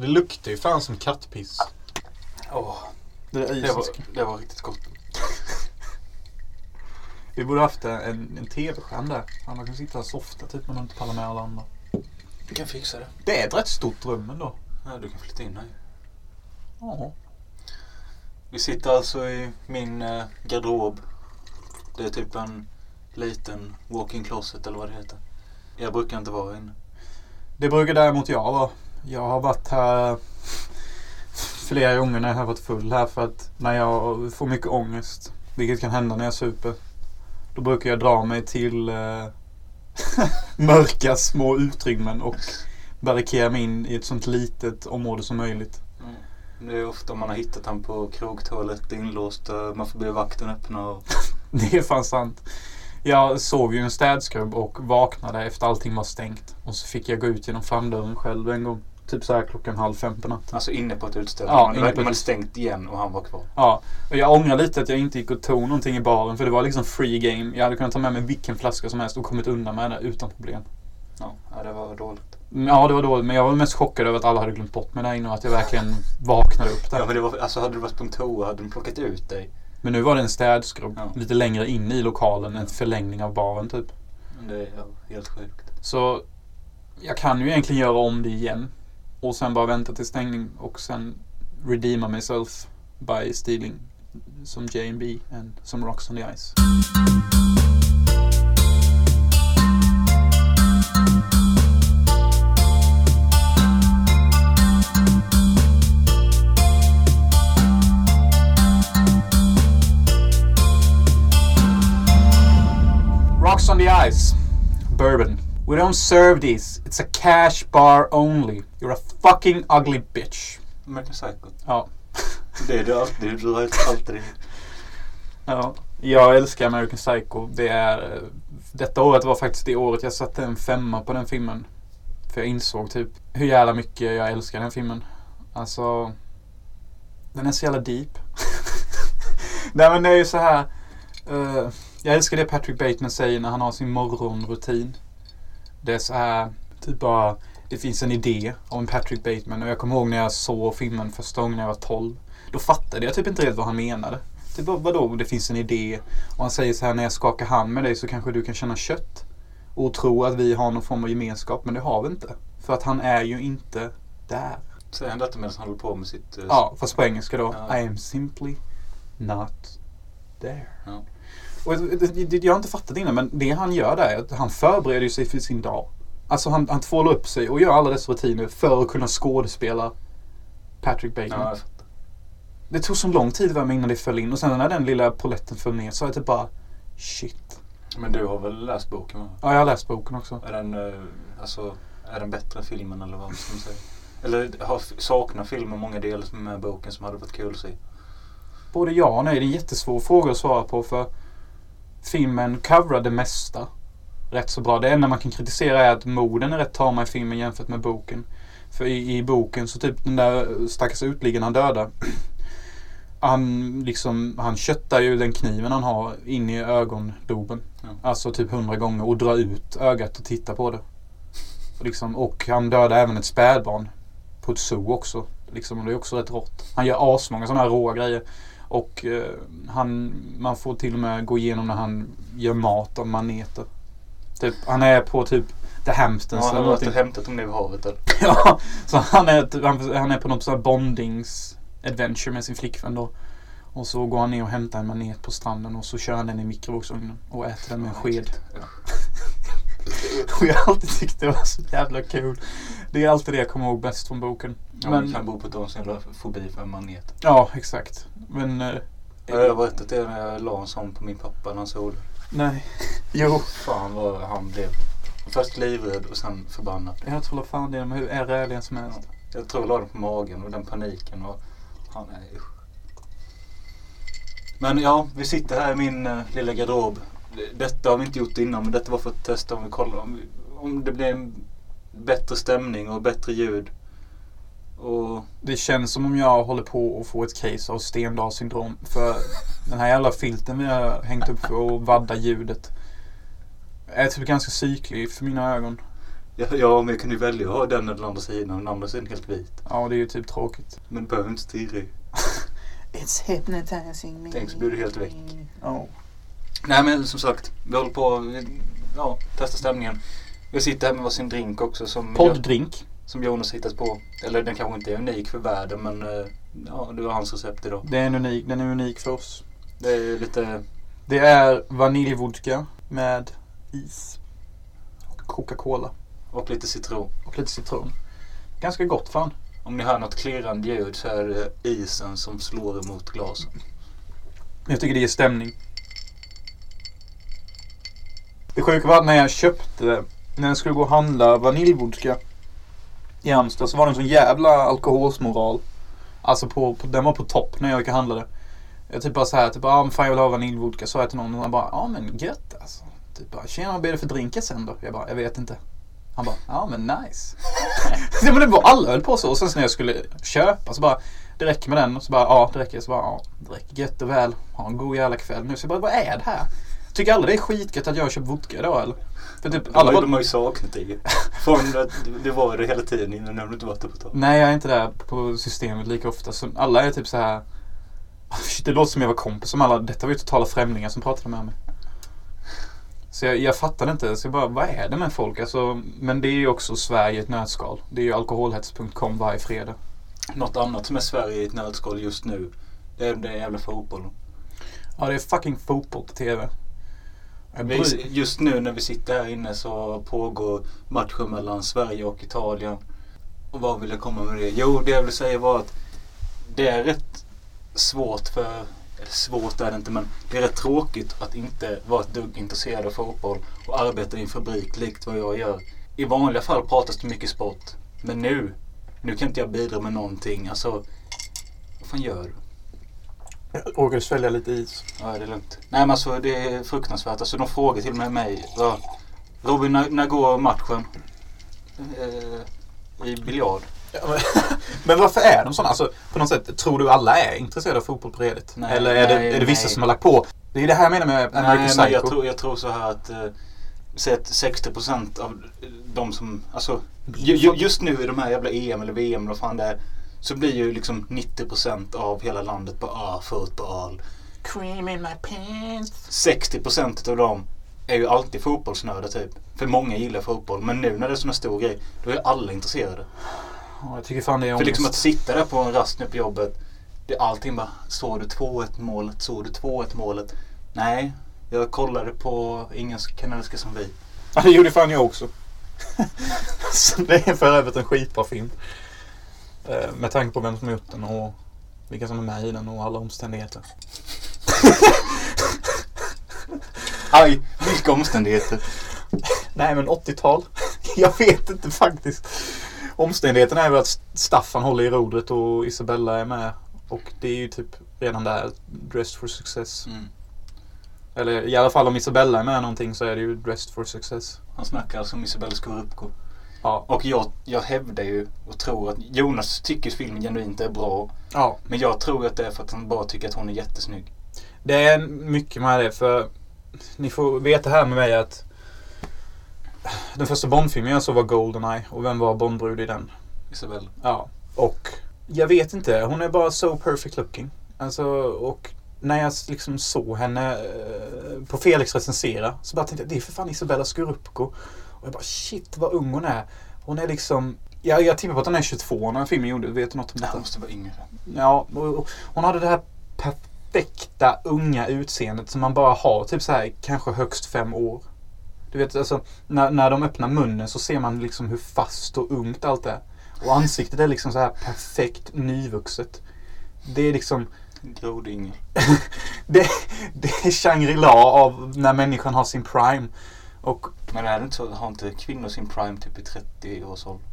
Det luktar ju fan som kattpiss. Åh, Det är det, var, det var riktigt gott. Vi borde haft en, en tv-skärm där. Han kan sitta och softa typ när man inte pallar med alla andra. Du kan fixa det. Det är ett rätt stort rum ändå. Ja, du kan flytta in här. Ja. Vi sitter alltså i min eh, garderob. Det är typ en liten walk-in closet eller vad det heter. Jag brukar inte vara inne. Det brukar däremot jag vara. Jag har varit här flera gånger när jag har varit full här för att när jag får mycket ångest, vilket kan hända när jag super, då brukar jag dra mig till eh, mörka små utrymmen och barrikera mig in i ett sånt litet område som möjligt. Det är ofta man har hittat han på krogtoalett inlåst. och Man får be vakten öppna. Och... Det är fan sant. Jag sov ju en städskrubb och vaknade efter allting var stängt. Och så fick jag gå ut genom framdörren själv en gång. Typ så här klockan halv fem på natten. Alltså inne på ett utställe. Ja, inne på man ett- stängt igen och han var kvar. Ja, och jag ångrar lite att jag inte gick och tog någonting i baren för det var liksom free game. Jag hade kunnat ta med mig vilken flaska som helst och kommit undan med det utan problem. Ja, ja, det var dåligt. Ja, det var dåligt men jag var mest chockad över att alla hade glömt bort mig där inne och att jag verkligen vaknade upp Ja, där. men det var, alltså hade du varit på en toa hade de plockat ut dig. Men nu var det en städskrubb Ja. lite längre in i lokalen, en förlängning av baren typ. Det är helt sjukt. Så jag kan ju egentligen göra om det igen. Och sen bara vänta till stängning och sen redeema myself by stealing som J&B and some rocks on the ice. On the ice. Bourbon. We don't serve these. It's a cash bar only. You're a fucking ugly bitch. American Psycho. Ja. Det är det alltid. Du har alltid Ja. Jag älskar American Psycho. Det är... Detta året var faktiskt det året jag satte en femma på den filmen. För jag insåg typ hur jävla mycket jag älskar den filmen. Alltså... Den är så jävla deep. Nej men det är ju så här. eh, jag älskar det Patrick Bateman säger när han har sin morgonrutin. Det är så här, typ bara, det finns en idé om Patrick Bateman och jag kommer ihåg när jag såg filmen första gången när jag var 12. Då fattade jag typ inte riktigt vad han menade. Typ bara, vadå, det finns en idé. Och han säger så här, när jag skakar hand med dig så kanske du kan känna kött. Och tro att vi har någon form av gemenskap, men det har vi inte. För att han är ju inte där. Säger han detta medan han håller på med sitt... eh, Ja, fast på engelska då. Ja. I am simply not there. Och det- det- det- jag har inte fattat det innan, men det han gör där är att han förbereder sig för sin dag. Alltså han, han tvålar upp sig och gör alla dessa rutiner för att kunna skådespela Patrick Bateman. Ja. Det tog så lång tid för mig innan det föll in och sen när den lilla poletten föll ner så var jag typ bara shit. Men du har väl läst boken va? Ja, jag har läst boken också. Är den, eh, alltså, är den bättre filmen eller vad ska man säga? Eller har, saknar filmen många delar med boken som hade varit kul att se? Både ja och nej. Det är en jättesvår fråga att svara på för filmen coverar det mesta rätt så bra. Det enda man kan kritisera är att morden är rätt tama i filmen jämfört med boken. För i, i boken så typ den där stackars uteliggaren han dödar. Han liksom, han köttar ju den kniven han har in i ögonloben. Ja. Alltså typ hundra gånger och drar ut ögat och tittar på det. Och, liksom, och han dödar även ett spädbarn på ett zoo också. Liksom, och det är också rätt rått. Han gör asmånga sådana här råa grejer. Och eh, han, man får till och med gå igenom när han gör mat av maneter. Typ, han är på typ The Hamptons Ja, han har varit och hämtat dem ner vid havet eller? Ja, så han är, han, han är på något sånt bondings adventure med sin flickvän då. Och så går han ner och hämtar en manet på stranden och så kör han den i mikrovågsugnen och äter den med en sked. Ja. Och jag har alltid tyckt det var så jävla kul. Det är alltid det jag kommer ihåg bäst från boken. Ja, Men- men kan bero på en sån jävla fobi för manet. Ja, exakt. Men... Eh, Jag har berättat det när jag la en sån på min pappa när han såg nej. Jo. Fan vad han blev. Först livrädd och sen förbannad. Jag tror fan det är hur är räliga som helst. Jag tror jag la den på magen och den paniken och han är usch. Men ja, vi sitter här i min uh, lilla garderob. Detta har vi inte gjort innan men detta var för att testa om vi kollar om, vi, om det blir en bättre stämning och bättre ljud. Och Det känns som om jag håller på att få ett case av Stendals syndrom. För den här jävla filten vi har hängt upp för att vadda ljudet är typ ganska cyklig för mina ögon. Ja, ja, men jag kan ju välja att ha den eller den andra sidan. Den andra sidan är helt vit. Ja, det är ju typ tråkigt. Men det behöver inte stirra. It's hypnotizing me. Tänk så blir du helt väck. Ja. Nej men som sagt, vi håller på att ja, testa stämningen. Vi sitter här med varsin drink också som, Podddrink. som Jonas hittat på. Eller den kanske inte är unik för världen men eh, ja, det var hans recept idag. Det är en unik, den är unik för oss. Det är lite, Det är vaniljvodka med is. Och Coca-Cola. och lite citron. Och lite citron. Ganska gott fan. Om ni hör något klirrande ljud så är det isen som slår emot glasen. Jag tycker det ger stämning. Det sjuka var att när jag köpte, när jag skulle gå och handla vaniljvodka i Halmstad så var det en sån jävla alkoholsmoral. Alltså på, på, den var på topp när jag gick och handlade. Jag typ bara såhär, typ ah, men fan jag vill ha vaniljvodka. sa jag till någon och han bara, ja men gött alltså. Typ bara, tjena vad blir det för drinkar sen då? Jag bara, jag vet inte. Han bara, ja men nice. ja, men det var, typ alla höll på så. Och sen när jag skulle köpa så bara, det räcker med den. Och så bara, ja det räcker. Så bara, ja det räcker gött och väl. Ha en god jävla kväll nu. Så jag bara, vad är det här? Tycker alla det är skitgött att jag har köpt vodka idag eller? För typ alla bara, de har ju saknat dig. Från att det var det hela tiden innan när du inte varit där på tag. Nej jag är inte där på systemet lika ofta. Så alla är typ så här. Shit, det låter som jag var kompis med alla. Detta var ju totala främlingar som pratade med mig. Så jag, jag fattade inte. Så jag bara, vad är det med folk? Alltså, men det är ju också Sverige i ett nötskal. Det är ju alkoholhets.com varje fredag. Något annat som är Sverige i ett nötskal just nu. Det är den jävla fotbollen. Ja, det är fucking fotboll på TV. Just nu när vi sitter här inne så pågår matchen mellan Sverige och Italien. Och vad vill jag komma med det? Jo, det jag vill säga var att det är rätt svårt för, eller svårt är det inte men det är rätt tråkigt att inte vara ett dugg intresserad av fotboll och arbeta i en fabrik likt vad jag gör. I vanliga fall pratas det mycket sport. Men nu, nu kan inte jag bidra med någonting. Alltså, vad fan gör du? Råkade du svälja lite is? Ja, det är lugnt. Nej men alltså det är fruktansvärt. Alltså de frågar till och med mig. Ja, Robin, när, när går matchen? Eh, I biljard? Ja, men, men varför är de sådana? Alltså, på något sätt, tror du alla är intresserade av fotboll på Reddit? Nej, Eller är, det, nej, är det vissa nej. som har lagt på? Det är det här jag menar med American Nej, Psycho. men jag tror, jag tror så här att eh, Säg att 60% av de som, alltså ju, just nu i de här jävla EM eller VM eller vad fan det är. Så blir ju liksom 90% av hela landet bara ah, fotboll. Cream in my pants. 60% av dem är ju alltid fotbollsnördar typ. För många gillar fotboll. Men nu när det är sån här stor grej, då är alla intresserade. Ja, jag tycker fan det är För ångest. liksom att sitta där på en rast nu på jobbet. Det är allting bara, såg du 2-1 målet? Såg du 2-1 målet? Nej, jag kollade på Ingen kan älska som vi. Ja, det gjorde fan jag också. Så det är för övrigt en skitbra film. Eh, Med tanke på vem som har gjort den och vilka som är med i den och alla omständigheter. Aj, vilka omständigheter. Nej men 80-tal. Jag vet inte faktiskt. Omständigheterna är väl att Staffan håller i rodret och Isabella är med. Och det är ju typ redan där dressed for success. Mm. Eller i alla fall om Isabella är med någonting så är det ju dressed for success. Han snackar alltså om Isabella Scorupco. Ja. Och jag, jag hävdar ju och tror att Jonas tycker filmen genuint är bra. ja. Men jag tror att det är för att han bara tycker att hon är jättesnygg. Det är mycket med det för ni får veta här med mig att den första Bondfilmen jag såg var Goldeneye och vem var Bondbrud i den? Isabella. Ja. Och jag vet inte, hon är bara so perfect looking. Alltså och när jag liksom såg henne eh, på Felix recensera så bara tänkte jag det är för fan Isabella Scorupco. Och jag bara shit vad ung hon är. Hon är liksom jag, jag tippar på att hon är 22 när filmen gjordes. Vet du något om detta? måste vara yngre. Ja, hon hade det här perfekta unga utseendet som man bara har typ så här kanske högst fem år. Du vet alltså när, när de öppnar munnen så ser man liksom hur fast och ungt allt är. Och ansiktet är liksom så här perfekt nyvuxet. Det är liksom Grodyngel. det, det är Shangri-La av när människan har sin prime. Och Men är det inte så, har inte kvinnor sin prime typ i 30 års ålder?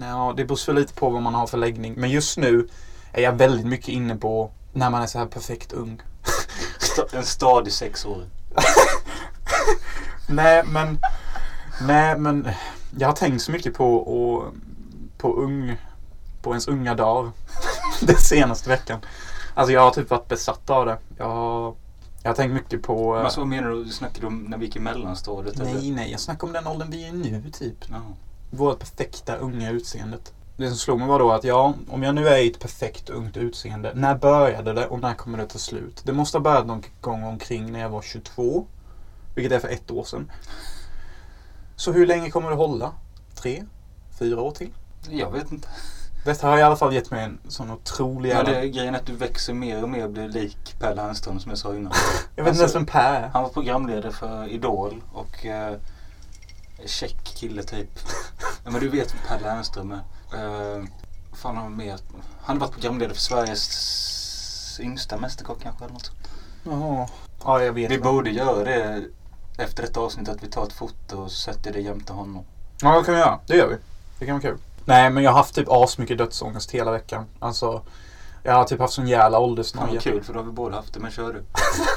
ja, det beror väl lite på vad man har för läggning. Men just nu är jag väldigt mycket inne på när man är så här perfekt ung. En stadig sexåring. Nej men Nej men Jag har tänkt så mycket på och, På ung På ens unga dagar Den senaste veckan Alltså jag har typ varit besatt av det Jag har Jag har tänkt mycket på... eh, Men vad menar du? Du snackade om när vi gick i mellanstadiet? eller? nej, nej. Jag snackar om den åldern vi är nu typ. Ja. Vårt perfekta unga utseendet. Det som slog mig var då att ja, om jag nu är i ett perfekt ungt utseende. När började det och när kommer det ta slut? Det måste ha börjat någon gång omkring när jag var 22. Vilket är för ett år sedan. Så hur länge kommer det hålla? Tre? Fyra år till? Jag vet inte. Detta har i alla fall gett mig en sån otrolig Ja, det är grejen att du växer mer och mer och blir lik Per Lernström som jag sa innan. Jag vet inte ens vem Per är. Han var programledare för Idol och eh, check kille typ. ja, men du vet vem Per Lernström är. Eh, fan har han mer? Han har varit programledare för Sveriges yngsta mästerkock kanske eller något. Jaha. Ja, jag vet. Vi vad. borde göra det efter detta avsnitt att vi tar ett foto och sätter det jämte honom. Ja, det kan vi göra. Det gör vi. Det kan vara kul. Nej, men jag har haft typ asmycket dödsångest hela veckan. Alltså, jag har typ haft sån jävla åldersnoja. vad kul för då har vi båda haft det. Men kör du.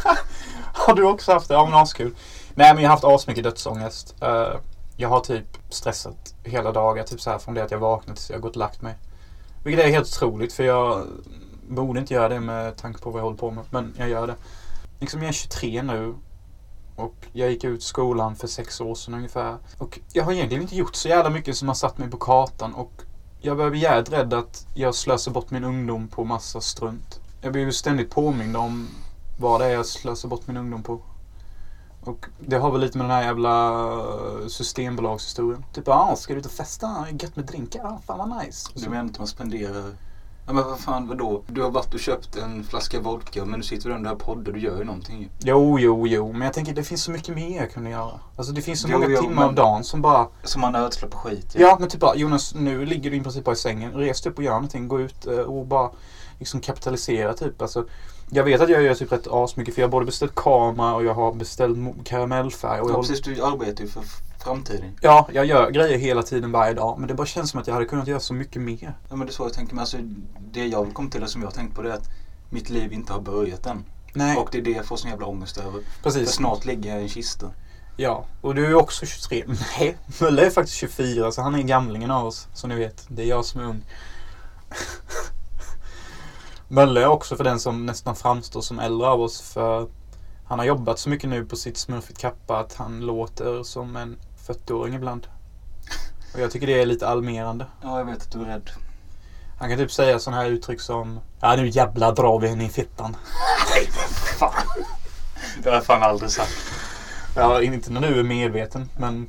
Har du också haft det? Ja men askul. Nej men jag har haft asmycket dödsångest. Eh, jag har typ stressat hela dagar. Typ så här från det att jag vaknat tills jag gått och lagt mig. Vilket är helt otroligt för jag borde inte göra det med tanke på vad jag håller på med. Men jag gör det. Liksom jag är 23 nu. Och jag gick ut skolan för sex år sedan ungefär. Och jag har egentligen inte gjort så jävla mycket som har satt mig på kartan. Och jag börjar bli jävligt rädd att jag slösar bort min ungdom på massa strunt. Jag blir ju ständigt påmind om vad det är jag slösar bort min ungdom på. Och det har väl lite med den här jävla eh, systembolagshistorien. Typ, ah, ska du ut och festa? Gött med drinkar? Ah, fan vad nice. Du menar inte man spenderar... Ja men vad fan vadå? Du har varit och köpt en flaska vodka men nu sitter du ändå här och poddar. Du gör ju någonting ju. Jo, jo, jo. Men jag tänker det finns så mycket mer jag kunde göra. Alltså det finns så Jo, många jo, timmar av dagen som bara... Som man ödslar på skit. Ja, men typ bara Jonas, nu ligger du i princip bara i sängen. Res dig upp och gör någonting. Gå ut eh, och bara liksom kapitalisera typ. Alltså, jag vet att jag gör typ rätt asmycket för jag har både beställt kamera och jag har beställt karamellfärg. Och jag Ja, håller- precis, du arbetar ju för framtiden. Ja, jag gör grejer hela tiden varje dag. Men det bara känns som att jag hade kunnat göra så mycket mer. Ja men det är så jag tänker. Men alltså, det jag vill komma till och som jag har tänkt på det är att mitt liv inte har börjat än. Nej, Och det är det jag får sån jävla ångest över. För precis. snart ligger jag i en kista. Ja, och du är också 23. Nej, Mölle är faktiskt 24 så han är gamlingen av oss. Som ni vet. Det är jag som är ung. Mölle är också för den som nästan framstår som äldre av oss. För han har jobbat så mycket nu på sitt smurfigt kappa att han låter som en 40-åring ibland. Och jag tycker det är lite almerande. Ja, jag vet att du är rädd. Han kan typ säga sådana här uttryck som Ja nu jävlar drar vi henne i fittan. Fan. Det har jag fan aldrig sagt. Ja, inte när du är medveten men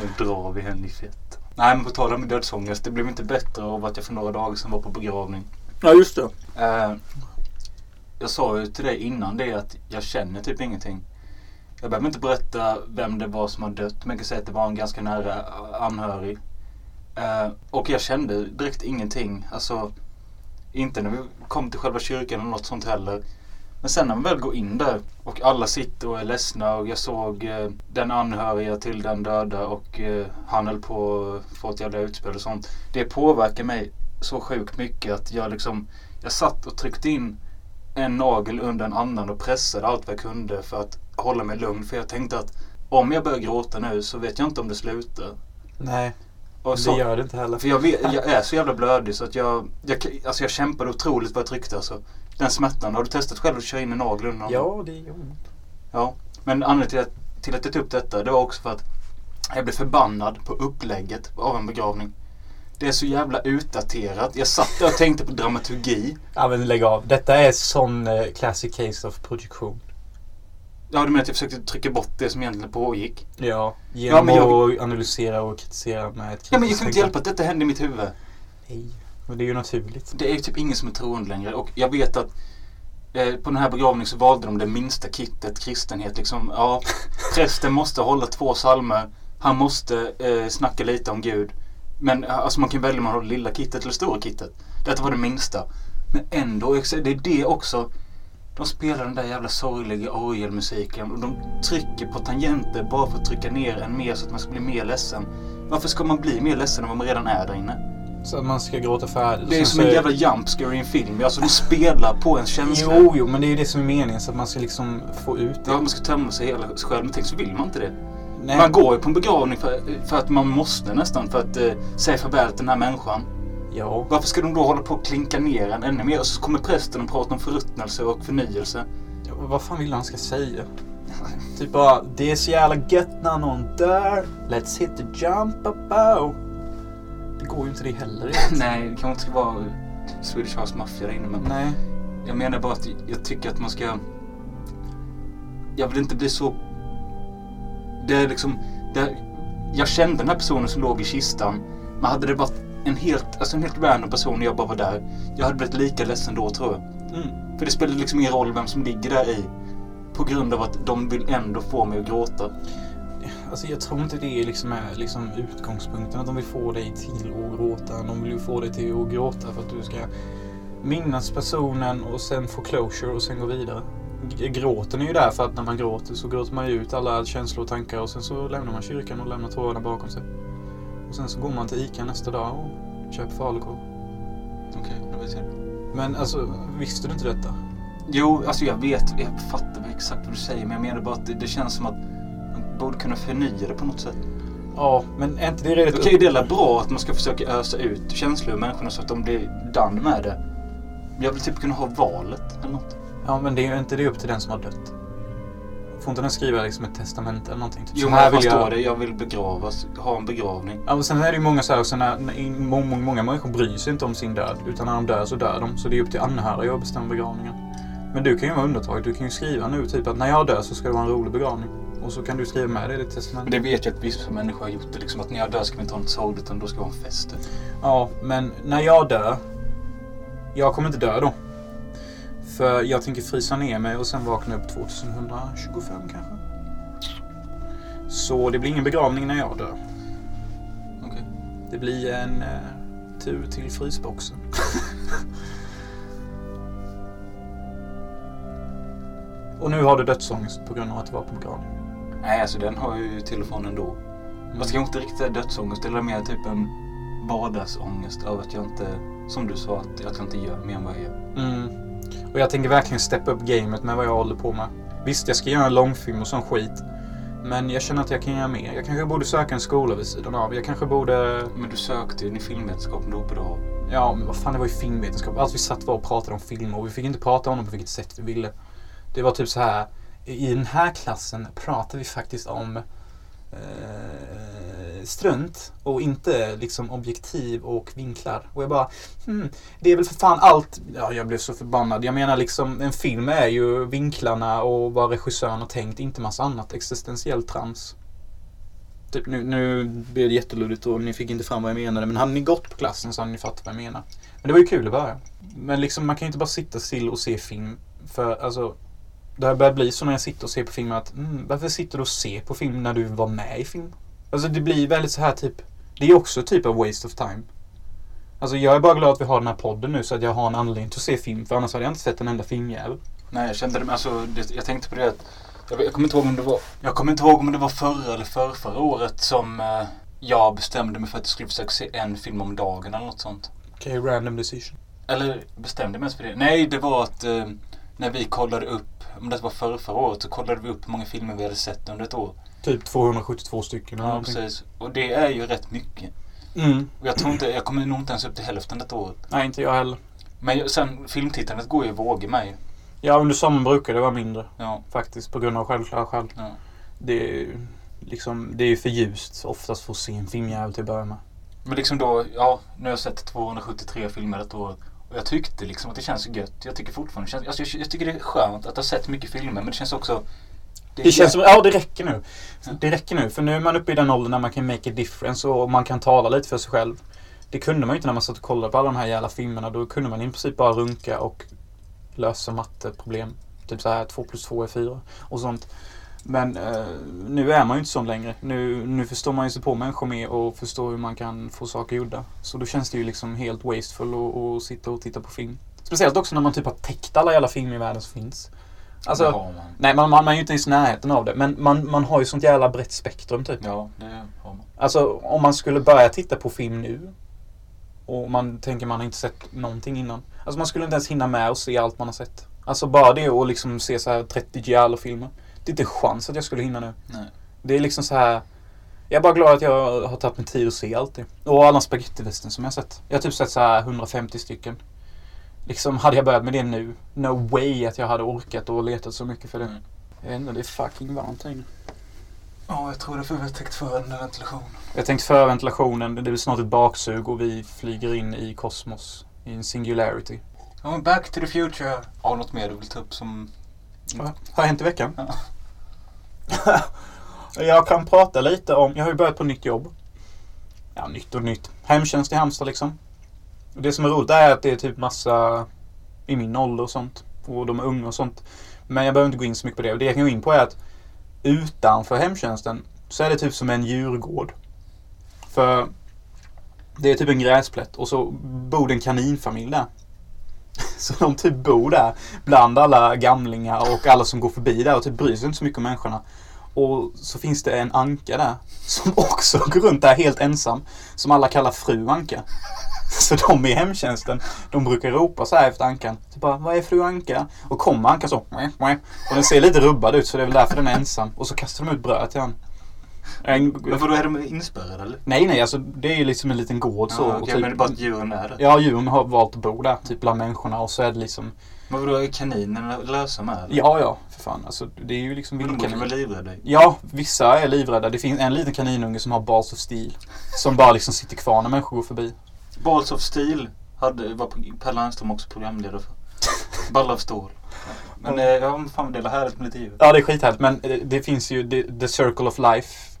Nu drar vi henne i fett. Nej men på tal om dödsångest. Det blev inte bättre av att jag för några dagar sedan var på begravning. Ja just det. Eh, jag sa ju till dig innan det att jag känner typ ingenting. Jag behöver inte berätta vem det var som har dött. Men jag kan säga att det var en ganska nära anhörig. Eh, och jag kände direkt ingenting. Alltså, inte när vi kom till själva kyrkan eller något sånt heller. Men sen när man väl går in där och alla sitter och är ledsna och jag såg eh, den anhöriga till den döda och eh, han höll på att få ett jävla utspel och sånt. Det påverkar mig så sjukt mycket att jag liksom jag satt och tryckte in en nagel under en annan och pressade allt vad jag kunde för att hålla mig lugn. För jag tänkte att om jag börjar gråta nu så vet jag inte om det slutar. Nej, Och det så, gör det inte heller. för jag, vet, jag är så jävla blödig så att jag, jag, alltså jag kämpade otroligt vad jag tryckte alltså. Den smärtan. Har du testat själv att köra in en nagel under? Ja, det gör ont. Ja. Men anledningen till att, till att jag tog upp detta det var också för att jag blev förbannad på upplägget av en begravning. Det är så jävla utdaterat. Jag satt där och tänkte på dramaturgi. Ja men lägg av. Detta är sån eh, classic case of projektion. Ja, du menar att jag försökte trycka bort det som egentligen pågick? Ja. Genom men jag- att analysera och kritisera med ett Ja, men jag kritiskt kan inte hjälpa att detta hände i mitt huvud. Nej, men det är ju naturligt. Det är ju typ ingen som är troende längre. Och jag vet att eh, på den här begravningen så valde de det minsta kittet, kristenhet. Liksom, ja, prästen måste hålla två psalmer. Han måste eh, snacka lite om Gud. Men eh, alltså man kan välja om man det lilla kittet eller stora kittet. Detta var det minsta. Men ändå, det är det också. De spelar den där jävla sorgliga orgelmusiken och de trycker på tangenter bara för att trycka ner en mer så att man ska bli mer ledsen. Varför ska man bli mer ledsen än vad man redan är där inne? Så att man ska gråta färdigt. Det är som så en jävla jump scare i en film. Alltså de spelar på en känsla. Jo, jo, men det är ju det som är meningen. Så att man ska liksom få ut det. Ja, man ska tömma sig hela sig själv. Men tänk så vill man inte det. Nej, Man går ju på en begravning för, för att man måste nästan. För att eh, säga farväl till den här människan. Ja. Varför ska de då hålla på och klinka ner en ännu mer? Och så kommer prästen och pratar om förruttnelse och förnyelse. Ja, vad fan vill han ska säga? Typ bara, det är så jävla gött när någon dör. Let's hit the jump oh. Det går ju inte det heller. Nej, det kanske inte ska vara Swedish House Mafia där inne men Nej. jag menar bara att jag tycker att man ska... Jag vill inte bli så... Det är liksom... Det är... Jag kände den här personen som låg i kistan. Men hade det varit en helt, alltså en helt random person och jag bara var där. Jag hade blivit lika ledsen då tror jag. Mm. För det spelar liksom ingen roll vem som ligger där i. På grund av att de vill ändå få mig att gråta. Alltså jag tror inte det liksom är liksom utgångspunkten att de vill få dig till att gråta. De vill ju få dig till att gråta för att du ska minnas personen och sen få closure och sen gå vidare. Gråten är ju där för att när man gråter så gråter man ju ut alla känslor och tankar och sen så lämnar man kyrkan och lämnar tårarna bakom sig. Sen så går man till ICA nästa dag och köper falukorv. Okej, då vet jag. Men alltså, visste du inte detta? Jo, alltså jag vet, jag fattar exakt vad du säger. Men jag menar bara att det, det känns som att man borde kunna förnya det på något sätt. Ja, men är inte det redan... Okej, det är bra att man ska försöka ösa ut känslor ur människorna så att de blir done med det. Jag vill typ kunna ha valet eller något. Ja, men det är ju inte det upp till den som har dött. Får inte den skriva liksom ett testament eller någonting? Typ, Jo, men här vill jag... det. Jag vill begravas, ha en begravning. Ja, men sen är det ju många så här, också när, när, många, många, människor bryr sig inte om sin död. Utan när de dör så dör de. Så det är upp till anhöriga att bestämma begravningen. Men du kan ju vara undantag. Du kan ju skriva nu typ att när jag dör så ska det vara en rolig begravning. Och så kan du skriva med det i ditt Men testament. det vet jag att vissa människor har gjort det. Liksom att när jag dör ska vi inte ha något sorgligt utan då ska vi ha en fest. Ja, men när jag dör. Jag kommer inte dö då. För jag tänker frysa ner mig och sen vakna upp 2125 kanske. Så det blir ingen begravning när jag dör. Okej. Det blir en eh, tur till frysboxen. och nu har du dödsångest på grund av att du var på begravning. Nej, alltså den har jag ju till och från ändå. Fast jag inte riktigt är dödsångest. Eller mer typ en vardagsångest över att jag inte, som du sa, att jag inte gör mer än vad jag gör. Mm. Och jag tänker verkligen steppa upp gamet med vad jag håller på med. Visst, jag ska göra en långfilm och sån skit. Men jag känner att jag kan göra mer. Jag kanske borde söka en skola vid sidan av. Jag kanske borde... Men du sökte ju i filmvetenskapen då på dag. Ja, men vad fan, det var ju filmvetenskap. Allt vi satt var och pratade om filmer och vi fick inte prata om dem på vilket sätt vi ville. Det var typ så här. I den här klassen pratar vi faktiskt om eh, strunt och inte liksom objektiv och vinklar. Och jag bara, hmm, det är väl för fan allt. Ja, jag blev så förbannad. Jag menar liksom, en film är ju vinklarna och vad regissören har tänkt, inte massa annat existentiellt trams. Typ nu, nu blev det jätteluddigt och ni fick inte fram vad jag menade. Men hade ni gått på klassen så hade ni fattat vad jag menar. Men det var ju kul i början. Men liksom man kan ju inte bara sitta still och se film. För alltså, det har börjat bli så när jag sitter och ser på film att mm, varför sitter du och ser på film när du var med i film? Alltså det blir väldigt så här typ, det är också typ av waste of time. Alltså jag är bara glad att vi har den här podden nu så att jag har en anledning till att se film. För annars hade jag inte sett en enda filmjävel. Nej, jag kände det. Alltså, det, jag tänkte på det att... Jag, jag kommer inte ihåg om det var... Jag kommer inte ihåg om det var förra eller förra, förra året som eh, jag bestämde mig för att jag skulle försöka se en film om dagen eller något sånt. Okej, random decision. Eller bestämde mig ens för det? Nej, det var att eh, när vi kollade upp, om det var förra, förra året, så kollade vi upp hur många filmer vi hade sett under ett år. Typ 272 stycken Ja, precis. Och det är ju rätt mycket. Mm. Och jag tror inte, jag kommer nog inte ens upp till hälften detta året. Nej, inte jag heller. Men sen filmtittandet går ju i vågor med ju. Ja, under sommaren brukar det vara mindre. Ja, Faktiskt, på grund av självklara skäl. ja. Det är ju liksom, det är ju för ljust oftast för att se en filmjävel till att börja med. Men liksom då, ja, nu har jag sett 273 filmer detta året. Och jag tyckte liksom att det känns gött. Jag tycker fortfarande, det känns, alltså jag, jag tycker det är skönt att ha sett mycket filmer. Men det känns också... Det känns som, ja det räcker nu. Det räcker nu. För nu är man uppe i den åldern när man kan make a difference och man kan tala lite för sig själv. Det kunde man ju inte när man satt och kollade på alla de här jävla filmerna. Då kunde man i princip bara runka och lösa matteproblem. Typ så här 2 plus 2 är 4 och sånt. Men eh, nu är man ju inte sån längre. Nu, nu förstår man ju sig på människor mer och förstår hur man kan få saker gjorda. Så då känns det ju liksom helt wasteful att sitta och titta på film. Speciellt också när man typ har täckt alla jävla filmer i världen som finns. Alltså, man. Nej, man, man, man är ju inte ens i närheten av det. Men man, man har ju sånt jävla brett spektrum typ. Ja, det har man. Alltså om man skulle börja titta på film nu. Och man tänker man har inte sett någonting innan. Alltså man skulle inte ens hinna med att se allt man har sett. Alltså bara det och liksom se så här 30 Giallo-filmer. Det är inte chans att jag skulle hinna nu. Nej. Det är liksom så här. Jag är bara glad att jag har tagit mig tid att se allt det. Och alla spagettivästen som jag har sett. Jag har typ sett så här 150 stycken. Liksom hade jag börjat med det nu, no way att jag hade orkat och letat så mycket för det. Mm. Jag vet inte, det är fucking varmt här inne. Ja, jag tror det är för vi har täckt för den där ventilationen. Jag tänkte för ventilationen, det är snart ett baksug och vi flyger in i kosmos. I en singularity. Ja, back to the future. Har du något mer du vill ta upp som... Vad har hänt i veckan? Ja. jag kan prata lite om, jag har ju börjat på nytt jobb. Ja, nytt och nytt. Hemtjänst i Halmstad liksom. Och det som är roligt är att det är typ massa i min ålder och sånt. Och de är unga och sånt. Men jag behöver inte gå in så mycket på det. Och det jag kan gå in på är att utanför hemtjänsten så är det typ som en djurgård. För det är typ en gräsplätt och så bor det en kaninfamilj där. Så de typ bor där bland alla gamlingar och alla som går förbi där och typ bryr sig inte så mycket om människorna. Och så finns det en anka där som också går runt där helt ensam. Som alla kallar fru Anka. Så de i hemtjänsten, de brukar ropa så här efter ankan. Typ bara, vad är fru Anka? Och kommer ankan så, och den ser lite rubbad ut så det är väl därför den är ensam. Och så kastar de ut bröd till honom. En- Men vadå, är de inspärrade eller? Nej, nej, alltså det är ju liksom en liten gård så. ja, och okej, men det är bara att djuren är där. Ja, djuren har valt att bo där, typ bland människorna och så är det liksom Men vadå, är kaninerna lösa med? Ja, ja, för fan. Alltså, det är ju liksom Men de vilken kan väl livrädda? Ja, vissa är livrädda. Det finns en liten kaninunge som har balls of steel. Som bara liksom sitter kvar när människor går förbi. Balls of Steel hade, var Per Landström också programledare för. Ball av stål. Men eh, ja, men fan det är härligt med lite djur. Ja, det är skithärligt. Men eh, det finns ju, the, the Circle of Life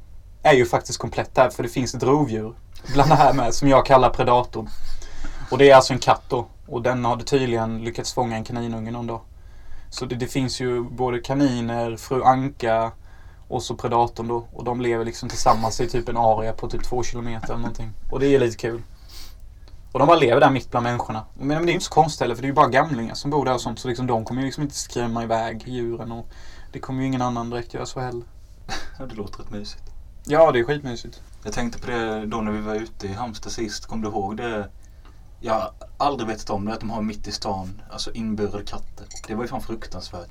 är ju faktiskt komplett här. För det finns ett rovdjur bland det här med som jag kallar predatorn. Och det är alltså en katt då. Och den hade tydligen lyckats fånga en kaninunge någon dag. Så det, det finns ju både kaniner, fru anka och så predatorn då. Och de lever liksom tillsammans i typ en area på typ två kilometer eller någonting. Och det är lite kul. Och de bara lever där mitt bland människorna. Men, men det är ju inte så konstigt heller för det är ju bara gamlingar som bor där och sånt. Så liksom de kommer ju liksom inte skrämma iväg djuren och det kommer ju ingen annan direkt göra så heller. Ja, det låter rätt mysigt. Ja, det är skitmysigt. Jag tänkte på det då när vi var ute i Halmstad sist. Kom du ihåg det? Jag har aldrig vetat om det att de har mitt i stan, alltså inburade katter. Det var ju fan fruktansvärt.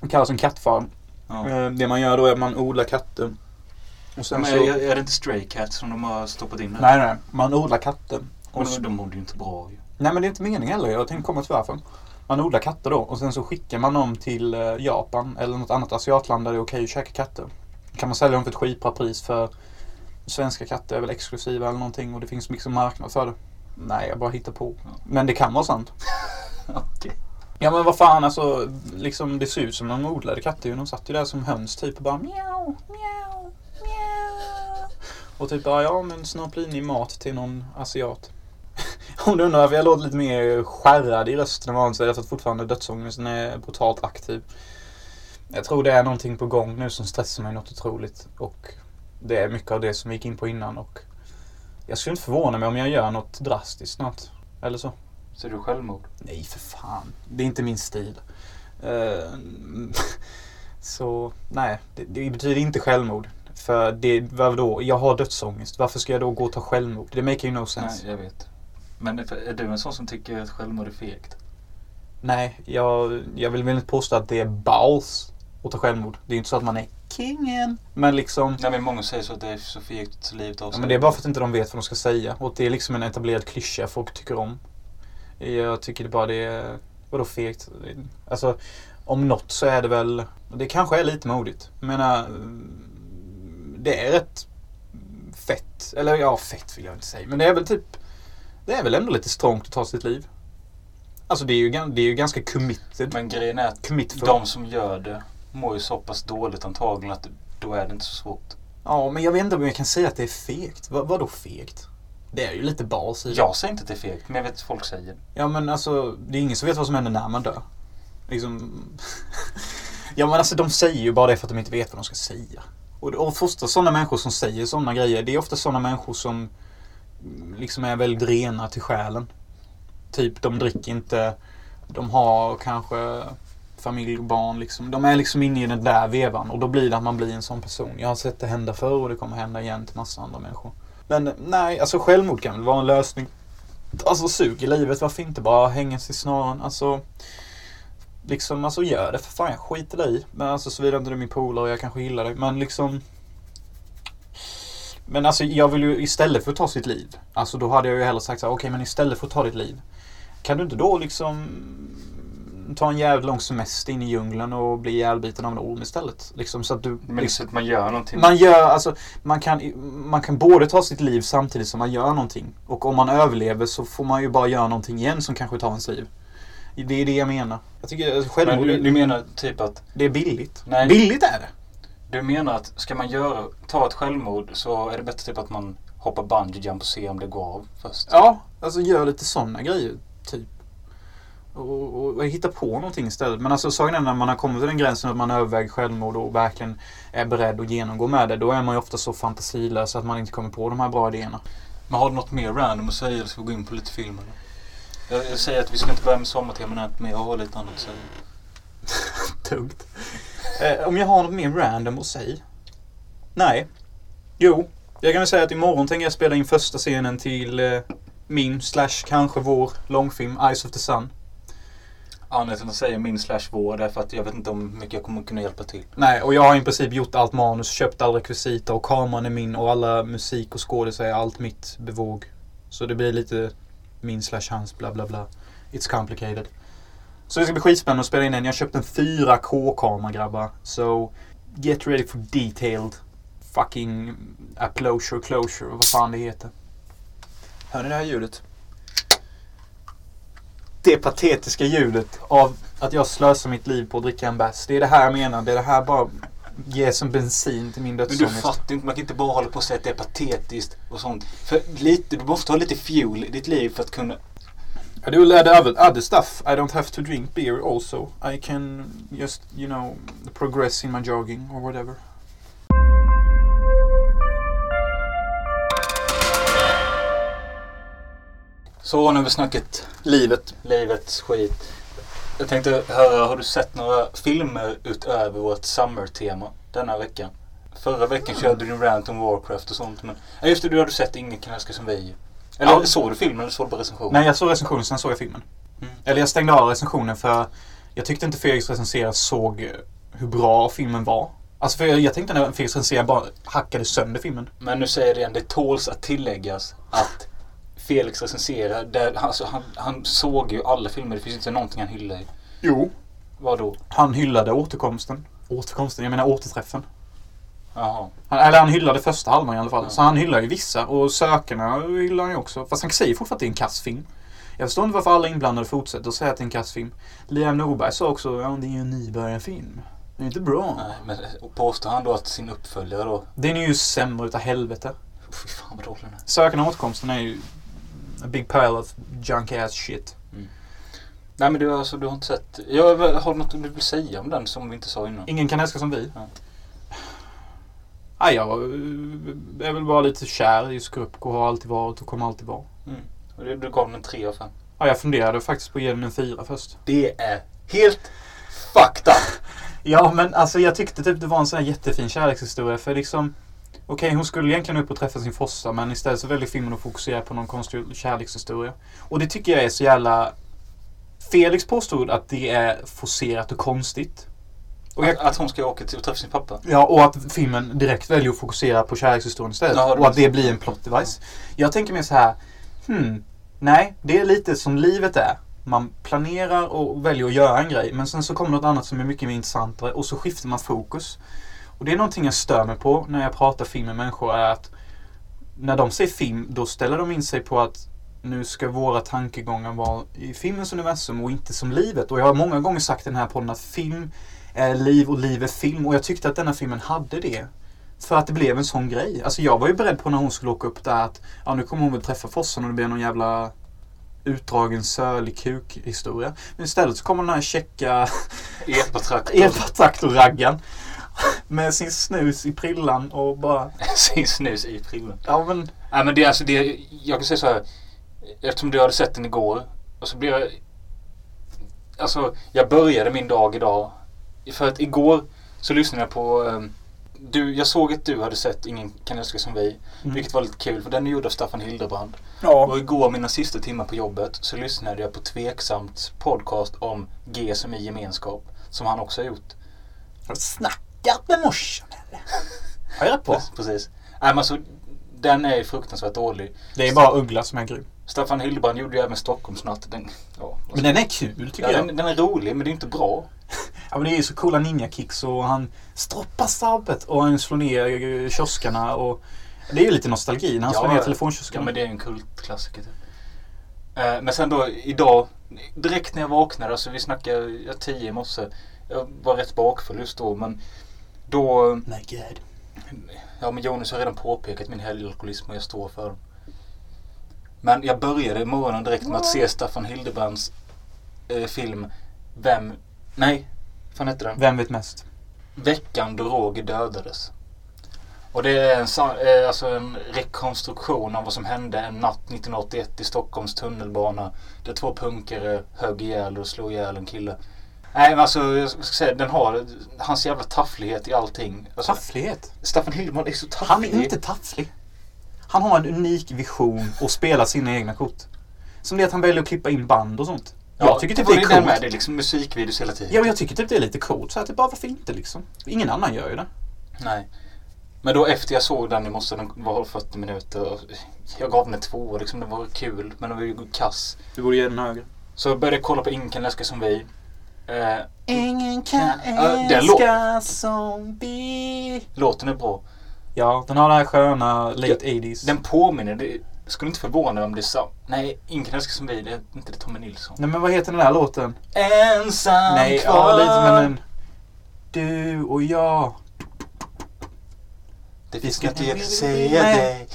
Det kallas en kattfarm. Ja. Eh, Det man gör då är att man odlar katter. Och sen Men så... är, är det inte stray cats som de har stoppat in där? Nej, nej. Man odlar katter. Och så... de, de mådde ju inte bra ju. Nej, men det är inte meningen heller. Jag tänkte komma till varför. Man odlar katter då och sen så skickar man dem till eh, Japan eller något annat asiatland där det är okej att käka katter. Kan man sälja dem för ett skitbra pris för svenska katter är väl exklusiva eller någonting och det finns liksom marknad för det. Nej, jag bara hittar på. Men det kan vara sant. Okej. Ja men vad fan alltså, liksom det ser ut som de odlade katter ju. De satt ju där som höns typ och bara mjau, mjau, mjau. Och typ bara ja men snart blir ni mat till någon asiat. Om du undrar varför jag låter lite mer skärrad i rösten än vanligt så är det för att fortfarande dödsångesten är brutalt aktiv. Jag tror det är någonting på gång nu som stressar mig något otroligt. Och det är mycket av det som vi gick in på innan och jag skulle inte förvåna mig om jag gör något drastiskt snart. Eller så. Är du självmord? Nej, för fan. Det är inte min stil. Eh, så nej, det, det betyder inte självmord. För det, vadå? Jag har dödsångest. Varför ska jag då gå och ta självmord? Det make you no sense. Nej, jag vet. Men är är du en sån som tycker att självmord är fegt? Nej, jag, jag vill väl inte påstå att det är balls att ta självmord. Det är ju inte så att man är kingen. Men liksom. Nej men många säger så att det är så fegt livet av Ja, sig. men det är bara för att inte de vet vad de ska säga. Och det är liksom en etablerad klyscha folk tycker om. Jag tycker det bara det är... Vadå fegt? Alltså, om något så är det väl... Det kanske är lite modigt. Jag menar... Det är rätt fett. Eller ja, fett vill jag inte säga. Men det är väl typ... Det är väl ändå lite strångt att ta sitt liv. Alltså det är ju, det är ju ganska committed. Men grejen är att de som gör det mår ju så pass dåligt antagligen att då är det inte så svårt. Ja, men jag vet inte om jag kan säga att det är fegt. Vad, vadå fegt? Det är ju lite bas i det. Jag säger inte att det är fegt, men jag vet att folk säger. Ja men alltså, det är ingen som vet vad som händer när man dör. Liksom... ja men alltså de säger ju bara det för att de inte vet vad de ska säga. Och, och första sådana människor som säger sådana grejer, det är ofta sådana människor som mm, liksom är väldigt rena till själen. Typ, de dricker inte, de har kanske familj och barn liksom. De är liksom inne i den där vevan och då blir det att man blir en sån person. Jag har sett det hända förr och det kommer hända igen till massa andra människor. Men nej, alltså självmord kan väl vara en lösning. Alltså sug i livet, varför inte bara hänga sig i snaran? Alltså, liksom, alltså gör det för fan, jag skiter i. Men alltså såvida inte du är min polare och jag kanske gillar dig. Men liksom. Men alltså jag vill ju istället för att ta sitt liv. Alltså då hade jag ju hellre sagt så här, okej men istället för att ta ditt liv. kan du inte då liksom ta en jävligt lång semester in i djungeln och bli ihjälbiten av en orm istället? Liksom så att du... Men liksom, man gör någonting. man gör, alltså, man kan, man kan både ta sitt liv samtidigt som man gör någonting. Och om man överlever så får man ju bara göra någonting igen som kanske tar ens liv. Det är det jag menar. Jag tycker alltså, Men självmord, du, du menar typ att det är billigt. Nej. Billigt är det. Du menar att ska man göra, ta ett självmord så är det bättre typ att man hoppar bungee jump och ser om det går av först? Ja, alltså gör lite sådana grejer. Typ. Och, och, och hitta på någonting istället. Men alltså saken är när man har kommit till den gränsen att man överväger självmord och verkligen är beredd att genomgå med det. Då är man ju ofta så fantasilös att man inte kommer på de här bra idéerna. Men har du något mer random att säga eller ska vi gå in på lite filmer? Jag, jag säger att vi ska inte börja med sommarteman men jag har lite annat att säga. Tungt. Eh, om jag har något mer random att säga? Nej. Jo. Jag kan väl säga att imorgon tänker jag spela in första scenen till eh, min slash kanske vår långfilm Eyes of the Sun. Anledningen till att säga min slash vår är för att jag vet inte om mycket jag kommer kunna hjälpa till. Nej, och jag har i princip gjort allt manus, köpt all rekvisita och kameran är min och alla musik och skådisar är allt mitt bevåg. Så det blir lite min slash hans bla bla bla. It's complicated. Så det ska bli skitspännande att spela in den. Jag har köpt en 4K-kamera grabbar. So get ready for detailed fucking applosure closure vad fan det heter. Hör ni det här ljudet? Det patetiska ljudet av att jag slösar mitt liv på att dricka en bärs. Det är det här jag menar. Det är det här bara ger som bensin till min Men du dödsångest. fattar inte, man kan inte bara hålla på och säga att det är patetiskt och sånt. För lite, du måste ha lite fuel i ditt liv för att kunna... I do a lot of other stuff. I don't have to drink beer also. I can just, you know, progress in my jogging or whatever. Så nu har vi snackat Livet. livets skit. Jag tänkte höra, har du sett några filmer utöver vårt summer-tema denna veckan? Förra veckan körde du rant om Warcraft och sånt men... Ja just det, du hade sett Ingen kan älska som vi. Eller Ja. såg du filmen eller såg du bara recensionen? Nej, jag såg recensionen, sen såg jag filmen. Mm. Eller jag stängde av recensionen för jag tyckte inte Felix recensera såg hur bra filmen var. Alltså för jag, jag tänkte när Felix recensera bara hackade sönder filmen. Men nu säger jag det igen, det tåls att tilläggas att Felix recenserar, där, alltså, han, han såg ju alla filmer, det finns inte någonting han hyllar i. Jo. Vadå? Han hyllade återkomsten. Återkomsten? Jag menar återträffen. Jaha. Han, eller han hyllade första halvan i alla fall. Ja. Så han hyllar ju vissa. Och Sökarna hyllar han ju också. Fast han säger fortfarande att det är en kassfilm. Jag förstår inte varför alla inblandade fortsätter att säga att det är en kassfilm. Liam Norberg sa också att ja, det är ju en nybörjarfilm. Det är inte bra. Nej, men och påstår han då att sin uppföljare då... Den är ju sämre utav helvete. Fy fan vad dålig den är. Sökarna återkomsten är ju a big pile of junk ass shit. Nej men du, alltså, du har inte sett... Jag har något du vill säga om den som vi inte sa innan? Ingen kan älska som vi. Ja. Nej, jag eh, är väl bara lite kär i Skrupko. Har alltid varit och kommer alltid vara. Mm. Och Du, du gav den en 3 av 5. Ja, jag funderade faktiskt på att ge den en fyra först. Det är helt fucked up. Ja, men alltså jag tyckte typ det var en sån här jättefin kärlekshistoria. För liksom, okej hon skulle egentligen upp och träffa sin foster men istället så väljer filmen att fokusera på någon konstig kärlekshistoria. Och det tycker jag är så jävla... Felix påstod att det är forcerat och konstigt. Och jag, Att, att hon ska åka till och träffa sin pappa. Ja, och att filmen direkt väljer att fokusera på kärlekshistorien istället. Ja, och att det blir en plot device. Jag tänker mer så här, hmm, nej, det är lite som livet är. Man planerar och väljer att göra en grej, men sen så kommer något annat som är mycket mer intressantare och så skiftar man fokus. Och det är någonting jag stör mig på när jag pratar film med människor är att när de säger film, då ställer de in sig på att nu ska våra tankegångar vara i filmens universum och inte som livet. Och jag har många gånger sagt i den här podden att film är liv och liv är film. Och jag tyckte att denna filmen hade det. För att det blev en sån grej. Alltså jag var ju beredd på när hon skulle åka upp där att ja, nu kommer hon väl träffa Fossan och det blir någon jävla utdragen sörlig kuk-historia. Men istället så kommer den här checka Epatraktor. epatraktor-raggan med sin snus i prillan och bara Sin snus i prillen. ja men Nej men det är alltså det, jag kan säga så här. Eftersom du hade sett den igår. Och så blir jag... Alltså jag började min dag idag. För att igår så lyssnade jag på... ehm, du, jag såg att du hade sett Ingen kan älska som vi. Mm. Vilket var lite kul för den är gjord av Staffan Hildebrand. ja. Och igår mina sista timmar på jobbet så lyssnade jag på Tveksamt podcast om G som i gemenskap. Som han också har gjort. Har snackat med morsan eller? Har jag rätt på? Precis. Nej men alltså den är ju fruktansvärt dålig. Det är bara Uggla som är grym. Staffan Hildebrand gjorde ju även Stockholmsnatt. Den, ja, Men den är kul tycker ja, jag. den, den är rolig men det är inte bra. Ja men det är ju så coola ninja-kicks och han stroppar stabbet och han slår ner kioskerna och det är ju lite nostalgi när han Ja, slår ner Ja telefonkioskerna. men det är en kultklassiker typ. Eh, Men sen då idag, direkt när jag vaknade, alltså vi snackade ja, tio i morse. Jag var rätt bakfull just då men då, My God. ja men Jonas har redan påpekat min helgalkoholism och jag står för den. Men jag började morgonen direkt med att se Staffan Hildebrands eh, film Vem, nej, vad fan hette den? Vem vet mest? Veckan då Roger dödades. Och det är en, eh, alltså en rekonstruktion av vad som hände en natt 1981 i Stockholms tunnelbana. Där två punkare högg ihjäl och slog ihjäl en kille. Nej men alltså jag ska säga den har hans jävla tafflighet i allting. Alltså, Tafflighet. Staffan Hildebrand är så tafflig. Han är inte tafflig. Han har en unik vision och spelar sina egna kort. Som det att han väljer att klippa in band och sånt. jag tycker typ det är coolt. med. Det är liksom musikvideos hela tiden. Ja men jag tycker typ det är lite coolt. Så att det bara varför inte liksom? Ingen annan gör ju det. Nej. Men då efter jag såg den i morse, den var 40 minuter. Jag gav den en två liksom. Den var kul men den var ju kass. Du borde ge den högre. Så jag började kolla på Ingen kan älska som vi. Eh, Ingen kan Ja, den lå- älska som vi. låten är bra. Ja, den har det här sköna late 80s. Den påminner, det skulle inte förvåna mig om det är så. Nej, Ingen kan älska som vi, det är inte det Tommy Nilsson. Nej men vad heter den här låten? Ensam Nej, kvar. ja lite men en... Du och jag. Det finns ska- mycket jag säga Nej. dig.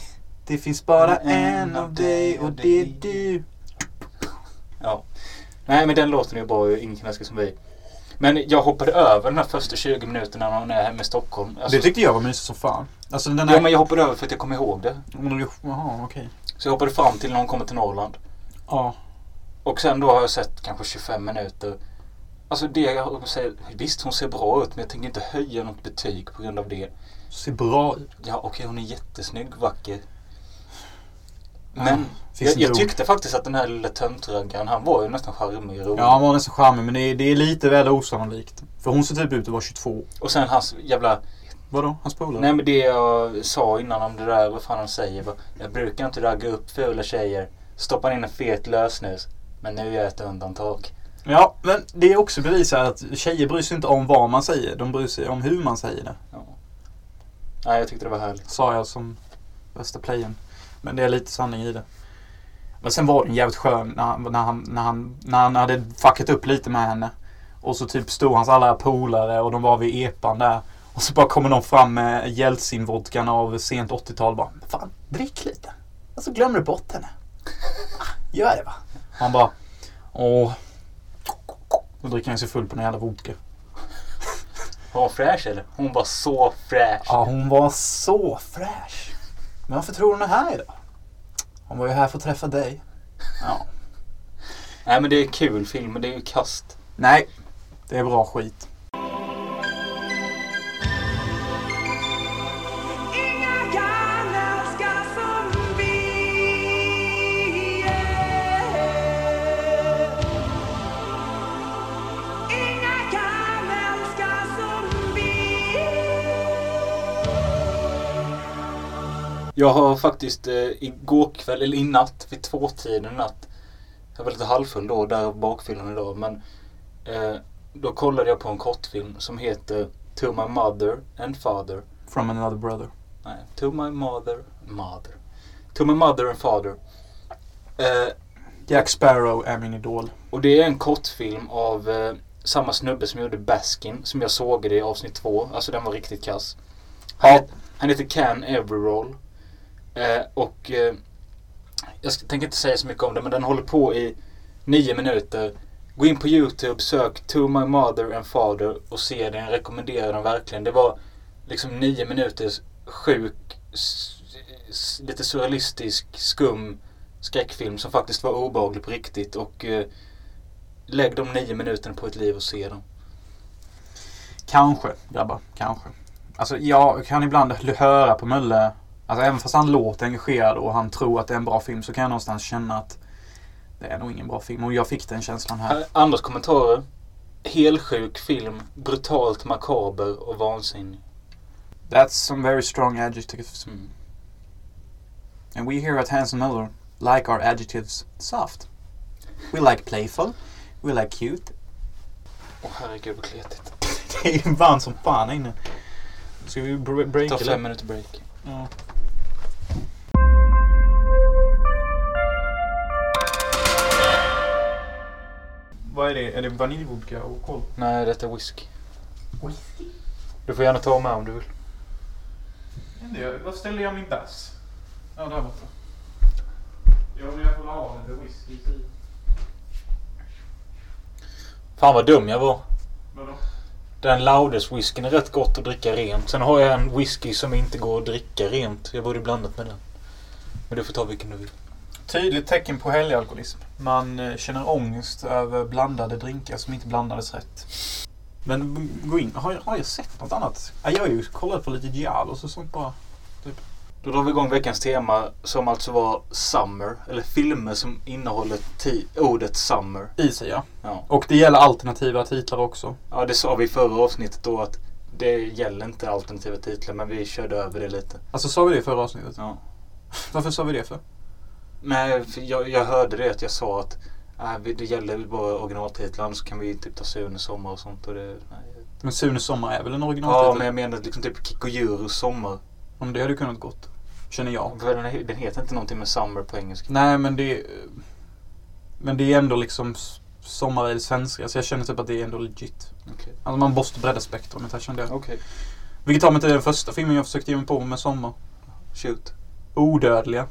Det finns bara en av dig och det är du. Ja. Nej men den låten är ju bra, Ingen kan älska som vi. Men jag hoppade över den här första 20 minuterna när hon är hemma i Stockholm. Alltså, Det tyckte jag var mysigt som fan. Alltså den Ja här... men jag hoppade över för att jag kom ihåg det. Jaha, okej. Så jag hoppade fram till när hon kommer till Norrland. Ja. Och sen då har jag sett kanske 25 minuter. Alltså det jag säger, visst hon ser bra ut men jag tänker inte höja något betyg på grund av det. Ser bra ut. Ja okej hon är jättesnygg, vacker. Men jag, jag tyckte faktiskt att den här lilla töntraggaren, han var ju nästan charmig och rolig. Ja, han var nästan charmig men det är, det är lite väl osannolikt. För hon ser typ ut att vara 22. Och sen hans jävla, Vadå? Hans polare? nej men det jag sa innan om det där, vad fan han säger. Jag brukar inte ragga upp fula tjejer. Stoppar in en fet lösnus. Men nu är jag ett undantag. Ja, men det är också bevisat att tjejer bryr sig inte om vad man säger. De bryr sig om hur man säger det. Ja. Nej jag tyckte det var härligt. Sa jag som bästa playen. Men det är lite sanning i det. Men sen var den jävligt skön när han, när han, när han, när han hade fuckat upp lite med henne. Och så typ stod hans alla polare och de var vid epan där. Och så bara kommer de fram med Jeltsin-vodkan av sent 80-tal bara. Fan, drick lite. Och så glömmer du bort henne. Gör det va. Han bara. Åh. Då dricker han sig full på den jävla vodka. Var hon fräsch eller? Hon var så fräsch. Ja, hon var så fräsch. Men varför tror hon är här idag? Hon var ju här för att träffa dig. Ja. Nej men det är kul film men det är ju kast. Nej, det är bra skit. Jag har faktiskt eh, igår kväll, eller i natt, vid tvåtiden i natt. Jag var lite halvfull då, där bakfyllan idag. Men eh, då kollade jag på en kortfilm som heter To My Mother and Father. From another brother. Nej, To My Mother, Mother. To My Mother and Father. Eh, Jack Sparrow är min idol. och det är en kortfilm av eh, samma snubbe som gjorde Baskin. Som jag såg i avsnitt två. Alltså den var riktigt kass. Han, Ja. het, han heter Can Everroll. Eh, och eh, jag ska, tänker inte säga så mycket om det men den håller på i nio minuter. Gå in på Youtube, sök To My Mother and Father och se den. Jag rekommenderar den verkligen. Det var liksom nio minuters sjuk, lite surrealistisk, skum skräckfilm som faktiskt var obehaglig på riktigt. Och eh, lägg de nio minuterna på ett liv och se dem. Kanske, grabbar. Kanske. Alltså jag kan ibland höra på Mölle. Alltså även fast han låter engagerad och han tror att det är en bra film så kan jag någonstans känna att det är nog ingen bra film. Och jag fick den känslan här. Eh, Andras kommentarer. Helsjuk film, brutalt makaber och vansinnig. That's some very strong adjectives. Mm. And we here at Hanson Miller like our adjectives soft. We like playful. We like cute. Åh herregud vad kletigt. Det är ju varmt som fan inne. Ska vi bre- breaka Ta fem minuter break. Ja. Vad är det? Är det vaniljvodka och kol? Nej, detta är whisky. Du får gärna ta med om du vill. Var ställer jag min bärs? Ja, där borta. Jag vill gärna ha lite whisky i. Fan vad dum jag var. Vadå? Den Laudes whiskyn är rätt gott att dricka rent. Sen har jag en whisky som inte går att dricka rent. Jag borde blandat med den. Men du får ta vilken du vill. Tydligt tecken på helgalkoholism. Man eh, känner ångest över blandade drinkar som inte blandades rätt. Men gå in. Har jag, har jag sett något annat? Ja, Jag har ju kollat på lite Giallos och sånt bara. Då drar vi igång veckans tema som alltså var Summer. Eller filmer som innehåller ordet Summer. I sig ja. Ja. Och det gäller alternativa titlar också. ja, det sa vi i förra avsnittet då att det gäller inte alternativa titlar men vi körde över det lite. Alltså sa vi det i förra avsnittet? Ja. Varför sa vi det för? Nej, för jag, jag hörde det att jag sa att äh, vi- det gäller bara originaltitlar annars kan vi typ ta Sunes sommar och sånt. Och det, nej. Men Sunes sommar är väl en Ja, originaltitel? men jag menar liksom typ Kikojurus sommar. Om det hade kunnat gått. Känner jag. För den, den heter inte någonting med Summer på engelska. Nej men det... Men det är ändå liksom sommar i det svenska. Så jag känner typ att det är ändå legit. Okej. Alltså man måste bredda spektrumet här kände jag. Okej. Vilket tar mig till den första filmen jag försökte ge mig på med sommar. Shoot. Odödliga.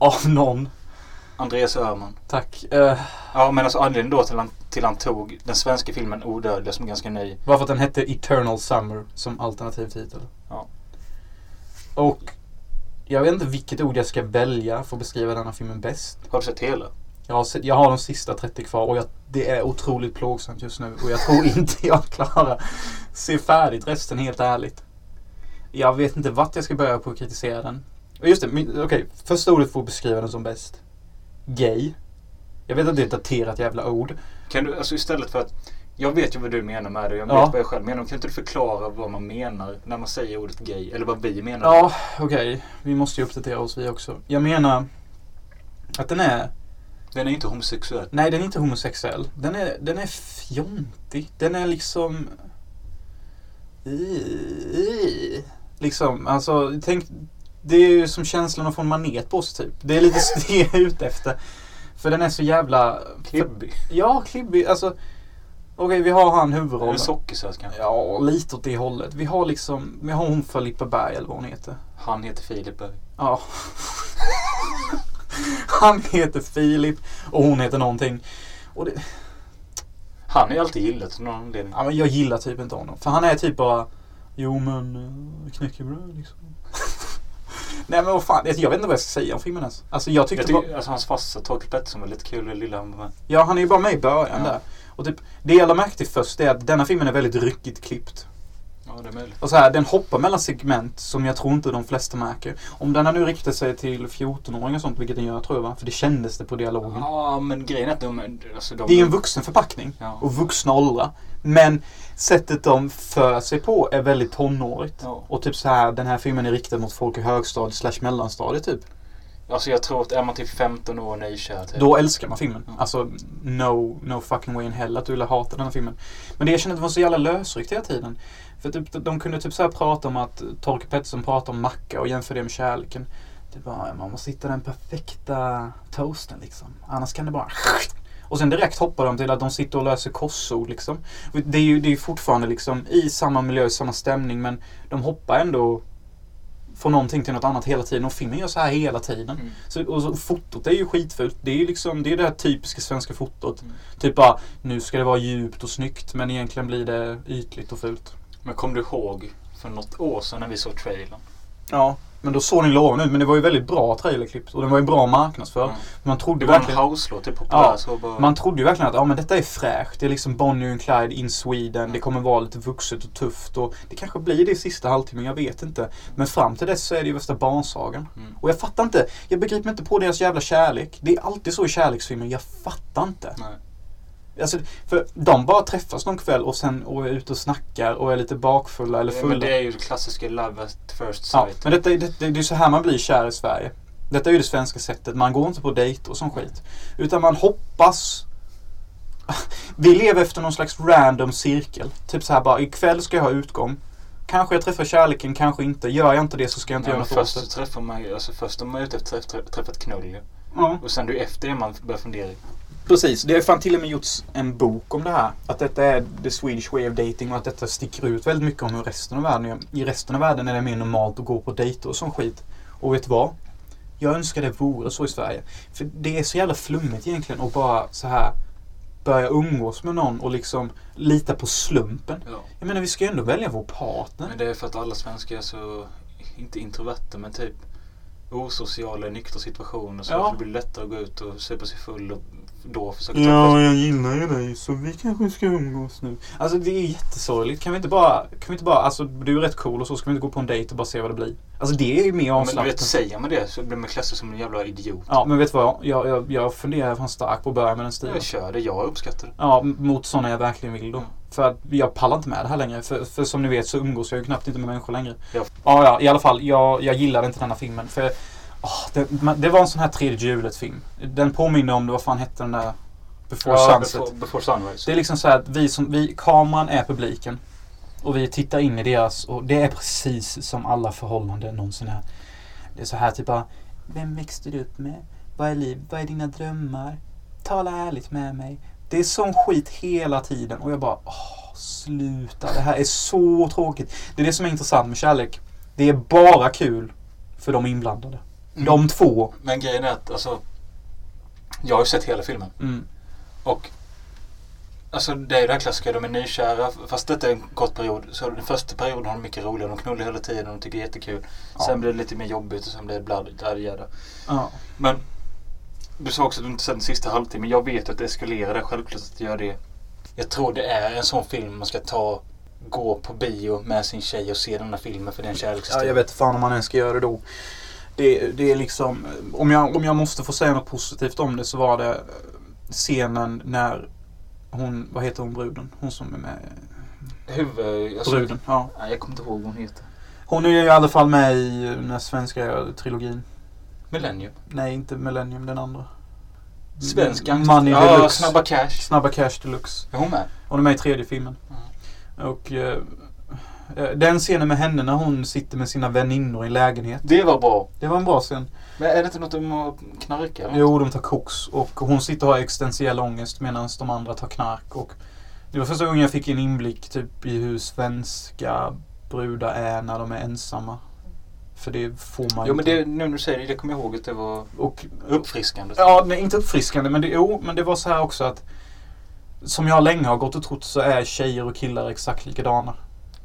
Av någon. Andreas Öhman. Tack. Uh, Ja, men alltså anledningen då till han, till han tog den svenska filmen Odödliga som är ganska ny. bara för att den hette Eternal Summer som alternativ titel. Ja. Och jag vet inte vilket ord jag ska välja för att beskriva denna filmen bäst. Har du sett hela? Jag har, sett, jag har de sista 30 kvar och jag, det är otroligt plågsamt just nu. Och jag tror inte jag klarar se färdigt resten helt ärligt. Jag vet inte vart jag ska börja på att kritisera den. Just det, okej. första ordet att beskriva den som bäst. Gay. Jag vet att det är ett daterat jävla ord. Kan du, alltså istället för att jag vet ju vad du menar med det. Jag vet Ja. vad jag själv menar. Kan inte du förklara vad man menar när man säger ordet gay? Eller vad vi menar? Ja, okej. Vi måste ju uppdatera oss vi också. Jag menar att den är... Den är inte homosexuell. Nej, den är inte homosexuell. Den är, den är fjontig. Den är liksom... I- Liksom, alltså tänk... Det är ju som känslan att få en manet på sig typ. Det är lite det jag är ute efter. För den är så jävla... Klibbig. Ja, klibbig. Alltså... Okej, vi har han Är huvudrollen. det sockersöt kanske? Ja, lite åt det hållet. Vi har liksom... Vi har hon Filippa Berg eller vad hon heter. Han heter Filip Berg. Ja. Han heter Filip och hon heter någonting. Och det, Han är ju alltid gillat av någon anledning. ja, men jag gillar typ inte honom. För han är typ bara Jo men uh, knäckebröd liksom. Nej men vad fan. Jag vet inte vad jag ska säga om filmen ens. Alltså jag tyckte Jag bara, tycker, alltså hans farsa Torkel Pettersson var lite kul. Det lilla med. Ja han är ju bara med i början Ja. där. Och typ det jag lade märke till först är att denna filmen är väldigt ryckigt klippt. Är möjligt. Och så här, den hoppar mellan segment som jag tror inte de flesta märker. Om den här nu riktar sig till 14-åringar och sånt, vilket den gör tror jag va? För det kändes det på dialogen. Ja, men grejen är att de... Alltså, de Det är en vuxen förpackning. Ja. Och vuxna åldrar. Men sättet de för sig på är väldigt tonårigt. Ja. Och typ så här, den här filmen är riktad mot folk i högstadiet slash mellanstadiet typ. Alltså jag tror att är man typ 15 år och nykär typ. Då älskar man filmen. Ja. Alltså no, no fucking way in hell att du ville hata den här filmen. Men det jag kände att det var så jävla lösryckt hela tiden. För typ, de kunde typ så här prata om att Torkel Pettersson pratar om macka och jämför det med kärleken. Det bara, man måste hitta den perfekta toasten liksom. Annars kan det bara... Och sen direkt hoppar de till att de sitter och löser korsord liksom. Det är ju det är fortfarande liksom i samma miljö, i samma stämning men de hoppar ändå från någonting till något annat hela tiden. Och filmen gör så här hela tiden. Mm. Så, och så, fotot är ju skitfult. Det är ju liksom, det är det här typiska svenska fotot. Mm. Typ bara, nu ska det vara djupt och snyggt men egentligen blir det ytligt och fult. Men kom du ihåg för något år sedan när vi såg trailern? Ja. Men då såg den lovande ut. Men det var ju väldigt bra trailerklipp. Och den var ju bra marknadsför. Mm. Man trodde Det var en verkligen... house-låt, typ Ja, bara... Man trodde ju verkligen att ja, men detta är fräscht. Det är liksom Bonnie and Clyde in Sweden. Mm. Det kommer vara lite vuxet och tufft. Och det kanske blir det i sista halvtimmen, jag vet inte. Men fram till dess så är det ju värsta barnsagan. Mm. Och jag fattar inte. Jag begriper inte på deras jävla kärlek. Det är alltid så i kärleksfilmer. Jag fattar inte. Nej. Alltså, för de bara träffas någon kväll och sen och är ute och snackar och är lite bakfulla eller Ja, fulla. men det är ju det klassiska love at first ja, sight. men detta, det, det, det är så här man blir kär i Sverige. Detta är ju det svenska sättet. Man går inte på dejt och sån skit. Utan man hoppas. Vi lever efter någon slags random cirkel. Typ så här bara, ikväll ska jag ha utgång. Kanske jag träffar kärleken, kanske inte. Gör jag inte det så ska jag inte Nej, göra något åt först det. så träffar man alltså först är man ute efter att träffa, ett knull. Ja. Och sen det ju efter det man börjar fundera. Precis, det har fan till och med gjorts en bok om det här. Att detta är the Swedish way of dating och att detta sticker ut väldigt mycket om hur resten av världen gör. I resten av världen är det mer normalt att gå på dejter och sån skit. Och vet du vad? Jag önskar det vore så i Sverige. För det är så jävla flummigt egentligen att bara så här börja umgås med någon och liksom lita på slumpen. Ja. Jag menar vi ska ju ändå välja vår partner. Men det är för att alla svenskar är så, inte introverta men typ osociala i nyktra situationer. Så Ja. därför blir det lättare att gå ut och supa sig full och då försöka träffa jag gillar ju dig så vi kanske ska umgås nu. Alltså det är jättesorgligt. Kan vi inte bara, kan vi inte bara, alltså du är rätt cool och så ska vi inte gå på en dejt och bara se vad det blir. Alltså det är ju mer Men du avslappnat. vet, säger man det så blir man klassad som en jävla idiot. Ja men vet du vad? Jag, jag, jag funderar fan starkt på att börja med den stilen. Jag kör det, jag uppskattar det. Ja, mot sådana jag verkligen vill då. Mm. För att jag pallar inte med det här längre. För, för som ni vet så umgås jag ju knappt inte med människor längre. Ja. Ja, ja, i alla fall. Jag, jag gillade inte denna filmen. För åh, det, det var en sån här tredje hjulet film. Den påminner om, det, vad fan hette den där? Before Sunset. Before, before Sunrise. Det är liksom så här att vi som, vi, kameran är publiken. Och vi tittar in i deras, och det är precis som alla förhållanden någonsin är. Det är så här typ bara, vem växte du upp med? Vad är liv? Vad är dina drömmar? Tala ärligt med mig. Det är sån skit hela tiden och jag bara, åh, sluta. Det här är så tråkigt. Det är det som är intressant med kärlek. Det är bara kul för de inblandade. De två. Men grejen är att alltså, jag har ju sett hela filmen. Mm. Och Alltså det är ju det här klassiska, de är nykära fast detta är en kort period. Så den första perioden har de mycket roligare, de knullar hela tiden och de tycker det är jättekul. Ja. Sen blir det lite mer jobbigt och sen blir det bladjada. Ja. Men du sa också att du inte sett den sista halvtimmen. Jag vet att det eskalerar det, självklart att det gör det. Jag tror det är en sån film man ska ta, gå på bio med sin tjej och se den här filmen för det är en Ja, jag vet fan om man ens ska göra det då. Det, det är liksom, om jag, om jag måste få säga något positivt om det så var det eh, scenen när hon, vad heter hon bruden? Hon som är med. Huvud... Alltså, Bruden, ja. Nej, jag kommer inte ihåg vad hon heter. Hon är i alla fall med i den här svenska trilogin. Millennium. Nej, inte Millennium, den andra. Svensk Money Ja, Deluxe. Snabba Cash. Snabba Cash Deluxe. Är hon med? Hon är med i tredje filmen. Och eh, eh, den scenen med henne när hon sitter med sina väninnor i en lägenhet. Det var bra. Det var en bra scen. Men är det inte något om att knarka? eller? Jo, de tar koks och hon sitter och har existentiell ångest medan de andra tar knark. Och det var första gången jag fick en inblick typ i hur svenska brudar är när de är ensamma. För det får man Jo men inte. det, nu när du säger det, det kommer jag ihåg att det var Och, uppfriskande. ja, nej, inte uppfriskande men det, jo, men det var så här också att som jag länge har gått och trott så är tjejer och killar exakt likadana.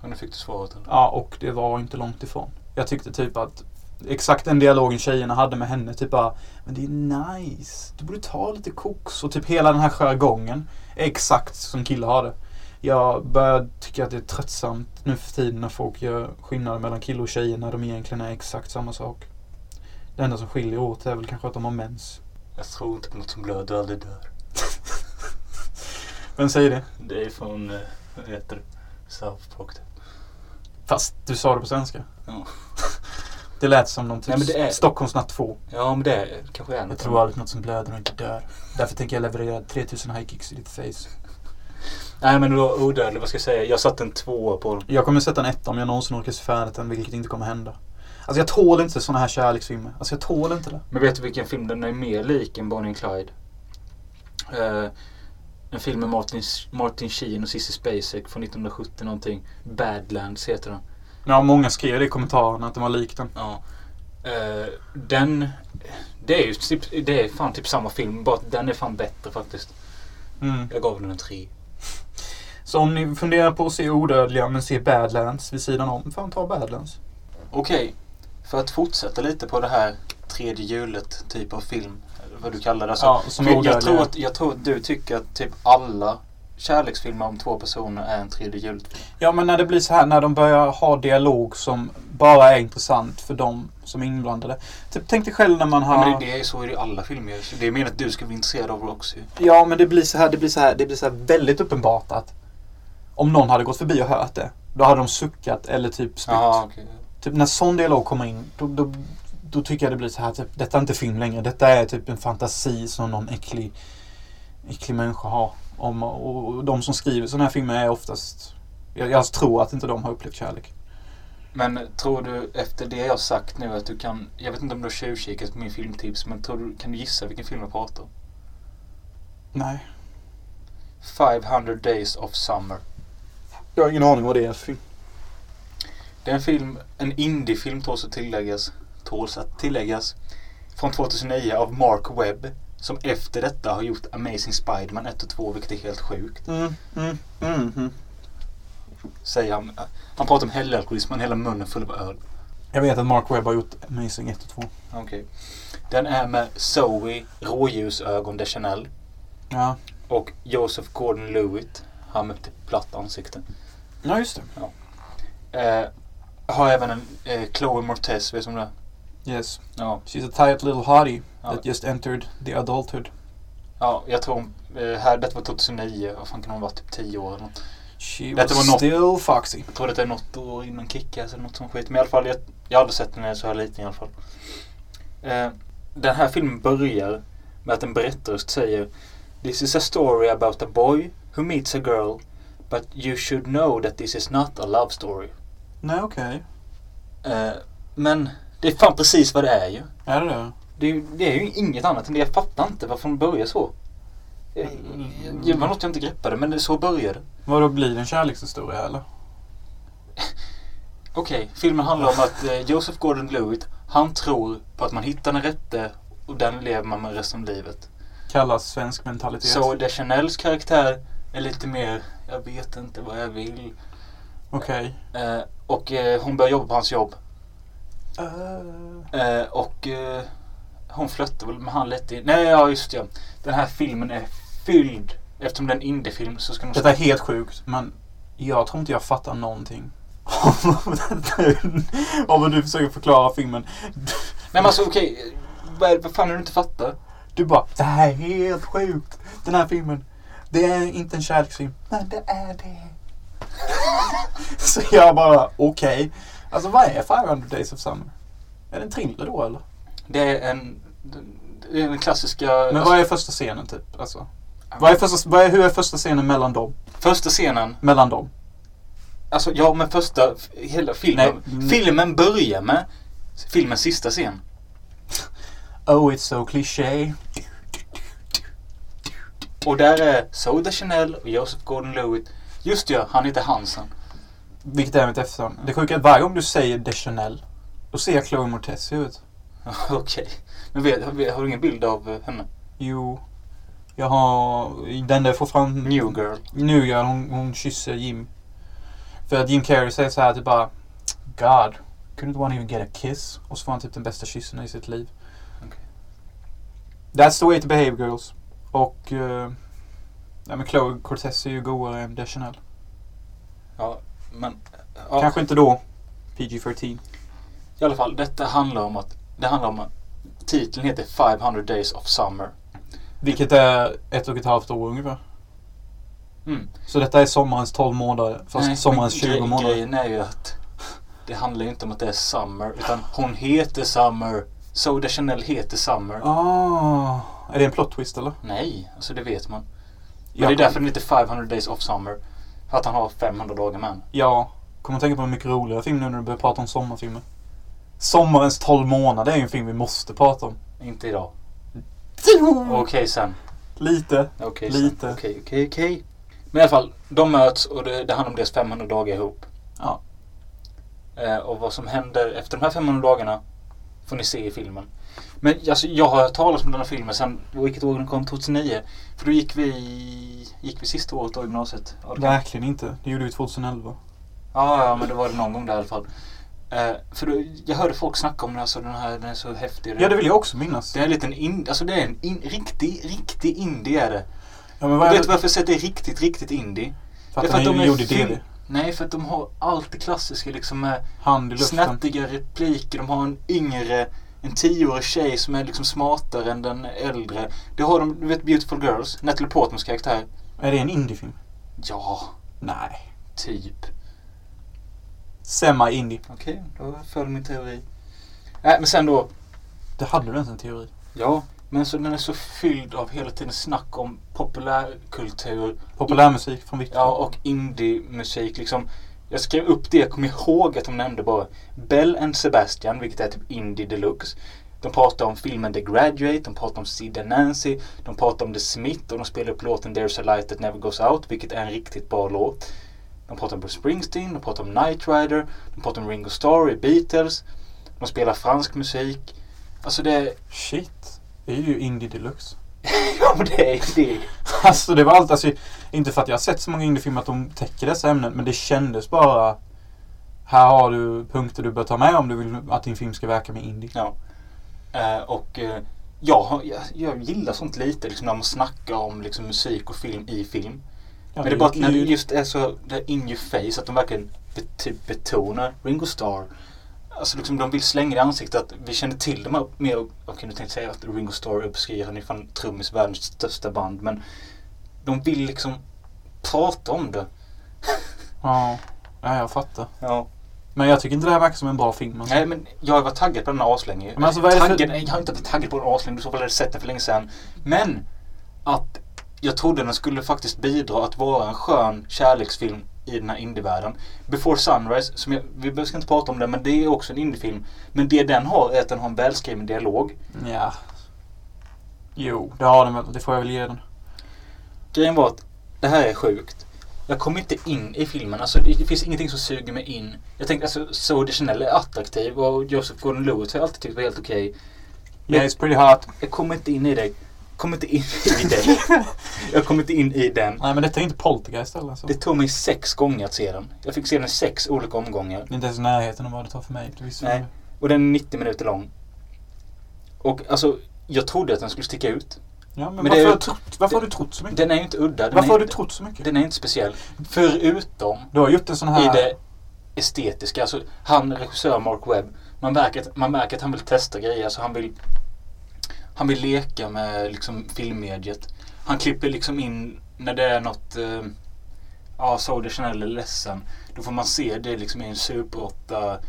Och nu fick du svaret. eller? Ja, och det var inte långt ifrån. Jag tyckte typ att exakt den dialogen tjejerna hade med henne, typ bara Men det är nice. Du borde ta lite koks. Och typ hela den här jargongen är exakt som killar har det. Jag börjar tycka att det är tröttsamt nu för tiden när folk gör skillnad mellan kille och tjejer när de egentligen är exakt samma sak. Det enda som skiljer åt är väl kanske att de har mens. Jag tror inte på något som blöder aldrig dör. Vem säger det? Det är från, eh, vad heter det? South Park. Fast du sa det på svenska. Ja. Det lät som någon typ Nej, är- Stockholmsnatt 2. Ja men det är, kanske är Jag något. tror aldrig något som blöder och inte dör. Därför tänker jag leverera 3000 high kicks i ditt face. Nej men då odödlig, vad ska jag säga? Jag satte en tvåa på. Jag kommer sätta en etta om jag någonsin orkar se färdigt den, vilket inte kommer hända. Alltså jag tål inte såna här kärleksfilmer. Alltså jag tål inte det. Men vet du vilken film den är mer lik än Bonnie and Clyde? Eh, en film med Martin, Martin Sheen och Sissy Spacek från 1970 någonting. Badlands heter den. Ja, många skrev det i kommentarerna att den var lik den. Ja. Eh, den, det är ju typ, det är fan typ samma film, bara att den är fan bättre faktiskt. Mm. Jag gav den en tre. Så om ni funderar på att se Odödliga men se Badlands vid sidan om, fan ta Badlands. Okej, för att fortsätta lite på det här tredje hjulet typ av film. Vad du kallar det. Alltså, Ja, som jag, odödliga. tror att, jag tror att du tycker att typ alla kärleksfilmer om två personer är en tredje hjulet. Ja, men när det blir så här, när de börjar ha dialog som bara är intressant för de som är inblandade. Typ, tänk dig själv när man har... Ja, men det, det är så i alla filmer. Så det är meningen att du ska bli intresserad av det också. ju. Ja, men det blir så här, det blir så här, det blir så här väldigt uppenbart att om någon hade gått förbi och hört det, då hade de suckat eller typ spytt. Okej. Typ när sån dialog kommer in, då, då, då tycker jag det blir så här, typ, detta är inte film längre. Detta är typ en fantasi som någon äcklig, äcklig människa har. Om, och, och de som skriver sådana här filmer är oftast, jag, jag tror att inte de har upplevt kärlek. Men tror du efter det jag sagt nu att du kan, jag vet inte om du har tjuvkikat på min filmtips, men tror du, kan du gissa vilken film jag pratar om? Nej. 500 Days of Summer. Jag har ingen aning vad det är för film. Det är en film, en indiefilm tåls att tilläggas, tåls att tilläggas, från 2009 av Mark Webb. Som efter detta har gjort Amazing Spider-Man 1 och 2, vilket är helt sjukt. Mm, mm, mm, mm. Säger han. Han pratar om helgalkoholism, men hela munnen full av öl. Jag vet att Mark Webb har gjort Amazing 1 och 2. Okej. Den är med Zoe Rådjursögon de Chanel Ja. och Joseph Gordon-Levitt. Han med platt ansikte. ja, just det. Eh, har även en eh, Chloe Mortez, vet du om det är? Yes. Ja. She's a tight little hottie Ja. that just entered the adulthood. ja, jag tror eh, här, detta var 2009. Vad fan kan hon vara? Typ 10 år eller något. She Detta was något- still foxy. Jag tror det är något år innan Kick-Ass eller något sånt skit. Men i alla fall, jag, jag har aldrig sett den när jag så här liten i alla fall. Eh, den här filmen börjar med att en berättarröst säger This is a story about a boy who meets a girl but you should know that this is not a love story. Nej, okej. Eh, men det är fan precis vad det är ju. Är det det? Det är, ju- det är ju inget annat än det. Jag fattar inte varför de börjar så. Det var något jag inte greppade men det, så börjar det. Vadå, blir det en kärlekshistoria eller? Okej, filmen handlar om att eh, Joseph Gordon-Levitt, han tror på att man hittar den rätte och den lever man med resten av livet. Kallas svensk mentalitet. Så Deschanels karaktär är lite mer, jag vet inte vad jag vill. Okej. Eh, och eh, hon börjar jobba på hans jobb. Uh, Eh, och eh, hon flörtar väl med han lite. i- Nej, ja just det. Den här filmen är fylld. Eftersom det är en indiefilm så ska de... detta är helt sjukt, men jag tror inte jag fattar någonting. Om du försöker förklara filmen. Nej men alltså okej. vad, är- vad fan är det du inte fattar? Du bara, det här är helt sjukt. Den här filmen, det är inte en kärleksfilm. Men det är det. Så jag bara, okej. Alltså vad är 500 Days of Summer? Är det en thriller då eller? Det är en... Det är den klassiska... Men vad är första scenen typ? Alltså, vad är första, vad är, hur är första scenen mellan dem? Första scenen. Mellan dem? Alltså ja men första, hela filmen. Nej. Mm. Filmen börjar med filmens sista scen. Oh it's so cliché. Och där är Soda Chanel och Joseph Gordon-Levitt. Just ja, han heter Hansen. Vilket är mitt efternamn. Det sjuka är att varje gång du säger Deschanel, då ser jag Chloe i huvudet. Okej. Men vet, har, du ingen bild av eh, henne? Jo. Jag har den där får fram... New Girl. New Girl, hon, hon kysser Jim. För att Jim Carrey säger så här typ bara God, couldn't one even get a kiss? Och så får han typ den bästa kyssen i sitt liv. Okej. That's the way to behave girls. Och... Uh, ja men Chloe Cortez är ju godare än Deschanel. Ja, men... Ja, Kanske inte då. PG-13. I alla fall, detta handlar om att... Det handlar om att titeln heter 500 Days of Summer. Vilket är ett och ett halvt år ungefär. Mm. Så detta är sommarens 12 månader. Fast Nej, sommarens men 20 gre- månader. Grejen är ju att det handlar ju inte om att det är Summer. Utan hon heter Summer. Soda Chanel heter Summer. Ah, är det en plot twist eller? Nej, alltså det vet man. Men Jag det är därför den heter 500 Days of Summer. Att han har 500 dagar med. Ja. Kommer att tänka på en mycket roligare film nu när du börjar prata om sommarfilmer. Sommarens 12 månader är ju en film vi måste prata om. Inte idag. Okej sen. Lite. Okej Lite. Okej, okej, okej. Men i alla fall, de möts och det, det handlar om deras 500 dagar ihop. Ja. Eh, och vad som händer efter de här 500 dagarna får ni se i filmen. Men alltså, jag har hört talas om den här filmen sen, vilket år den kom? 2009? För då gick vi, gick vi sista året gymnasiet. Ja, det kan- Verkligen inte. Det gjorde vi 2011. Ja, ja, men det var det någon gång där i alla fall. Eh, för då, jag hörde folk snacka om den, alltså, den här, den är så häftig. Ja, det vill jag också minnas. Det är en liten in, alltså det är en in, riktig, riktig indie är det. Ja, men vad vet du det? varför jag säger att det är riktigt, riktigt indie? För det att är för att de är är gjord i film- DD. Nej, för att de har allt det klassiska liksom med Hand i luften. snärtiga repliker. De har en yngre, en tioårig tjej som är liksom smartare än den äldre. Det har de, du vet Beautiful Girls, Natalie Portmans karaktär. Är det en indiefilm? Ja, Nej. typ. Semi-indie. Okej, då föll min teori. Nej, men sen då. Det hade du ens en teori. Ja, men så den är så fylld av hela tiden snack om populärkultur Populärmusik från Victor. ja, och indie-musik. Liksom. Jag skrev upp det, jag kommer ihåg att de nämnde bara Bell and Sebastian, vilket är typ indie deluxe. De pratar om filmen The Graduate, de pratar om Sid and Nancy, de pratar om The Smith och de spelar upp låten There's a light that never goes out, vilket är en riktigt bra låt. De pratar om Bruce Springsteen, de pratar om Knight Rider, de pratar om Ringo Starr i Beatles. De spelar fransk musik. Alltså det, Shit. Det är ju indie deluxe. ja men det är det. Alltså det var allt, alltså, inte för att jag har sett så många indiefilmer att de täcker dessa ämnen, men det kändes bara här har du punkter du bör ta med om du vill att din film ska verka med indie. Ja. Eh, och eh, jag, jag, jag gillar sånt lite, liksom när man snackar om liksom, musik och film i film. Ja, Men det är bara att när det just är så det är in your face, att de verkligen be, typ betonar Ringo Starr. Alltså liksom de vill slänga i ansiktet att vi känner till de här mer, okej nu tänkte jag säga att Ringo Starr är uppskriven, han är fan trummis världens största band. Men de vill liksom prata om det. Ja, ja, jag fattar. Ja. Men jag tycker inte det här verkar som en bra film. Alltså. Nej men jag var taggad på den här aslänge. Men alltså, vad är det för- taggad, nej, jag har inte varit taggad på den aslänge, i så fall hade jag sett den för länge sedan. Men att jag trodde den skulle faktiskt bidra att vara en skön kärleksfilm i den här indievärlden. Before Sunrise, som jag, vi ska inte prata om den, men det är också en indiefilm. Men det den har är att den har en välskriven dialog. Ja. Jo, det har den. Det får jag väl ge den. Grejen var att det här är sjukt. Jag kom inte in i filmen. Alltså det, det finns ingenting som suger mig in. Jag tänkte alltså Zoe Deschanel är attraktiv och Joseph Gordon-Levitt har jag alltid tyckt var helt okej. Yeah, it's pretty hot. Jag kommer inte in i dig. Jag kommer inte in i dig. Jag kommer inte in i den. Nej, men detta är inte Poltergeist heller. Så. Det tog mig sex gånger att se den. Jag fick se den i sex olika omgångar. Det är inte ens i närheten av vad det tar för mig. Nej. Och den är 90 minuter lång. Och alltså, jag trodde att den skulle sticka ut. Ja, men, Men varför, ju- trott, varför har du trott så mycket? Den är ju inte udda. Varför har du trott så mycket? Den är inte speciell. Förutom Du har gjort en sån i här... det estetiska. Alltså, han, regissör Mark Webb, man märker, att, man märker att han vill testa grejer. Alltså, han, vill, han vill leka med liksom, filmmediet. Han klipper liksom in när det är något... Eh, ja, Saudi Chanel är ledsen. Då får man se det liksom i en Super 8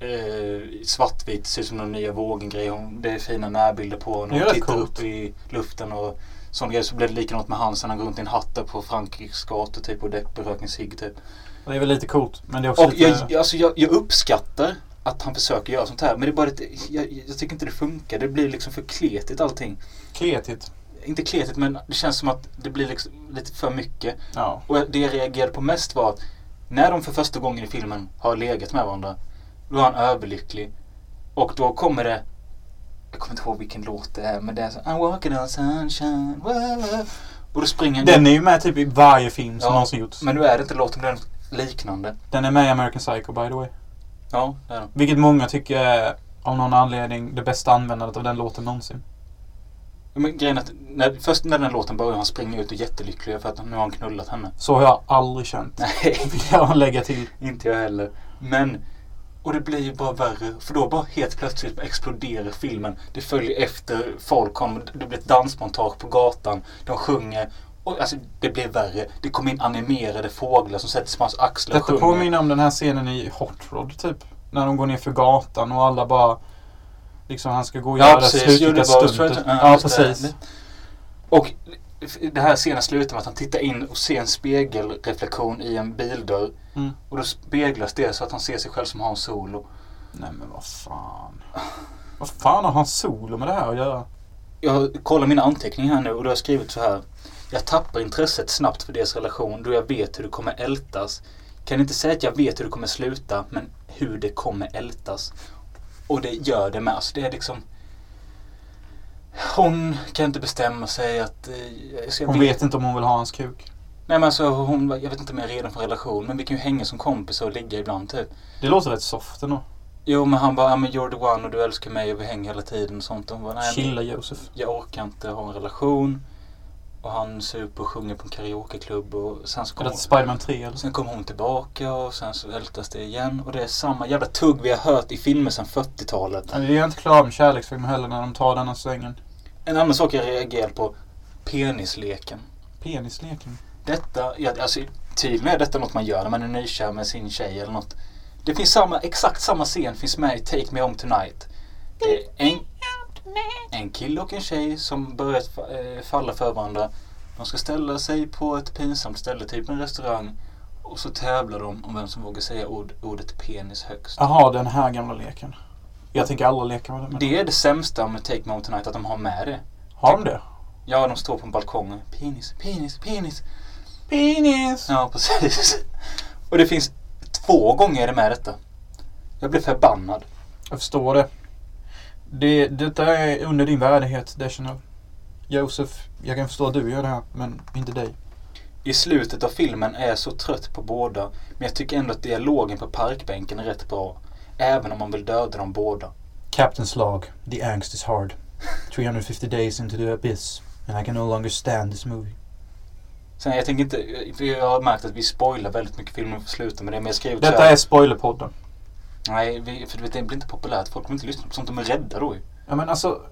eh, svartvit, ser ut som någon nya vågen-grej. Det är fina närbilder på är Hon tittar coolt. upp i luften och sån grej. Så blir det likadant med han sen han går runt i en hatt där på Frankrikes gator typ och deppig röker en cigg typ. Det är väl lite coolt. Men det är också Och lite... jag, alltså jag, jag uppskattar att han försöker göra sånt här. Men det är bara att jag, jag tycker inte det funkar. Det blir liksom för kletigt allting. Kreativt. Inte kletigt men det känns som att det blir liksom lite för mycket. Ja. Och det jag reagerade på mest var att när de för första gången i filmen har legat med varandra. Då är han överlycklig. Och då kommer det Jag kommer inte ihåg vilken låt det är men det är så I'm walking on sunshine wow. Och då springer Den är ju med typ i varje film som Ja, någonsin gjorts. Men nu är det inte låten, den är liknande. Den är med i American Psycho by the way. Ja, det är den. Vilket många tycker är av någon anledning det bästa användandet av den låten någonsin. Men grejen är att när, först när den låten börjar han springa ut och är jättelycklig för att nu har han knullat henne. Så har jag aldrig känt. Nej, Vill jag lägga till. inte jag heller. Men, och det blir ju bara värre. För då bara helt plötsligt exploderar filmen. Det följer efter folk, kommer, det blir ett dansmontage på gatan. De sjunger. Och alltså det blir värre. Det kommer in animerade fåglar som sätter sig på hans axlar och sjunger. påminner om den här scenen i Hot Rod typ. När de går ner för gatan och alla bara Liksom han ska gå och Ja göra precis, slutliga stuntet. Ja, Ja just det. precis. Och det här scenen slutar med att han tittar in och ser en spegelreflektion i en bildörr. Mm. Och då speglas det så att han ser sig själv som Hans Solo. Nej men vad fan. Vad fan har han solo med det här att göra? Jag kollar mina anteckningar här nu och då har jag skrivit så här. Jag tappar intresset snabbt för deras relation då jag vet hur det kommer ältas. Kan inte säga att jag vet hur det kommer sluta, men hur det kommer ältas. Och det gör det med. Alltså det är liksom... Hon kan inte bestämma sig att... Eh, Hon vet inte om hon vill ha hans kuk. Nej men alltså hon, jag vet inte om jag är redan för relation men vi kan ju hänga som kompisar och ligga ibland typ. Det låter rätt soft ändå. Jo men han bara, men you're the one och du älskar mig och vi hänger hela tiden och sånt. Och hon bara, nej Chilla Josef. jag orkar inte ha en relation. Och han super och sjunger på en karaokeklubb och sen så kommer Spiderman 3 eller? sen kommer hon tillbaka och sen så ältas det igen. Och det är samma jävla tugg vi har hört i filmer sedan 40-talet. Nej, det är inte klar med kärleksfilmer heller när de tar denna svängen. En annan sak jag reagerar på. Penisleken. Penisleken. Detta, ja, alltså tydligen är detta något man gör när man är nykär med sin tjej eller något. Det finns samma, exakt samma scen finns med i Take Me Home Tonight. Det är en, en kille och en tjej som börjat fa- eh, falla för varandra. De ska ställa sig på ett pinsamt ställe, typ en restaurang. Och så tävlar de om vem som vågar säga ord, ordet penis högst. Jaha, den här gamla leken. Jag tänker alla lekar med det. Men... Det är det sämsta med Take Me Home Tonight, att de har med det. Har de det? Ja, de står på en balkong. Penis, penis, penis. Penis! Ja, precis. Och det finns två gånger det med detta. Jag blev förbannad. Jag förstår det. Det. Detta är under din värdighet, Deschanel. Josef, jag kan förstå att du gör det här, men inte dig. I slutet av filmen är jag så trött på båda. Men jag tycker ändå att dialogen på parkbänken är rätt bra. Även om man vill döda dem båda. Captain's log. The angst is hard. 350 days into the abyss. And I can no longer stand this movie. Sen jag tänker inte, för jag har märkt att vi spoilar väldigt mycket filmer för sluta med det. Men jag skrev Detta är spoilerpodden. Nej, vi, för det blir inte populärt. Folk kommer inte lyssna på sånt. De är rädda då ju. Ja men alltså,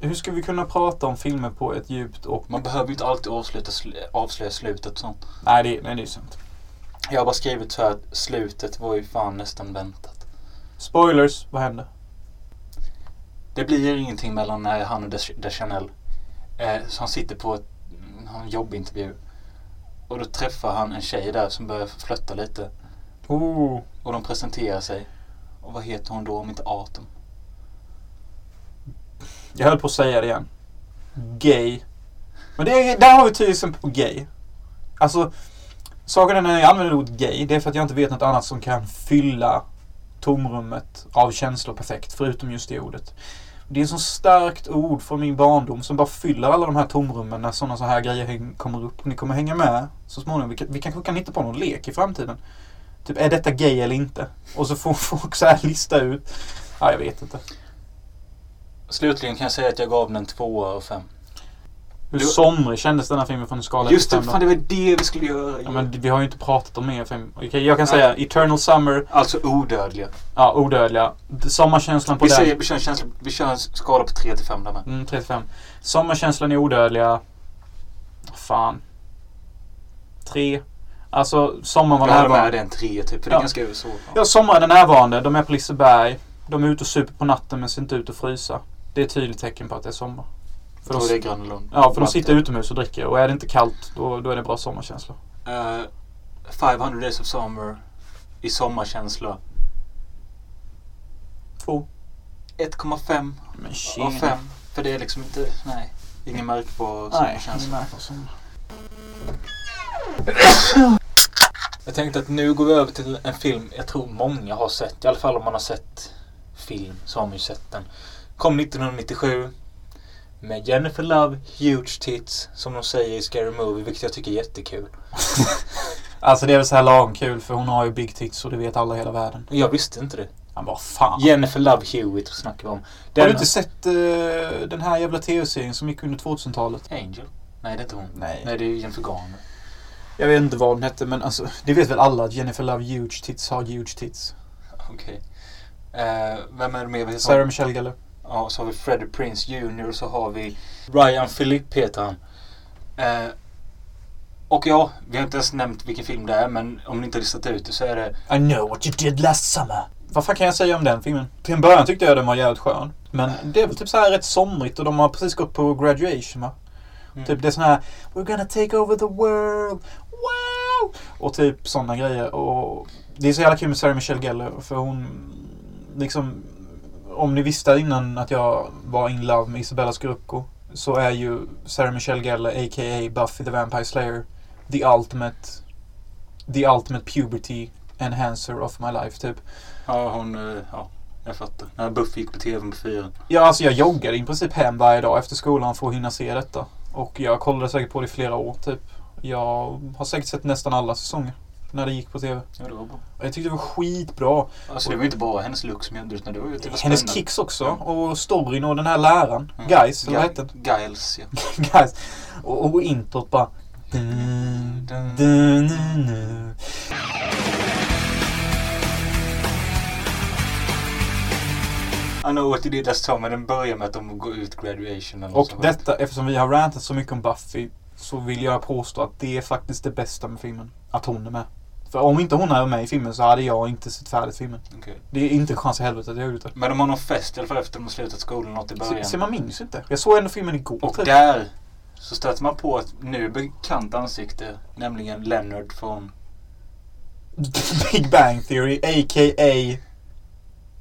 hur ska vi kunna prata om filmer på ett djupt och... Man behöver ju inte alltid avsluta, sl- avslöja slutet och sånt. Nej, det, nej, det är sant. Jag har bara skrivit så här att slutet var ju fan nästan väntat. Spoilers, vad hände? Det blir ingenting mellan han och Des- Deschanel. Eh, så han sitter på ett, mm, en jobbintervju. Och då träffar han en tjej där som börjar flötta lite. Oh. Och de presenterar sig. Och vad heter hon då om inte Atom? Jag höll på att säga det igen. Gay. Men det är, där har vi tydligen på gay. Alltså, saken är när jag använder ordet gay, det är för att jag inte vet något annat som kan fylla tomrummet av känslor perfekt, förutom just det ordet. Det är ett så starkt ord från min barndom som bara fyller alla de här tomrummen när sådana så här grejer kommer upp. Ni kommer hänga med så småningom. Vi, kan, vi kanske kan hitta på någon lek i framtiden. Typ, är detta gay eller inte? Och så får folk så här lista ut. Ja, jag vet inte. Slutligen kan jag säga att jag gav den en tvåa av fem. Hur Du- somrig kändes den här filmen från en skala Just det, till fan det var det vi skulle göra. Ja, men vi har ju inte pratat om mer film. Okej, jag kan säga Eternal Summer, Alltså odödliga. ja, Odödliga. Sommarkänslan på Vi, den. säger, vi, kör en känsla, vi kör en skala på 3 till 5 där med. Mm, 35. Sommarkänslan i Odödliga. Fan. Tre. Alltså, sommaren var med, närvarande. det är en 3 typ. För det Ja. är ganska så. Ja, sommaren är närvarande. De är på Liseberg. De är ute och super på natten men ser inte ut att frysa. Det är ett tydligt tecken på att det är sommar. För de, det är Grönlund. ja, för de sitter utomhus och dricker. Och är det inte kallt, då, då är det bra sommarkänsla. Uh, 500 Days of Summer i sommarkänsla. Två. 1,5 Men av tjena. 5. För det är liksom inte, nej. Ingen märkbar Nej, sommarkänsla. det märks som. Jag tänkte att nu går vi över till en film jag tror många har sett. I alla fall om man har sett film så har man ju sett den. Kom 1997. Med Jennifer Love, Huge Tits, som de säger i Scary Movie, vilket jag tycker är jättekul. Alltså det är väl så här lagom kul för hon har ju big tits och det vet alla i hela världen. Jag visste inte det. Han bara fan. Jennifer Love Hewitt snackar vi om. Har Den, du inte sett eh, den här jävla tv-serien som gick under 2000-talet? Angel? Nej, det är inte hon. Nej. Nej, det är Jennifer Garner. Jag vet inte vad den hette men alltså det vet väl alla att Jennifer Love Huge Tits har huge tits. Okej. Eh, vem är det mer vi har? Sarah Michelle Gellar. Ja, så har vi Freddie Prince Jr. och så har vi Ryan Philippe heter han. Eh, och ja, vi har inte ens nämnt vilken film det är men om ni inte har listat ut det så är det I know what you did last summer. Vad fan kan jag säga om den filmen? Till en början tyckte jag den var jävligt skön. Men det är väl typ så här rätt somrigt och de har precis gått på graduation va? Mm. Typ det är sån här We're gonna take over the world. Och typ sådana grejer. Och det är så jävla kul med Sarah Michelle Gellar för hon liksom om ni visste innan att jag var in love med Isabella Scorupco så är ju Sarah Michelle Gellar a.k.a. Buffy the Vampire Slayer the ultimate the ultimate puberty enhancer of my life typ. Ja, hon... eh, Ja, jag fattar. När Buffy gick på TV på fyran. Ja, alltså jag joggade i princip hem varje dag efter skolan för att hinna se detta. Och jag kollade säkert på det i flera år typ. Jag har säkert sett nästan alla säsonger när det gick på TV. Ja, det var bra. Jag tyckte det var skitbra. Alltså det var ju inte bara hennes look som gjorde det utan det var ju typ Hennes kicks också. Ja. Och storyn och den här läraren. Mm. Guys, eller vad hette den? Giles, ja. Guys. Och, och introt bara... Dun, dun, dun. I know what you did last summer. Den börjar med att de går ut graduation eller Och detta, eftersom vi har rantat så mycket om Buffy så vill jag påstå att det är faktiskt det bästa med filmen. Att hon är med. För om inte hon är med i filmen så hade jag inte sett färdigt filmen. Okej. Det är inte en chans i helvete att jag gjorde det. Men de har någon fest i alla fall efter de har slutat skolan något i början. så man minns inte. Jag såg ändå filmen igår. Och typ. där så stöter man på ett nu bekant ansikte. Nämligen Leonard från... Big Bang Theory, a.k.a.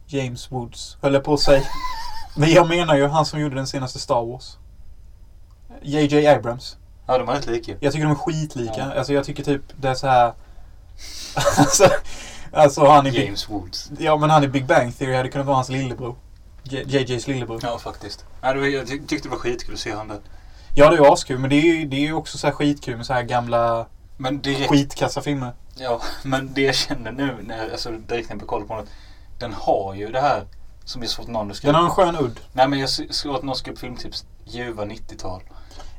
James Woods, höll jag på att säga. Men jag menar ju han som gjorde den senaste Star Wars. J.J. Abrams. Ja, de är rätt lika. Jag tycker de är skitlika. Ja. Alltså jag tycker typ det är så här. alltså, alltså han i Big... James Woods. Ja men han i Big Bang Theory hade kunnat vara hans lillebror. JJ's lillebror. Ja, faktiskt. Ja, det var, jag tyck- tyckte det var skitkul att se han där. Ja det är ju askul men det är ju det är också så här skitkul med så här gamla Men direkt, skitkassa filmer. ja, men det jag känner nu, när, alltså direkt när jag kollar på den. Den har ju det här som jag såg att någon skrev. Den har en skön udd. Nej men jag såg att någon skrev filmtips. Ljuva 90-tal.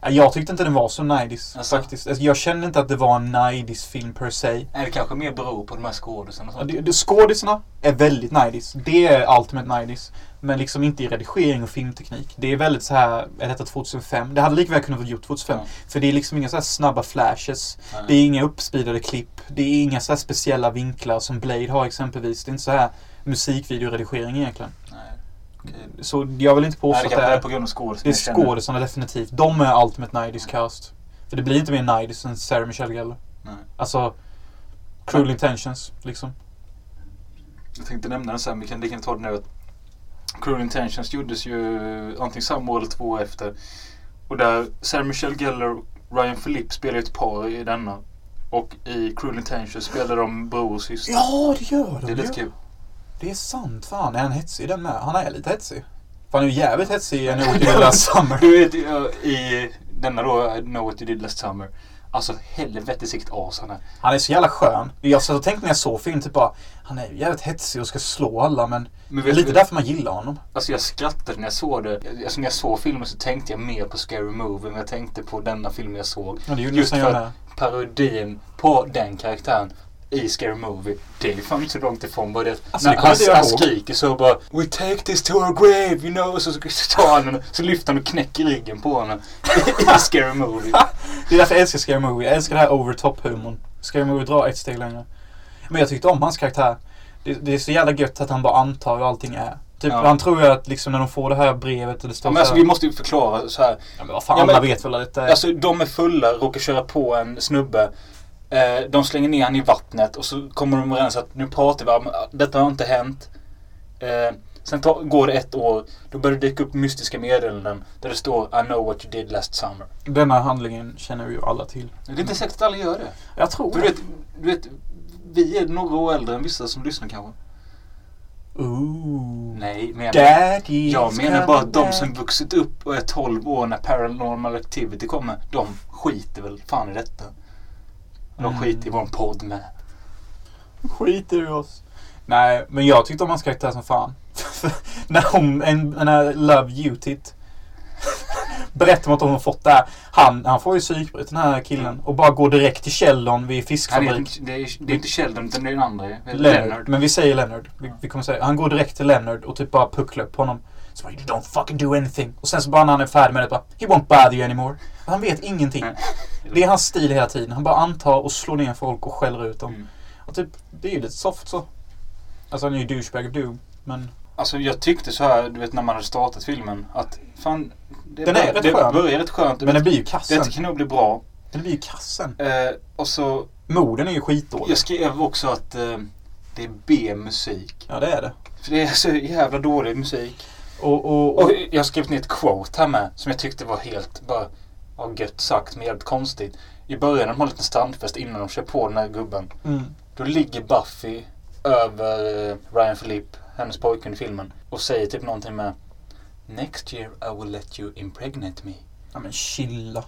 Ja, Jag tyckte inte den var så nidies Alltså? faktiskt. Alltså, jag kände inte att det var en nidies film per se. Nej, det kanske mer beror på de här skådisarna och Ja, sånt. det- det- Skådisarna är väldigt nidies. Det är ultimate nidies. Men liksom inte i redigering och filmteknik. Det är väldigt så här, är detta 2005? Det hade lika väl kunnat vara gjort 2005. Ja. För det är liksom inga så här snabba flashes. Nej. Det är inga uppspeedade klipp. Det är inga så här speciella vinklar som Blade har exempelvis. Det är inte så här musikvideoredigering egentligen. Så jag vill inte påstå Nej, det att det är på grund av skådisarna. Det är skådisarna definitivt. De är ultimate nidies cast. För det blir inte mer nidies än Sarah Michelle Gellar. Nej. Alltså, Cruel Intentions liksom. Jag tänkte nämna den sen, vi kan lika ta det nu. Cruel Intentions gjordes ju antingen samma år eller två år efter. Och där Sarah Michelle Gellar och Ryan Phillippe spelar ju ett par i denna. Och i Cruel Intentions spelar de bror och syster. Ja, det gör de det är lite kul. Det är sant. Fan, är han hetsig den med? Han är lite hetsig. För han är ju jävligt hetsig i No What You Did Last Summer. Du vet i denna då, Know What You Did Last Summer. Alltså helvete sikt as han är. Han är så jävla skön. Jag satt och tänkte när jag såg filmen typ bara, han är ju jävligt hetsig och ska slå alla men Men det är lite du- därför man gillar honom. Alltså jag skrattade när jag såg det. Alltså när jag såg filmen så tänkte jag mer på Scary Movie än jag tänkte på denna film jag såg. Ja, det gjorde Just nästan för parodin på den karaktären i Scary Movie. Det är ju fan inte så långt ifrån bara det. Alltså, när han, han skriker så bara We take this to our grave you know. Så, så tar han den, så lyfter han och knäcker ryggen på honom. I Scary Movie. Det är därför jag älskar Scary Movie. Jag älskar det här over top humorn. Scary Movie drar ett steg längre. Men jag tyckte om hans karaktär. Det, det är så jävla gött att han bara antar hur allting är. Typ, Ja. han tror ju att liksom när de får det här brevet det står Ja, men så alltså vi måste ju förklara så här. Ja men vad fan, Ja, men- alla vet väl att det är... Alltså de är fulla, råkar köra på en snubbe. Eh, de slänger ner han i vattnet och så kommer de överens att nu pratar vi om detta har inte hänt. Eh, sen ta, går det ett år. Då börjar det dyka upp mystiska meddelanden där det står I know what you did last summer. Denna handlingen känner ju alla till. Det är inte säkert att alla gör det. Jag tror För du vet, du vet, vi är några år äldre än vissa som lyssnar kanske. Ooh. Nej, men jag, jag menar bara att de som vuxit upp och är 12 år när Paranormal Activity kommer, de skiter väl fan i detta. De Mm. skiter i vår podd med. skiter i oss. Nej, men jag tyckte om hans karaktär som fan. när hon, en, när Love You-tit berättar om att hon har fått det här. Han, han får ju psykbryt den här killen och bara går direkt till Sheldon vid det, fiskfabrik. inte- det, är, det är inte Sheldon utan det är den andra. Det är Leonard. Leonard. Men vi säger Leonard. Vi, vi kommer säga, han går direkt till Leonard och typ bara pucklar upp på honom. Så bara, you don't fucking do anything. Och sen så bara när han är färdig med det bara, he won't bother you anymore. Han vet ingenting. Nej. Det är hans stil hela tiden. Han bara antar och slår ner folk och skäller ut dem. Mm. Och typ, det är ju lite soft så. Alltså han är ju douchebag doom. Men Alltså jag tyckte så här, du vet när man hade startat filmen att fan. Det, Den är rätt det skön. börjar rätt skönt. Men den blir ju det kassen. kan nog bli bra. Den blir ju kassen. Eh, och så, Morden är ju skitdålig. jag skrev också att eh, det är B-musik. Ja det är det. För det är så jävla dålig musik. Och, och, Och och jag har skrivit ner ett quote här med som jag tyckte var helt bara ja, gött sagt men jävligt konstigt. I början när de har en liten strandfest innan de kör på den här gubben. mm. Då ligger Buffy över eh, Ryan Philippe, hennes pojkvän i filmen. Och säger typ någonting med Next year I will let you impregnate me. Ja men chilla.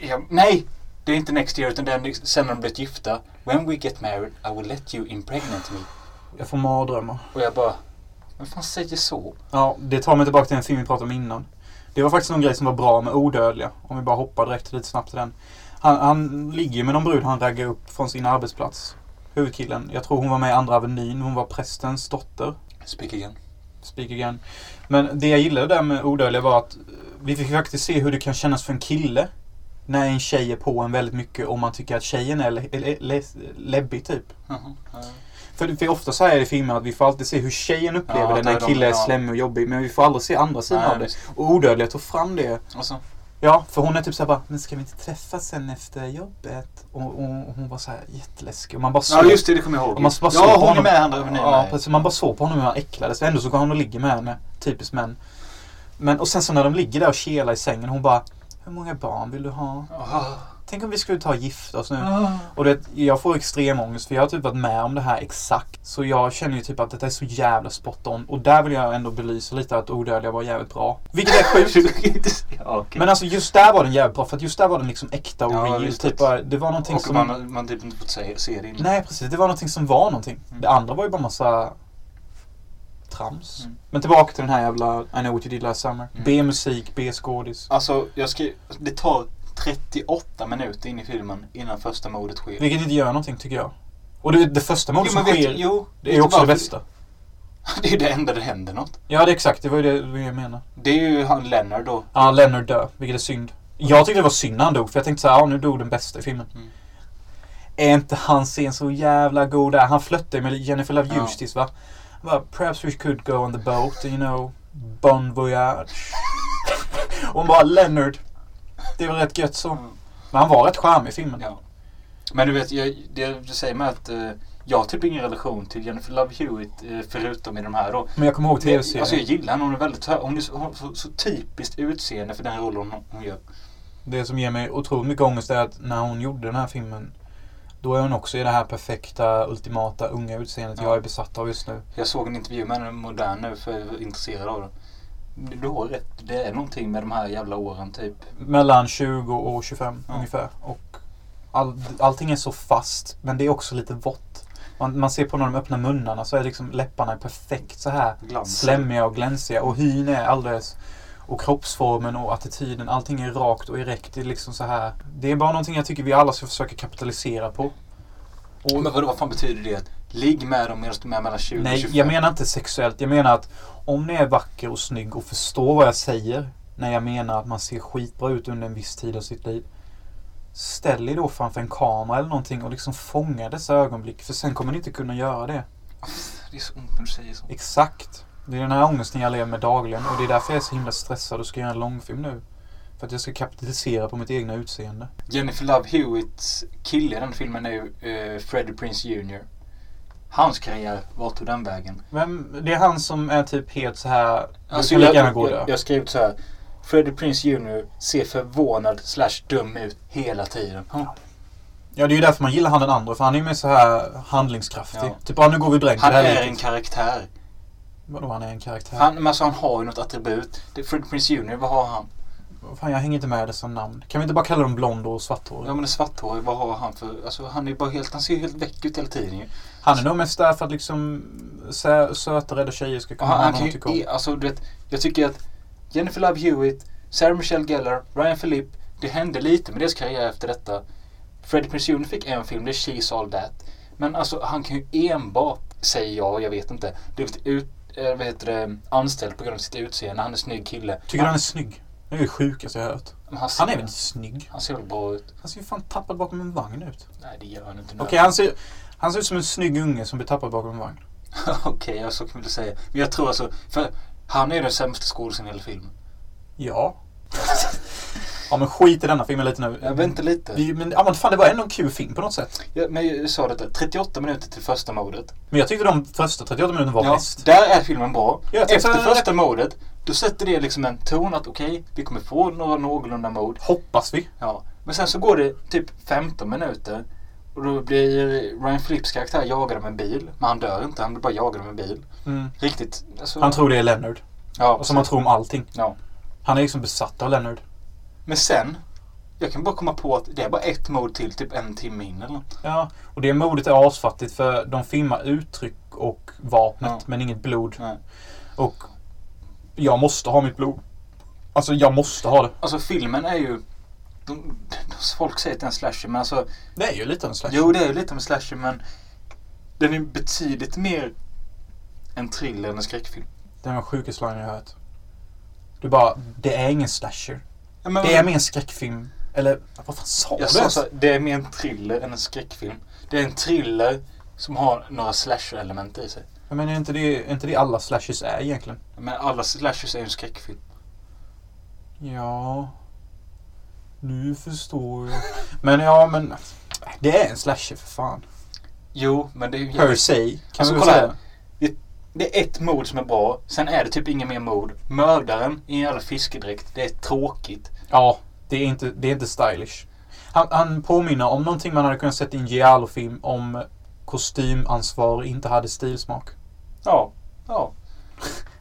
Ja, nej! Det är inte next year utan det är sen när de blivit gifta. When we get married I will let you impregnate me. Jag får mardrömmar. Och jag bara, vem fan säger så? Ja, det tar mig tillbaka till en film vi pratade om innan. Det var faktiskt någon grej som var bra med Odödliga. Om vi bara hoppar direkt lite snabbt till den. Han, han ligger med någon brud han raggar upp från sin arbetsplats. Huvudkillen. Jag tror hon var med i Andra Avenyn. Hon var prästens dotter. Speak again. Speak again. Men det jag gillade där med Odödliga var att vi fick faktiskt se hur det kan kännas för en kille När en tjej är på en väldigt mycket och man tycker att tjejen är le- le- le- läbbig typ. Jaha, ja. För, för ofta så är det i filmer att vi får alltid se hur tjejen upplever Ja, det när en kille de- är slemmig och jobbig. Men vi får aldrig se andra sidan Nej, av det. Och Odödliga tog fram det. Och så, Ja, för hon är typ såhär bara, men ska vi inte träffas sen efter jobbet? Och, och, och hon var såhär jätteläskig. Och man bara ja just det, det kommer jag ihåg. och man bara såg ja, hon är med han där. Ja, precis. Man bara såg på honom hur han äcklades. Ändå så går han och ligger med henne. Typiskt män. Men och sen så när de ligger där och kelar i sängen. Hon bara, hur många barn vill du ha? Tänk om vi skulle ta och gifta oss nu. Och det, jag får extrem ångest för jag har typ varit med om det här exakt. Så jag känner ju typ att detta är så jävla spot on. Och där vill jag ändå belysa lite att Odödliga var jävligt bra. Vilket är sjukt. ja, okej. Men alltså just där var den jävligt bra. För att just där var den liksom äkta och Ja, real. Typ, det var någonting och som... man, man typ inte fått se, se det innan. Nej precis, det var någonting som var någonting. Mm. Det andra var ju bara massa trams. Mm. Men tillbaka till den här jävla I know what you did last summer. Mm. B-musik, B-skådis. Alltså, jag skrev, det tar 38 minuter in i filmen innan första mordet sker. Vilket inte gör någonting tycker jag. Och det, det första mordet som vet, sker, jo, det är ju också det bästa. Det är det enda det händer något. Ja, det är exakt. Det var ju det, jag menar. Det är ju han Leonard då. Ja, Leonard dör, vilket är synd. Jag tyckte det var synd när han dog, för jag tänkte så här, ja nu dog den bästa i filmen. Mm. Är inte han scen så jävla god där? Han ju med Jennifer Love Ja. Justice va? Bara, perhaps we could go on the boat, you know, bon voyage. Och hon bara, Leonard. Det var rätt gött så. Mm. Men han var rätt charmig i filmen. Ja. Men du vet, jag, det du säger med att eh, jag har typ ingen relation till Jennifer Love Hewitt eh, förutom i de här då. Men jag kommer ihåg tv-serien. Alltså jag gillar henne. Hon är väldigt Hon är så, hon så, så typiskt utseende för den rollen hon, hon gör. Det som ger mig otroligt mycket ångest är att när hon gjorde den här filmen då är hon också i det här perfekta, ultimata, unga utseendet Ja. jag är besatt av just nu. Jag såg en intervju med henne modern nu för jag är intresserad av den. Du har rätt. Det är någonting med de här jävla åren typ. Mellan 20 och 25 Ja. ungefär. Och all, allting är så fast, men det är också lite vått. Man, man ser på när de öppnar munnarna så är liksom läpparna perfekt så här Glans. slemmiga och glänsiga. Och hyn är alldeles... Och kroppsformen och attityden, allting är rakt och erekt. Det är liksom så här. Det är bara någonting jag tycker vi alla ska försöka kapitalisera på. Och, Men vadå, vad fan betyder det? Ligg med dem medan de är mellan 20 och nej, 25? jag menar inte sexuellt. Jag menar att om ni är vacker och snygg och förstår vad jag säger när jag menar att man ser skitbra ut under en viss tid av sitt liv. Ställ er då framför en kamera eller någonting och liksom fånga dessa ögonblick. För sen kommer ni inte kunna göra det. Det är så ont när du säger så. Exakt. Det är den här ångesten jag lever med dagligen och det är därför jag är så himla stressad och ska göra en långfilm nu. För att jag ska kapitalisera på mitt egna utseende. Jennifer Love Hewitts kille i den filmen är ju eh, Freddie Prinze Jr. Hans karriär, vart tog den vägen? Men det är han som är typ helt så här. Alltså, jag, jag, gå jag, jag skrev så här. Freddie Prinze Jr. ser förvånad slash dum ut hela tiden. Ja. Ja, det är ju därför man gillar han den andra. För han är ju mer så här handlingskraftig. Ja. Typ, ja nu går vi bränk i Han det är en liket. karaktär. Vadå han är en karaktär? Han, men alltså, han har ju något attribut. Det, Freddie Prinze Jr. Vad har han? Fan, jag hänger inte med dessa namn. Kan vi inte bara kalla dem blond och svarthårig? Ja men en svarthårig, vad har han för... Alltså han är bara helt... Han ser helt väck ut hela tiden ju. Han är nog mest där för att liksom sö söta, rädda tjejer ska kunna han, ha han om. ju, alltså du vet, jag tycker att Jennifer Love Hewitt, Sarah Michelle Gellar, Ryan Philippe, det hände lite med deras karriär efter detta. Freddie Prinze Jr fick en film, det är She's All That. Men alltså han kan ju enbart, säger jag, jag vet inte, blivit ut, eh, vad heter det, anställd på grund av sitt utseende. Han är en snygg kille. Tycker du han är snygg? Det är det sjukaste jag har hört. Han, ser, Han är väl inte snygg? Han ser väl bra ut? Han ser ju fan tappad bakom en vagn ut. Nej det gör han inte. Okej, han, ser, han ser ut som en snygg unge som blir tappad bakom en vagn. Okej, jag så kan jag säga. Men jag tror alltså, för han är den sämsta skådisen i hela filmen. Ja. ja men skit i denna filmen lite nu. Jag väntar lite. Vi, men, ja, men fan det var ändå en kul film på något sätt. Ja, men jag sa detta, 38 minuter till första mordet. Men jag tyckte de första 38 minuterna var Ja, bäst. där är filmen bra. Efter här- första mordet, då sätter det liksom en ton att okej, vi kommer få några någorlunda mord. Hoppas vi. Ja. Men sen så går det typ 15 minuter. Och då blir Ryan Phillips karaktär jagad av en bil. Men han dör inte, han blir bara jagad av en bil. Mm. Riktigt. Alltså, Han tror det är Leonard. ja, Och som han tror om allting. Ja. Han är liksom besatt av Leonard. Men sen, jag kan bara komma på att det är bara ett mord till, typ en timme in eller något. Ja, och det modet är asfattigt för de filmar uttryck och vapnet Ja. men inget blod. Nej. Och jag måste ha mitt blod. Alltså jag måste ha det. Alltså filmen är ju... De, folk säger att det är en slasher men alltså... Det är ju lite en slasher. Jo det är ju lite en slasher men... Den är betydligt mer en thriller än en skräckfilm. Det är den sjukaste slangen jag har hört. Du bara, det är ingen slasher. Ja, men, Det är mer en skräckfilm. Eller vad fan sa Jag du sa så, det är mer en thriller än en skräckfilm. Det är en thriller som har några slasher-element i sig. Jag menar, är inte det, är inte det alla slashes är egentligen? Men alla slashers är ju en skräckfilm. Ja. Nu förstår jag. Men ja, men. Det är en slasher för fan. Jo, men det är ju... Per se, kan Alltså, vi kolla säga. här. Det är ett mord som är bra. Sen är det typ inga mer mord. Mördaren i en jävla fiskedräkt. Det är tråkigt. Ja, det är inte, det är inte stylish. Han, han påminner om någonting man hade kunnat sett i en Giallo-film om kostymansvarig inte hade stilsmak. Ja. Ja.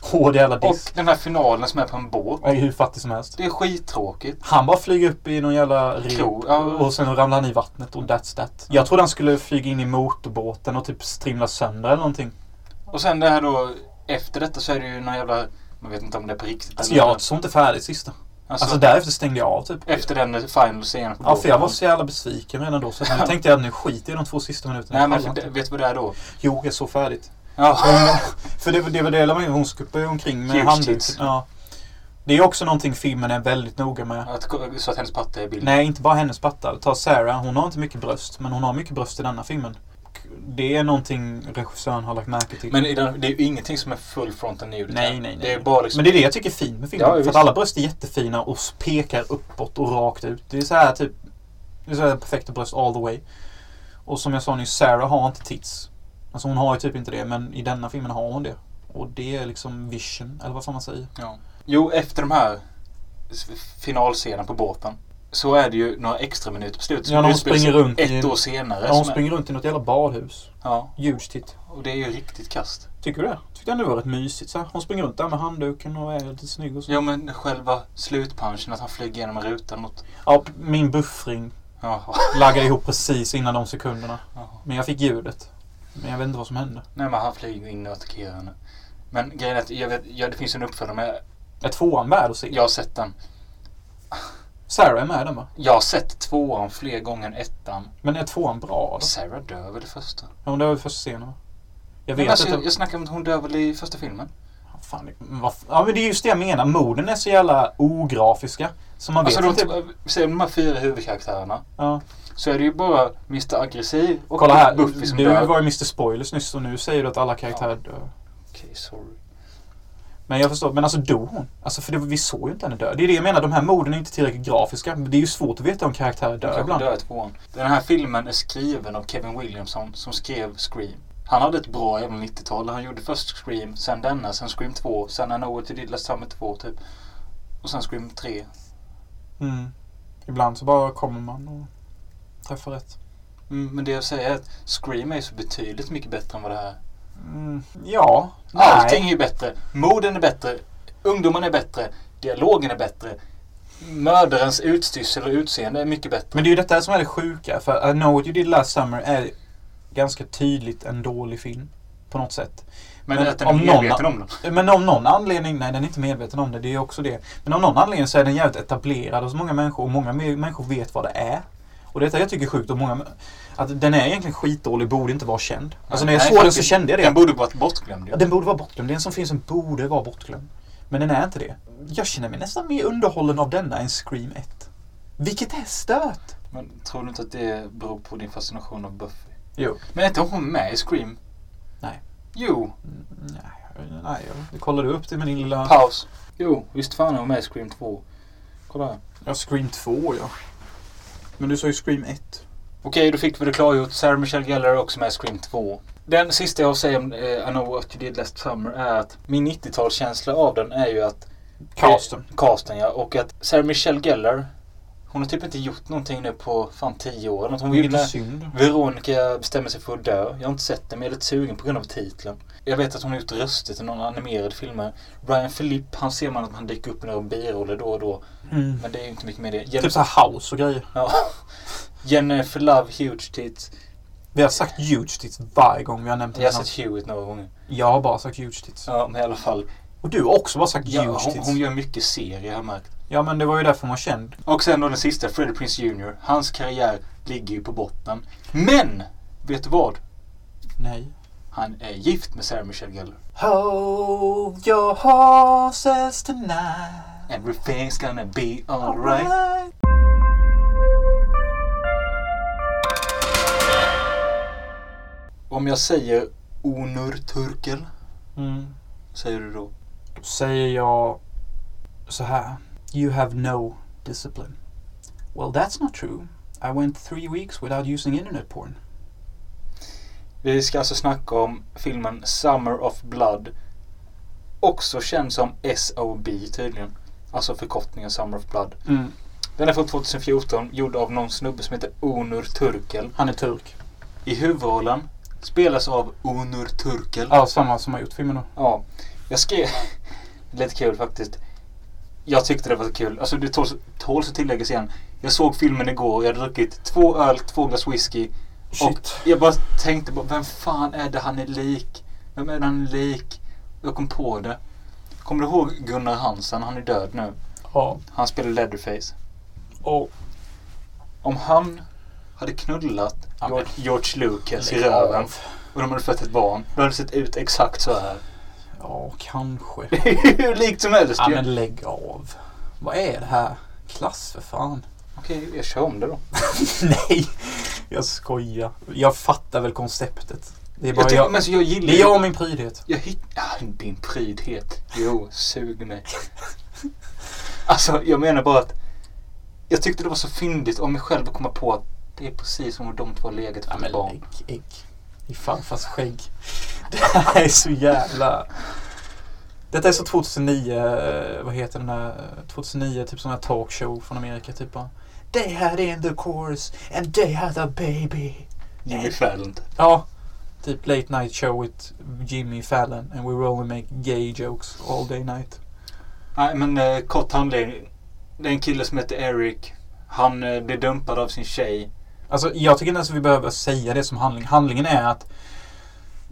Hård jävla Och diss. den här finalen som är på en båt. Jag är hur fattig som helst. Det är skittråkigt. Han bara flyger upp i någon jävla rep och sen ramlar han i vattnet och that's that. Jag trodde han skulle flyga in i motorbåten och typ strimla sönder eller någonting. Och sen det här då. Efter detta så är det ju någon jävla... Man vet inte om det är på riktigt Alltså eller- jag såg inte färdigt sista. Alltså, Alltså därefter stängde jag av typ. Efter den final scenen på Ja, för jag var så jävla besviken redan då. Så nu tänkte jag att nu skiter jag i de två sista minuterna. Nej Jag men det, vet du vad det är då? Jo, jag såg färdigt. Ja. För det, var- det var det jag la med. Hon skuppade ju omkring med handduken. Ja. Det är också någonting filmen är väldigt noga med. Att, så att hennes patta är i bilden. Nej, inte bara hennes patta. Ta Sarah. Hon har inte mycket bröst. Men hon har mycket bröst i denna filmen. Det är någonting regissören har lagt märke till. Men det är ju ingenting som är full frontal nudity. Nej, nej, nej. Det är bara liksom... Men det är det jag tycker är fint med filmen. Ja, för att alla bröst är jättefina och pekar uppåt och rakt ut. Det är så här typ... Det är så här perfekta bröst all the way. Och som jag sa nyss, Sarah har inte tits. Alltså hon har ju typ inte det, men i denna filmen har hon det. Och det är liksom vision, eller vad fan man säger. Ja. Jo, efter de här finalscenen på båten. Så är det ju några extra minuter på slutet. Ja, när hon springer runt i- Ett år senare. Ja, hon som är- springer runt i något jävla badhus. Ja, tit. och det är ju riktigt kast. Tycker du det? Tyckte ändå var rätt mysigt. Så här. Hon springer runt där med handduken och är lite snygg och så. Ja, men själva slutpunchen, att han flyger genom rutan mot... Ja, min buffring Jaha. laggade ihop precis innan de sekunderna. Jaha. Men jag fick ljudet. Men jag vet inte vad som hände. Nej, men han flyger in och attackerar henne. Men grejen är att jag vet, ja, det finns en uppföljare men Är tvåan värd att se? jag har sett den. Sarah är med i den va? Jag har sett tvåan fler gånger än ettan. Men är tvåan bra då? Sarah dör väl i första? Ja, men det var ju första scenen va? Jag Men vet alltså, inte. jag, jag snackar om att hon dör väl i första filmen? Fan, vad ja men det är just det jag menar. Morden är så jävla ografiska. Så man vet Alltså de, inte. säg de här fyra huvudkaraktärerna. Ja. Så är det ju bara Mr Aggressiv och Kolla här. Buffy som Du dör. var ju Mr Spoilers nyss och nu säger du att alla karaktärer dör. Okej, sorry. Men jag förstår. Men alltså dog hon? Alltså för det, vi såg ju inte henne dö. Det är det jag menar. De här morden är inte tillräckligt grafiska. Det är ju svårt att veta om karaktärer dör ibland. dör tvåan. Den här filmen är skriven av Kevin Williamson som skrev Scream. Han hade ett bra jävla 90-tal. Han gjorde först Scream, sen denna, sen Scream 2, sen I know what you did last summer 2 typ. Och sen Scream 3. Mm. Ibland så bara kommer man och träffar rätt. Mm, men det jag säger är att Scream är så betydligt mycket bättre än vad det här är. Mm. Ja. Allting Nej. är bättre. Morden är bättre. Ungdomarna är bättre. Dialogen är bättre. Mördarens utstyrsel och utseende är mycket bättre. Men det är ju detta som är det sjuka. För I know what you did last summer är ganska tydligt en dålig film. På något sätt. Men, men att den är om någon- medveten om den. Men av någon anledning, nej den är inte medveten om det, det är också det. Men av någon anledning så är den jävligt etablerad hos många människor och många människor vet vad det är. Och detta jag tycker är sjukt och många, att den är egentligen skitdålig, borde inte vara känd. Alltså när jag såg den så kände jag det. Den borde varit bortglömd. Ja, den borde vara bortglömd. Det är en sån film som borde vara bortglömd. Men den är inte det. Jag känner mig nästan mer underhållen av denna än Scream 1. Vilket är stört. Men tror du inte att det beror på din fascination av Buffy? Jo. Men är inte hon med i Scream? Nej. Jo. Mm, Nej, nej, jag kollade upp det med din lilla... Paus. Jo, visst fan är hon med i Scream 2. Kolla här. Ja, Scream 2 ja. Men du sa ju Scream 1. Okej, då fick vi det klargjort. Sarah Michelle Gellar är också med i Scream 2. Den sista jag har att säga om eh, I know what you did last summer är att min 90-talskänsla av den är ju att... Casten. Eh, casten ja. Och att Sarah Michelle Gellar, hon har typ inte gjort någonting nu på fan 10 år. något. Hon Det är vill lite med synd. Veronica bestämmer sig för att dö. Jag har inte sett den men jag är lite sugen på grund av titeln. Jag vet att hon har gjort röster till några animerade filmer. Ryan Philippe, han ser man att han dyker upp i några biroller då och då. Mm. Men det är ju inte mycket med det. Jen- Typ såhär house och grejer. ja. Jennifer Love, Huge Tits. Vi har sagt huge tits varje gång vi har nämnt Jag har sett Hewitt några gånger. Jag har bara sagt huge tits. Ja, men i alla fall. Och du har också bara sagt ja, hon, hon gör mycket serier har jag märkt. Ja men det var ju därför hon var känd. Och sen då den sista, Freddie Prince Jr. Hans karriär ligger ju på botten. Men! Vet du vad? Nej. Han är gift med Sarah Michelle Gellar. Hold your horses tonight. Everything's gonna be alright. Right. Om jag säger Onur Turkel. Mm. Säger du då? Säger jag så här. You have no discipline. Well, that's not true. I went three weeks without using internet porn. Vi ska alltså snacka om filmen Summer of Blood. Också känd som SOB tydligen. Alltså förkortningen Summer of Blood. Mm. Den är från 2014, gjord av någon snubbe som heter Onur Turkel. Han är turk. I huvudrollen spelas av Onur Turkel. Ja, samma som har gjort filmen då. Ja, jag skrev... Lite kul faktiskt. Jag tyckte det var kul. Alltså det tåls, tåls att tilläggas igen. Jag såg filmen igår. Jag hade druckit två öl, två glas whisky. Och Shit. jag bara tänkte på vem fan är det han är lik? Vem är det han är lik? Jag kom på det. Kommer du ihåg Gunnar Hansen? Han är död nu. Ja. Han spelar Leatherface. Och Om han hade knullat George, George Lucas i röven och de hade fött ett barn. Då hade det sett ut exakt så här. Ja, kanske. Hur likt som helst Ja, ju. men lägg av. Vad är det här? Klass för fan. Okej, jag kör om det då. Nej, jag skojar. Jag fattar väl konceptet. Det är bara Jag, tycker, jag. men så jag gillar Det är jag och min prydhet. Jag hitt... Din prydhet. Jo, sug mig. Alltså, jag menar bara att jag tyckte det var så fyndigt om mig själv att komma på att det är precis som om de två har legat Ja, för men ett barn. lägg ägg. I farfars skägg. Det här är så jävla... Detta är så 2009, eh, vad heter den där, 2009, typ sån här talkshow från Amerika typ bara. They had in the chorus and they had a baby. Jimmy Fallon. Ja, typ late night show with Jimmy Fallon and we will only make gay jokes all day night. Nej, men eh, kort handling. Det är en kille som heter Eric. Han eh, blir dumpad av sin tjej. Alltså jag tycker inte ens att vi behöver säga det som handling. Handlingen är att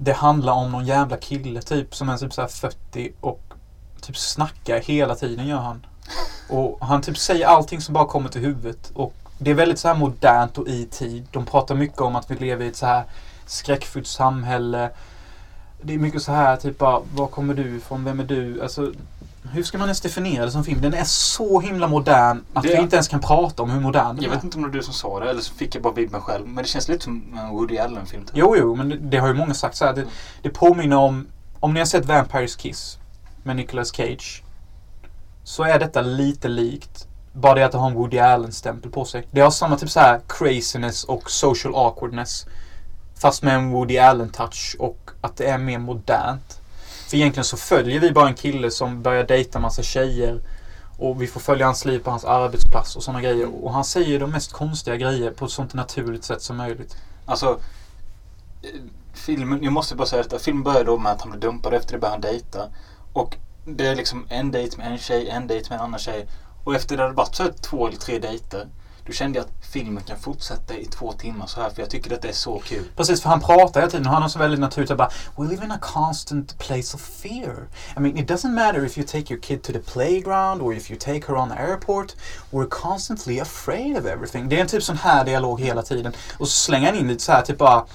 det handlar om någon jävla kille typ som är typ så 40 och typ snackar hela tiden gör han. Och han typ säger allting som bara kommer till huvudet. Och det är väldigt så här modernt och i tid. De pratar mycket om att vi lever i ett så här skräckfyllt samhälle. Det är mycket så här typ bara, var kommer du ifrån? Vem är du? Alltså, hur ska man ens definiera det som film? Den är så himla modern att Det- vi inte ens kan prata om hur modern den Jag är. vet inte om det var du som sa det eller så fick jag bara vibben själv. Men det känns lite som en Woody Allen-film. typ. Jo, jo, men det, det har ju många sagt så här. Det, det påminner om, om ni har sett Vampires Kiss med Nicolas Cage. Så är detta lite likt. Bara det att det har en Woody Allen-stämpel på sig. Det har samma typ så här craziness och social awkwardness. Fast med en Woody Allen-touch och att det är mer modernt. För egentligen så följer vi bara en kille som börjar dejta massa tjejer. Och vi får följa hans liv på hans arbetsplats och sådana grejer. Och han säger de mest konstiga grejer på ett sånt naturligt sätt som möjligt. Alltså, eh, filmen, jag måste bara säga detta. Filmen börjar då med att han blir dumpad efter det börjar han dejta. Och det är liksom en dejt med en tjej, en dejt med en annan tjej. Och efter det hade varit så två eller tre dejter. Då kände jag att filmen kan fortsätta i två timmar så här för jag tycker att det är så kul. Precis, för han pratar hela tiden och han har så väldigt naturligt bara We live in a constant place of fear. I mean, it doesn't matter if you take your kid to the playground or if you take her on the airport. We're constantly afraid of everything. Det är en typ sån här dialog hela tiden. Och så slänger han in lite så här, typ bara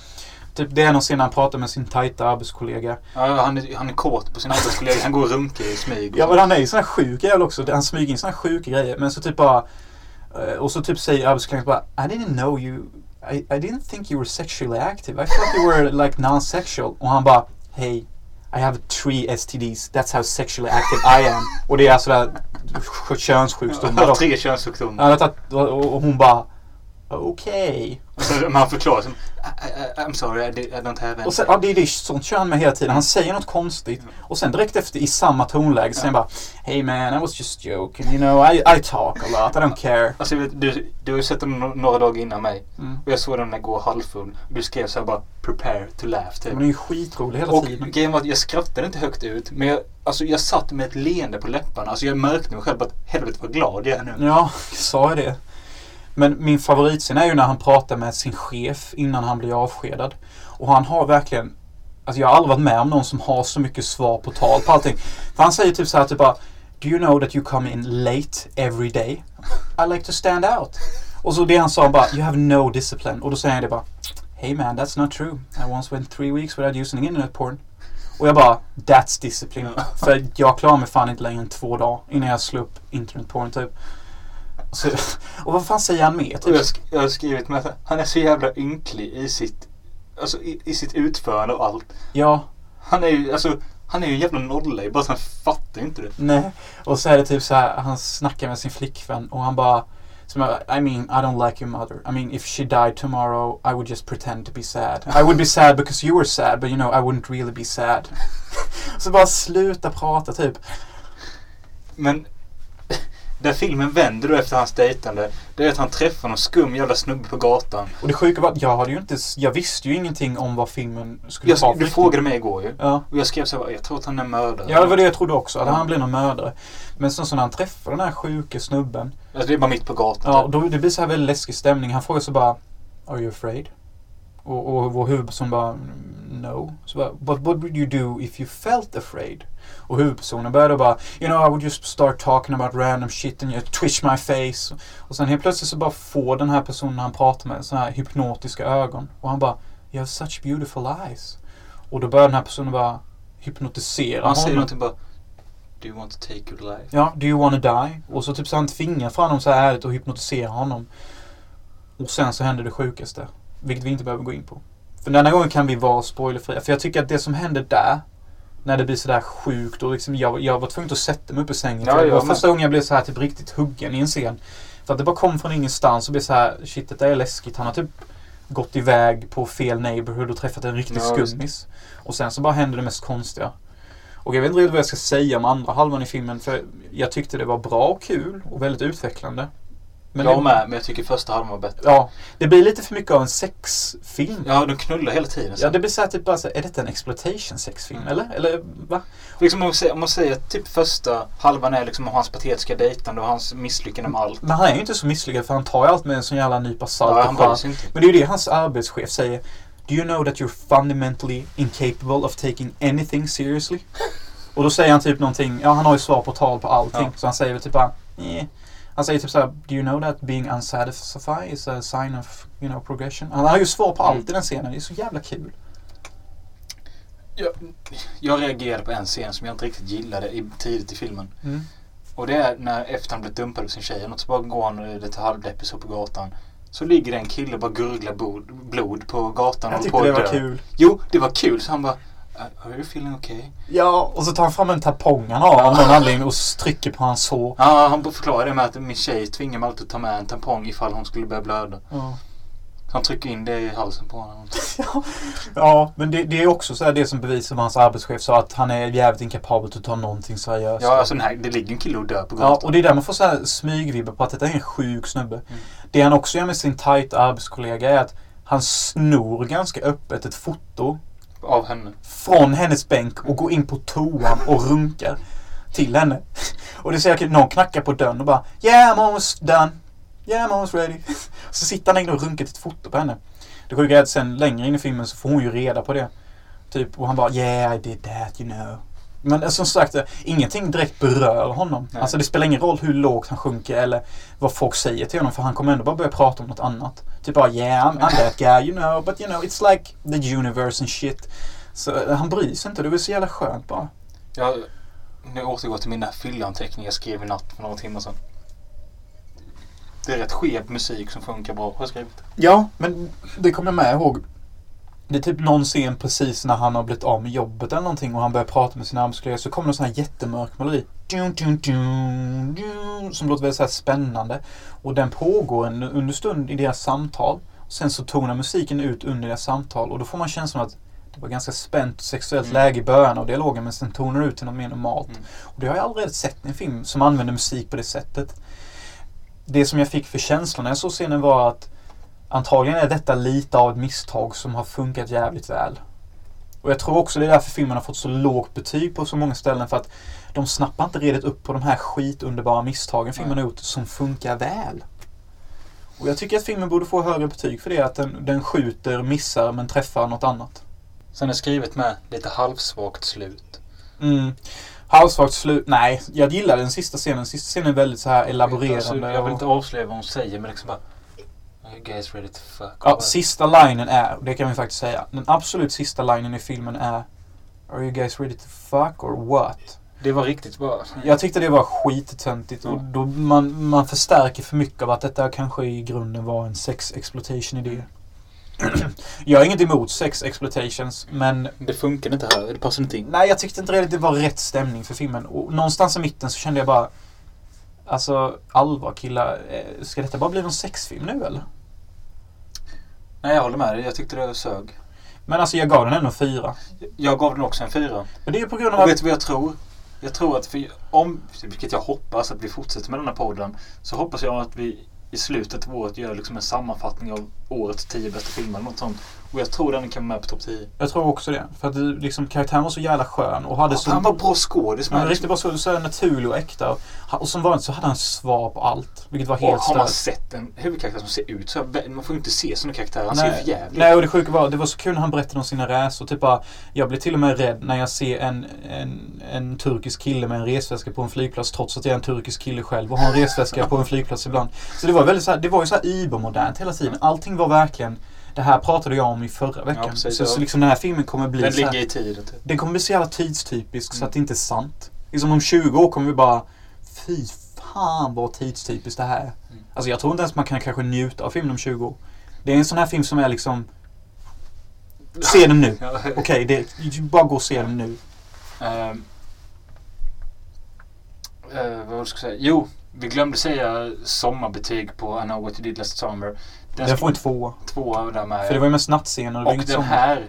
Typ det är någon scen när han pratar med sin tajta arbetskollega. Ja, han, är, han är kåt på sin arbetskollega. Han går och runkar i smyg. Ja men han är ju sån här sjuk jävel också. Han smyger in såna här sjuka grejer. Men så typ bara Och så typ säger arbetskollegan bara I didn't know you I, I didn't think you were sexually active. I thought you were like non-sexual. Och han bara Hey I have three STDs. That's how sexually active I am. Och det är alltså där könssjukdomar tre könssjukdomar. Ja, och hon bara Okej. Men han förklarar som I'm sorry, I, don't have any. Och sen, ja, det, det, sånt kör han med hela tiden. Han säger något konstigt. Och sen direkt efter i samma tonläge säger han bara Hey man, I was just joking. You know, I, I talk a lot. I don't care. Alltså, jag vet, du, du har ju sett no- några dagar innan mig. Mm. Och jag såg den igår halvfull. Du skrev så här bara prepare to laugh typ. Men det är ju skitrolig hela Och tiden. grejen var att jag skrattade inte högt ut. Men jag, alltså, jag satt med ett leende på läpparna. Alltså jag märkte mig själv att helvete vad glad jag är nu. Ja, jag sa ju det. Men min favoritscen är ju när han pratar med sin chef innan han blir avskedad. Och han har verkligen Alltså jag har aldrig varit med om någon som har så mycket svar på tal på allting. För han säger typ så här typ bara Do you know that you come in late every day? I like to stand out. Och så det han sa bara You have no discipline. Och då säger han det bara Hey man, that's not true. I once went three weeks without using internet porn. Och jag bara That's discipline. För jag klarar mig fan inte längre än två dagar innan jag slår upp internet porn typ. Så, och vad fan säger han mer? Och jag, Typ? sk- jag har skrivit med att han är så jävla ynklig i sitt Alltså i, i sitt utförande och allt. Ja, Han är ju, alltså, han är ju en jävla nolla bara så han fattar inte det. nej. Och så är det typ så här, han snackar med sin flickvän och han bara som I mean, I don't like your mother. I mean, if she died tomorrow, I would just pretend to be sad. I would be sad because you were sad, but you know, I wouldn't really be sad. så bara sluta prata typ. Men där filmen vänder då efter hans dejtande, det är att han träffar någon skum jävla snubbe på gatan. Och det sjuka var att jag hade ju inte, jag visste ju ingenting om vad filmen skulle Jag, du frågade mig igår ju. Ja. Och jag skrev så här, jag tror att han är mördare. Ja, det var det jag trodde också. Att han blev någon mördare. Men sen så när han träffar den här sjuke snubben. Alltså, det är bara mitt på gatan. Ja, då, det blir så här väldigt läskig stämning. Han frågar så bara Are you afraid? Och, och vår huvudperson bara "Mm, No. Så bara, But what would you do if you felt afraid? Och huvudpersonen börjar då bara You know I would just start talking about random shit and you twitch my face. Och sen helt plötsligt så bara får den här personen han pratar med så här hypnotiska ögon. Och han bara You have such beautiful eyes. Och då börjar den här personen bara hypnotisera Han säger honom. någonting bara Do you want to take your life? Ja, do you wanna die? Och så typ så han tvingar fram honom så här ärligt och hypnotiserar honom. Och sen så händer det sjukaste. Vilket vi inte behöver gå in på. För denna gången kan vi vara spoilerfria. För jag tycker att det som händer där. När det blir sådär sjukt och liksom jag, jag var tvungen att sätta mig upp i sängen. Ja, det var första gången jag blev så här typ riktigt huggen i en scen. För att det bara kom från ingenstans och blev så här shit detta är läskigt. Han har typ gått iväg på fel neighborhood och träffat en riktig Ja, skummis. Och sen så bara händer det mest konstiga. Och jag vet inte riktigt vad jag ska säga om andra halvan i filmen. För jag tyckte det var bra och kul och väldigt utvecklande. Men jag det, med, men jag tycker första halvan var bättre. Ja, det blir lite för mycket av en sexfilm. Ja, de knullar hela tiden. Ja, Så. det blir såhär typ bara så, är detta en exploitation sexfilm Mm. eller? Eller va? Liksom om, man säger, om man säger typ första halvan är liksom om hans patetiska dejtande och hans misslyckande med allt. Men han är ju inte så misslyckad för han tar ju allt med en sån jävla nypa salt Ja, och han sig inte. Men det är ju det hans arbetschef säger. Do you know that you're fundamentally incapable of taking anything seriously? Och då säger han typ någonting, ja han har ju svar på tal på allting. Ja. Så han säger väl typ bara, "Eh." Han säger typ såhär, Do you know that being unsatisfied is a sign of, you know, progression? Han har ju svar på allt i den scenen, det är så jävla kul. Jag, jag reagerade på en scen som jag inte riktigt gillade i, tidigt i filmen. Mm. Och det är när efter han blivit dumpad av sin tjej och så bara går han eh, lite halvdeppig så på gatan. Så ligger det en kille och bara gurglar blod, på gatan Jag och tyckte på det att var dö. kul. Jo, det var kul. Så han bara "Uh, Are you feeling okay? Ja, och så tar han fram en tampong han har av någon anledning och trycker på hans hår. Ja, han förklarar det med att min tjej tvingar mig alltid att ta med en tampong ifall hon skulle börja blöda. Ja. Han trycker in det i halsen på honom. Ja, men det, det är också så här det som bevisar vad hans arbetschef sa att han är jävligt inkapabel att ta någonting seriöst. Ja, alltså nej, det ligger en kille och dör på Ja, gatan. och det är där man får så här smygvibbar på att detta är en sjuk snubbe. Mm. Det han också gör med sin tajta arbetskollega är att han snor ganska öppet ett foto av henne. från hennes bänk och går in på toan och runkar till henne. Och det ser säkert Någon knackar på dörren och bara Yeah, I'm almost done. Yeah, I'm almost ready. Så sitter han inne och runkar ett foto på henne. Det sjuka är att sen längre in i filmen så får hon ju reda på det. Typ, och han bara Yeah, I did that, you know. Men eh, som sagt, eh, ingenting direkt berör honom. Nej. Alltså det spelar ingen roll hur lågt han sjunker eller vad folk säger till honom. För han kommer ändå bara börja prata om något annat. Typ bara Yeah, I'm, I'm that guy, you know. But you know, it's like the universe and shit. Så eh, han bryr sig inte. Det väl så jävla skönt bara. Jag, nu återgår till mina fyllanteckningar jag skrev i natt för några timmar sedan. Det är rätt skev musik som funkar bra, har jag skrivit. Ja, men det kommer jag med ihåg. Det är typ någon scen precis när han har blivit av med jobbet eller någonting och han börjar prata med sina arbetskollegor så kommer det en sån här jättemörk melodi. Som låter väldigt så spännande. Och den pågår en understund i deras samtal. Sen så tonar musiken ut under deras samtal och då får man känslan att det var ganska spänt sexuellt Mm. läge i början av dialogen men sen tonar det ut till något mer normalt. Mm. Och det har jag aldrig sett i en film som använder musik på det sättet. Det som jag fick för känslan när jag såg scenen var att antagligen är detta lite av ett misstag som har funkat jävligt väl. Och jag tror också det är därför filmen har fått så lågt betyg på så många ställen för att de snappar inte redigt upp på de här skitunderbara misstagen filmen har gjort som funkar väl. Och jag tycker att filmen borde få högre betyg för det att den, den skjuter, missar men träffar något annat. Sen är skrivet med lite halvsvagt slut. Mm. Halvsvagt slut. Nej, jag gillar den sista scenen. Den sista scenen är väldigt så här elaborerande. Alltså, jag vill inte avslöja vad hon säger men liksom bara you guys ready to fuck? Ja, sista linen är, det kan vi faktiskt säga. Den absolut sista linen i filmen är Are you guys ready to fuck or what? Det var riktigt bra. Jag tyckte det var skittöntigt och då man, man förstärker för mycket av att detta kanske i grunden var en sex exploitation idé. Jag har inget emot sex exploitations, men Det funkar inte här. Det passar inte in. nej, jag tyckte inte riktigt det var rätt stämning för filmen. Och någonstans i mitten så kände jag bara Alltså, allvar killar. eh, Ska detta bara bli någon sexfilm nu eller? Nej, jag håller med dig. Jag tyckte det sög. Men alltså jag gav den ändå fyra. Jag gav den också en fyra. Men det är på grund av Och att... vet du vad jag tror? Jag tror att vi, om, vilket jag hoppas att vi fortsätter med den här podden, så hoppas jag att vi i slutet av året gör liksom en sammanfattning av årets tio bästa filmer eller något sånt. Och jag tror den kan vara med på topp 10. Jag tror också det. För att liksom, karaktären var så jävla skön och hade så... Han var bra skådis Han var riktigt bara så, så naturlig och äkta. Och som vanligt så hade han svar på allt. Vilket var Och helt har man sett en huvudkaraktär som ser ut så här, man får ju inte se sådana karaktärer. Han ser ju jävligt Nej, och det sjuka var, det var så kul när han berättade om sina resor. Typ bara, jag blir till och med rädd när jag ser en, en, en turkisk kille med en resväska på en flygplats trots att jag är en turkisk kille själv och har en resväska på en flygplats ibland. Så det var väldigt så här, det var ju så här übermodernt hela tiden. Allting var verkligen, det här pratade jag om i förra veckan. precis, så, ja. så liksom den här filmen kommer bli Den så här, ligger i tiden typ. den kommer bli så jävla tidstypisk så Mm. att det inte är sant. Liksom om 20 år kommer vi bara, fy fan vad tidstypiskt det här är. Mm. Alltså jag tror inte ens man kan kanske njuta av filmen om 20 år. Det är en sån här film som är liksom, se den nu. Ja. Okej, det bara gå och se den nu. Ehm, eh, vad ska jag säga? Jo, vi glömde säga sommarbetyg på I know what you did last summer. Den ska får en tvåa. tvåa där med. För det var ju mest nattscener och det och den sånt. här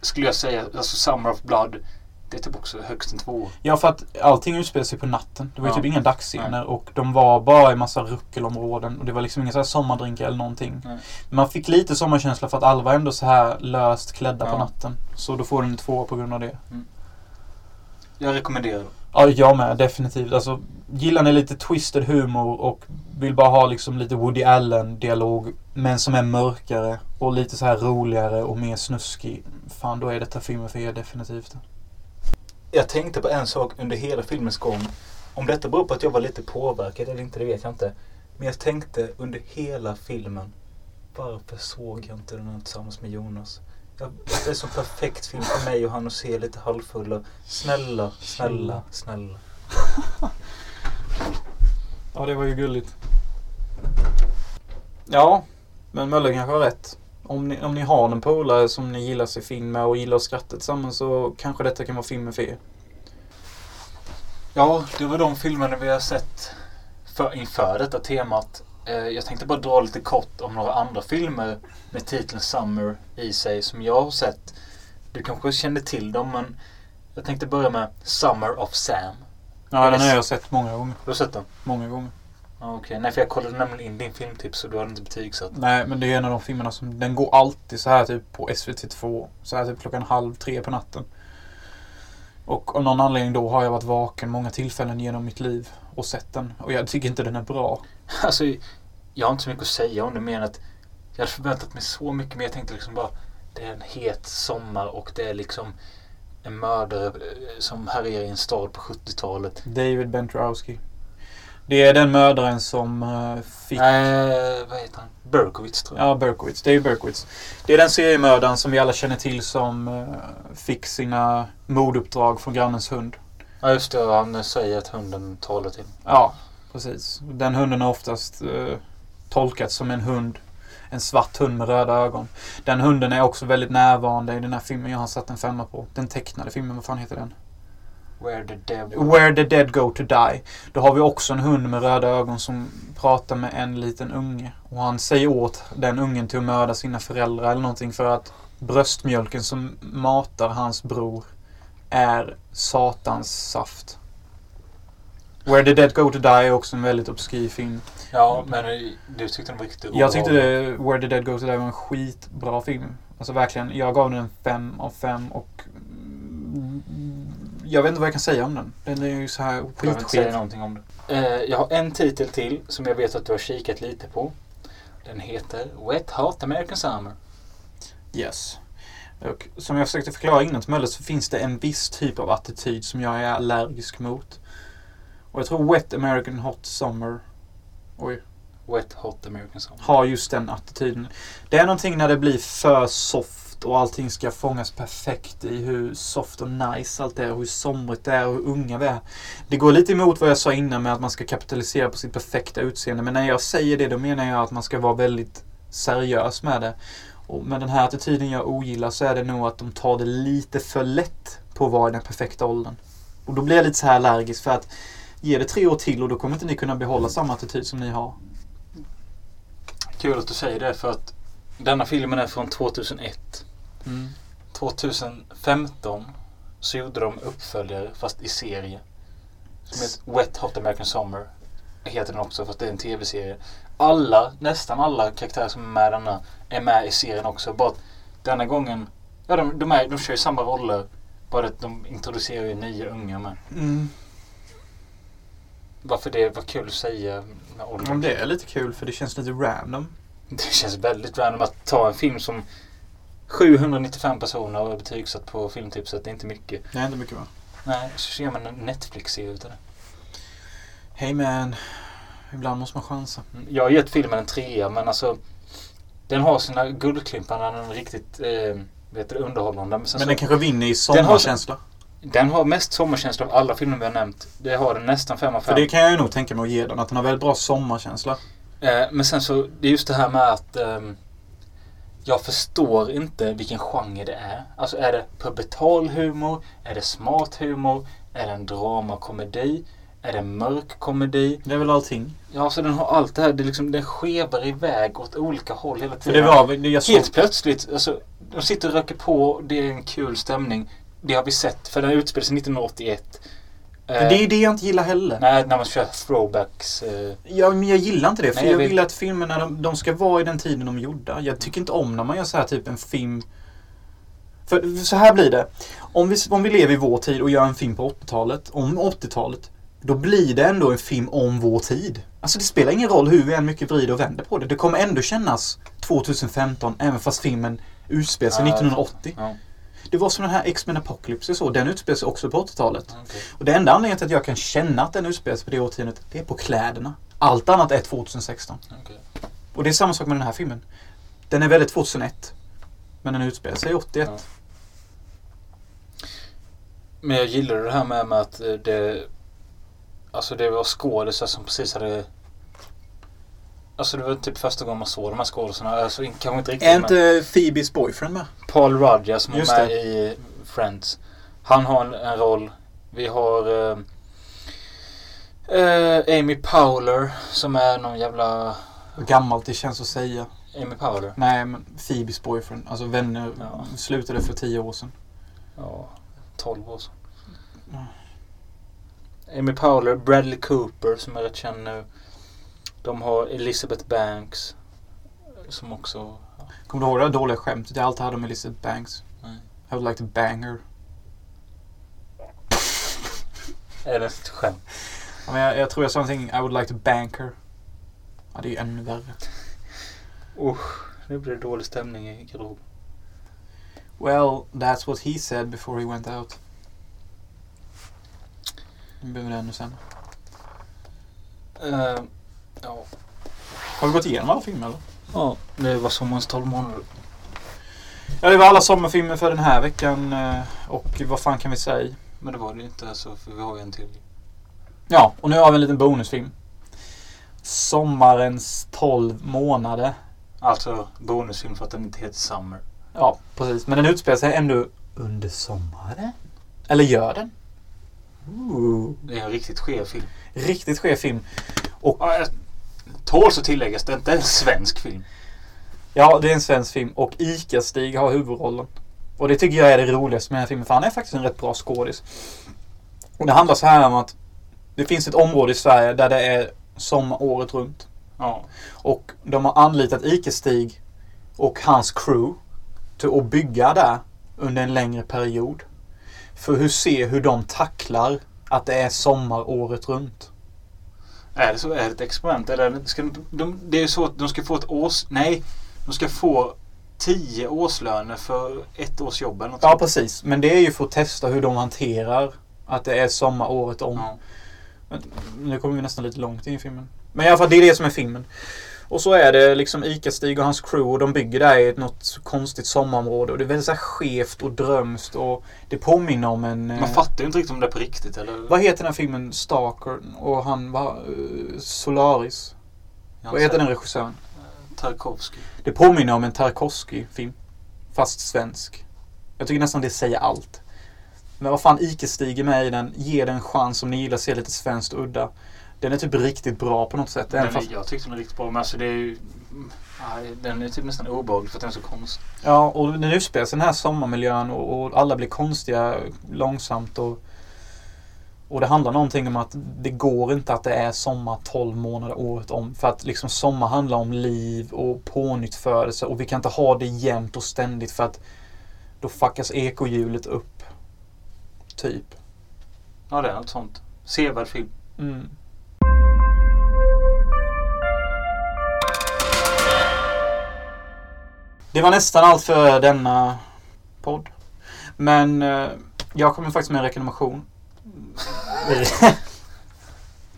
skulle jag säga, alltså Summer of Blood, det är typ också högst en tvåa. Ja, för att allting utspelar sig på natten. Det var ju Ja. typ inga dagsscener och de var bara i massa ruckelområden och det var liksom inga så här sommardrinkar eller någonting. Nej. Man fick lite sommarkänsla för att alla var ändå så här löst klädda på Ja. natten. Så då får den en tvåa på grund av det. Jag rekommenderar den. Ja, jag med. Definitivt. Alltså, gillar ni lite twisted humor och vill bara ha liksom lite Woody Allen-dialog men som är mörkare och lite så här roligare och mer snuskig. Fan, då är detta filmen för er definitivt. Jag tänkte på en sak under hela filmens gång. Om detta beror på att jag var lite påverkad eller inte, det vet jag inte. Men jag tänkte under hela filmen. Varför såg jag inte den här tillsammans med Jonas? Jag, det är så perfekt film för mig och han att se lite halvfulla. Snälla, snälla, snälla. Ja, det var ju gulligt. Ja, men Möller kanske har rätt. Om ni, om ni har en polare som ni gillar sig fin med och gillar att skratta tillsammans så kanske detta kan vara filmen för er. Ja, det var de filmerna vi har sett för, inför detta temat. Eh, jag tänkte bara dra lite kort om några andra filmer med titeln Summer i sig som jag har sett. Du kanske kände till dem men jag tänkte börja med Summer of Sam. Ja, den har jag sett många gånger. Du har sett den? Många gånger. Okej, nej för jag kollade nämligen in din filmtips och du hade inte betygsatt. Nej, men det är en av de filmerna som... Den går alltid så här typ på SVT2. Så här typ klockan halv tre på natten. Och av någon anledning då har jag varit vaken många tillfällen genom mitt liv och sett den. Och jag tycker inte den är bra. Alltså, jag har inte så mycket att säga om det mer än att jag hade förväntat mig så mycket mer. Jag tänkte liksom bara det är en het sommar och det är liksom en mördare eh, som härjar i en stad på 70-talet. David Bentrowski. Det är den mördaren som eh, fick... Nej, vad heter han? Berkowitz tror jag. Ja, Berkowitz. Dave Berkowitz. Det är den seriemördaren som vi alla känner till som eh, fick sina morduppdrag från grannens hund. Ja, just det. Han säger att hunden talar till. Ja, precis. Den hunden har oftast eh, tolkats som en hund. En svart hund med röda ögon. Den hunden är också väldigt närvarande i den här filmen jag har satt en femma på. Den tecknade filmen, vad fan heter den? Where the devil... Where the dead go to die. Då har vi också en hund med röda ögon som pratar med en liten unge. Och han säger åt den ungen till att mörda sina föräldrar eller någonting för att bröstmjölken som matar hans bror är satans saft. Where the dead go to die är också en väldigt obskyr film. Ja, men du tyckte den var riktigt Jag tyckte det, Where the dead go to die var en skitbra film. Alltså verkligen, jag gav den en fem av fem och mm, jag vet inte vad jag kan säga om den. Den är ju så här Jag vill inte säga skitskit. någonting om det. Eh, jag har en titel till som jag vet att du har kikat lite på. Den heter Wet Hot American Summer. Yes. Och som jag försökte förklara innan till Möller så finns det en viss typ av attityd som jag är allergisk mot. Och jag tror Wet American Hot Summer oj, Wet Hot American Summer. har just den attityden. Det är någonting när det blir för soft och allting ska fångas perfekt i hur soft och nice allt är och hur somrigt det är och hur unga vi är. Det går lite emot vad jag sa innan med att man ska kapitalisera på sitt perfekta utseende. Men när jag säger det då menar jag att man ska vara väldigt seriös med det. Och med den här attityden jag ogillar så är det nog att de tar det lite för lätt på att vara i den perfekta åldern. Och då blir jag lite så här allergisk för att ge det tre år till och då kommer inte ni kunna behålla samma attityd som ni har. Kul att du säger det för att denna filmen är från 2001. 2015 så gjorde de uppföljare fast i serie. Som heter Wet Hot American Summer. Heter den också fast det är en tv-serie. Alla, nästan alla karaktärer som är med i denna är med i serien också. Bara att denna gången, ja de, de, är, de kör ju samma roller. Bara att de introducerar ju nya unga med. Mm. Varför det var kul att säga med ålder. Det är lite kul för det känns lite random. Det känns väldigt random att ta en film som 795 personer har betygsatt på filmtipset. Det är inte mycket. Är inte mycket va? Nej, så gör man en Netflix-serie utav det. Hey man. Ibland måste man chansa. Mm, Jag har gett filmen en trea men alltså Den har sina guldklimpar när den är riktigt eh, vet du, underhållande. Men, Men så, den kanske vinner i sommarkänsla. Den har mest sommarkänsla av alla filmer vi har nämnt. Det har den nästan 5 av För 5. det kan jag ju nog tänka mig att ge den. Att den har väldigt bra sommarkänsla. Eh, men sen så, det är just det här med att ehm, jag förstår inte vilken genre det är. Alltså är det pubertal humor? Är det smart humor? Är det en dramakomedi? Är det mörk komedi? Det är väl allting. Ja, så den har allt det här. Det liksom, den skevar iväg åt olika håll hela För tiden. det var väl... Jag såg, Helt plötsligt, alltså, de sitter och röker på. Det är en kul stämning. Det har vi sett, för den utspelar sig 1981. Eh, Men det är det jag inte gillar heller. Nej, när man kör throwbacks. Eh, Ja, men jag gillar inte det. För Nej, jag vill att filmerna de, de ska vara i den tiden de är gjorda. Jag tycker inte om när man gör så här typ en film. För så här blir det. Om vi, om vi lever i vår tid och gör en film på 80-talet, om 80-talet. Då blir det ändå en film om vår tid. Alltså det spelar ingen roll hur vi än mycket vrider och vänder på det. Det kommer ändå kännas 2015 även fast filmen utspelar sig Ja, 1980. ja, Det var som den här X-Men Apocalypse så. Den utspelar sig också på 80-talet. okej. Och det enda anledningen till att jag kan känna att den utspelar sig på det årtiondet, det är på kläderna. Allt annat är 2016. okej. Och det är samma sak med den här filmen. Den är väldigt 2001. Men den utspelar sig 81. Ja. Men jag gillar det här med, med att eh, det... Alltså det var skådisar som precis hade... Alltså det var typ första gången man såg de här skådisarna. Alltså kanske inte riktigt Är men inte Phoebes boyfriend med? Paul Rudd som Just är med det. i Friends. Han har en, en roll. Vi har eh, Amy Powler som är någon jävla... Hur gammalt det känns att säga. Amy Powler. Nej, men Phoebes boyfriend. Alltså vänner Ja. slutade för tio år sedan. Ja, 12 år sedan. Ja. Amy Powler, Bradley Cooper som är rätt känd nu. De har Elizabeth Banks. Som också... Kommer du ihåg det här dåliga skämtet jag alltid hade om Elizabeth Banks? Nej. I would like to bang her. Är det ett skämt? Ja, men jag, jag tror jag sa någonting, I would like to bank her. Ja, det är ju ännu värre. Usch, nu blir det dålig stämning i garderoben. Well, that's what he said before he went out. Nu blir det ännu sämre. Uh, ja. Har vi gått igenom alla filmer eller? ja, det var sommarens 12 månader. Ja, det var alla sommarfilmer för den här veckan. eh, Och vad fan kan vi säga? Men det var det inte alltså, för vi har ju en till. Ja, och nu har vi en liten bonusfilm. Sommarens 12 månader. Alltså bonusfilm för att den inte heter Summer. Ja, precis. Men den utspelar sig ändå under sommaren. Eller gör den? Ooh. Det är en riktigt skev film. Riktigt skev film. Ja, jag- Tåls att tilläggas, det är inte en svensk film. Ja, det är en svensk film och Ica-Stig har huvudrollen. Och det tycker jag är det roligaste med den här filmen, för han är faktiskt en rätt bra skådis. Och det handlar så här om att det finns ett område i Sverige där det är sommar året runt. Ja. Och de har anlitat Ica-Stig och hans crew till att bygga där under en längre period. För att se hur de tacklar att det är sommar året runt. Är det så? Är det ett experiment? Eller ska de, de, det är så att de ska få ett års... Nej. De ska få tio årslöner för ett års jobb eller något Ja, precis. Men det är ju för att testa hur de hanterar att det är sommar året om. Ja. Nu kommer vi nästan lite långt in i filmen. Men i alla fall, det är det som är filmen. Och så är det liksom Ica-Stig och hans crew och de bygger där i ett något konstigt sommarområde. Och det är väldigt så skevt och drömskt och det påminner om en... eh, Man fattar ju inte riktigt om det är på riktigt eller... Vad heter den här filmen? Stalker och han var eh, Solaris. Vad heter den regissören? sett. Tarkovsky. Det påminner om en Tarkovsky-film. Fast svensk. Jag tycker nästan det säger allt. Men vad fan, Ike-Stig är med i den. Ge den en chans om ni gillar att se lite svenskt udda. Den är typ riktigt bra på något sätt. Den, fast, Jag tyckte den var riktigt bra men alltså det är ju... Den är typ nästan obehaglig för att den är så konstig. ja, och den utspelar sig i den här sommarmiljön och, och alla blir konstiga långsamt. Och, och det handlar någonting om att det går inte att det är sommar 12 månader året om. För att liksom sommar handlar om liv och pånyttfödelse och vi kan inte ha det jämt och ständigt för att då fuckas ekohjulet upp. Typ. Ja, det är något sånt. Sevärd film. Mm. Det var nästan allt för denna podd. Men eh, jag kommer faktiskt med en rekommendation.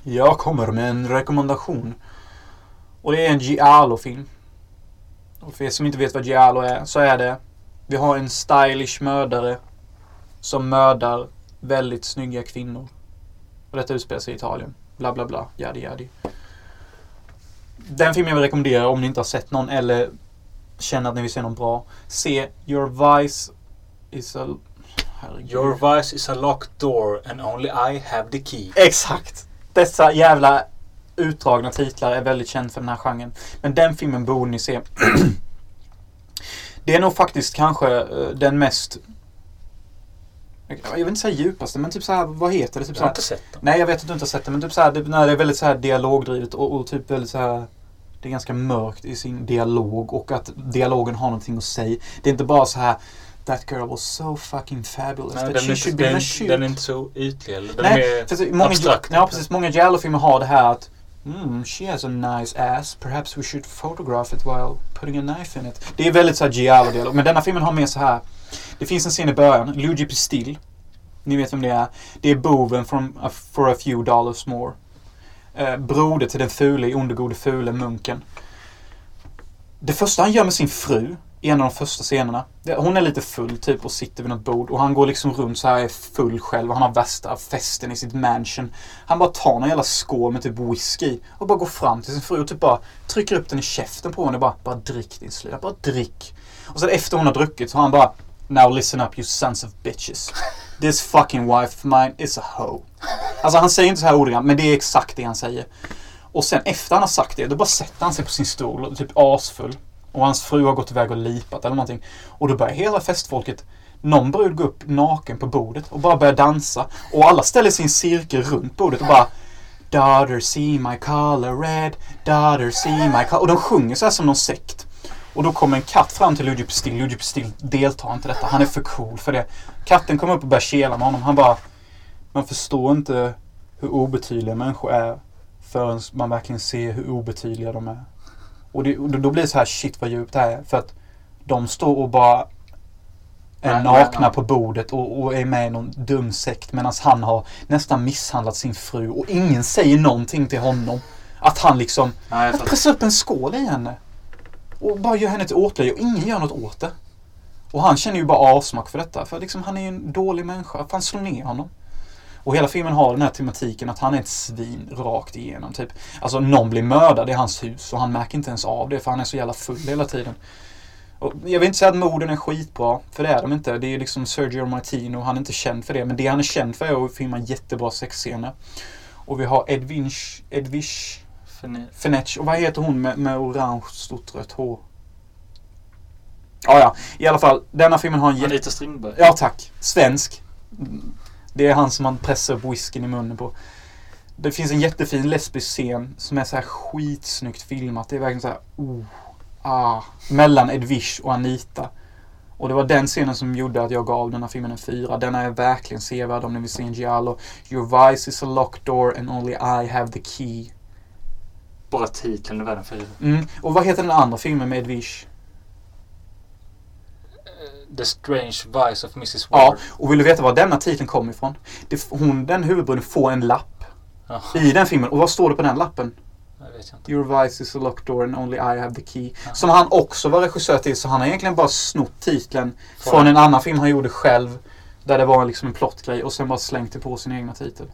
jag kommer med en rekommendation. Och det är en Giallo-film. Och för er som inte vet vad Giallo är så är det Vi har en stylish mördare som mördar väldigt snygga kvinnor. Och detta utspelar sig i Italien. Bla bla bla. Jadi jadi. Den filmen jag vill rekommendera om ni inte har sett någon eller känner att ni vill se någon bra. Se Your Vice is a... Herregud. Your vice is a locked door and only I have the key. Exakt! Dessa jävla utdragna titlar är väldigt känd för den här genren. Men den filmen borde ni se. Det är nog faktiskt kanske eh, den mest... Jag vill inte säga djupaste, men typ så här, vad heter det? Typ Jag så har inte sett den. Nej, jag vet att du inte har sett det, men typ så här, det, när det är väldigt så här dialogdrivet och, och typ väldigt så här det är ganska mörkt i sin dialog och att dialogen har någonting att säga. Det är inte bara så här That girl was so fucking fabulous Nej, den, she är should inte, den, den är inte så ytlig. Den Nej, är mer många, abstrakt. ja, precis. Många Giallo-filmer har det här att Mm, she has a nice ass. Perhaps we should photograph it while putting a knife in it. Det är väldigt så här Giallo-dialog. Men denna filmen har mer så här. Det finns en scen i början. Luigi Pistil. Ni vet vem det är. Det är boven from a, For a few dollars more. Eh, broder till den fule, onde gode fule munken. Det första han gör med sin fru i en av de första scenerna. Hon är lite full typ och sitter vid något bord och han går liksom runt så här är full själv och han har värsta festen i sitt mansion. Han bara tar någon jävla skål med typ whisky och bara går fram till sin fru och typ bara trycker upp den i käften på henne och bara Bara drick din slöja, bara drick. Och sen efter hon har druckit så har han bara Now listen up you sons of bitches. This fucking wife of mine is a hoe. Alltså han säger inte så här ordagrant men det är exakt det han säger. Och sen efter han har sagt det, då bara sätter han sig på sin stol och typ asfull. Och hans fru har gått iväg och lipat eller någonting. Och då börjar hela festfolket, någon brud gå upp naken på bordet och bara börjar dansa. Och alla ställer sin cirkel runt bordet och bara Daughter see my color red, daughter see my color... Och de sjunger så här som någon sekt. Och då kommer en katt fram till Luigi Pestil. Luigi Pestil deltar inte i detta. Han är för cool för det. Katten kommer upp och börjar kela med honom. Han bara... Man förstår inte hur obetydliga människor är förrän man verkligen ser hur obetydliga de är. Och, det, och då blir det så här, shit vad djupt det här är. För att de står och bara är Nej, nakna nej, nej. på bordet och, och är med i någon dum sekt medan han har nästan misshandlat sin fru och ingen säger någonting till honom. Att han liksom Nej, jag att fattar. pressa upp en skål i henne. Och bara gör henne till åtlöje och ingen gör något åt det. Och han känner ju bara avsmak för detta. För liksom han är ju en dålig människa. Fan slå ner honom. Och hela filmen har den här tematiken att han är ett svin rakt igenom. Typ. Alltså någon blir mördad i hans hus och han märker inte ens av det för han är så jävla full hela tiden. Och jag vill inte säga att morden är skitbra, för det är de inte. Det är liksom Sergio Martino, han är inte känd för det. Men det han är känd för är att filma jättebra sexscener. Och vi har För ni, Fenech. Och vad heter hon med, med orange stort rött hår? Ja, ja. I alla fall. Denna filmen har en. Anita Strindberg. Ja, tack. Svensk. Det är han som man pressar upp whiskyn i munnen på. Det finns en jättefin lesbisk scen som är så här skitsnyggt filmat. Det är verkligen så här, oh, ah, mellan Edwish och Anita. Och det var den scenen som gjorde att jag gav den här filmen en fyra. Den är verkligen sevärd om ni vill se en giallo. Your vice is a locked door and only I have the key. Bara titeln är värd en fyra. Mm. Och vad heter den andra filmen med Edwish? The Strange Vice of Mrs. Ja, Ward. och vill du veta var denna titeln kommer ifrån? Det, hon, den huvudbruden får en lapp Ja. i den filmen. Och vad står det på den lappen? Jag vet inte. Your vice is a locked door and only I have the key. Jaha. Som han också var regissör till. Så han har egentligen bara snott titeln Från- från en annan film han gjorde själv. Där det var liksom en plottgrej och sen bara slängt det på sin egna titel.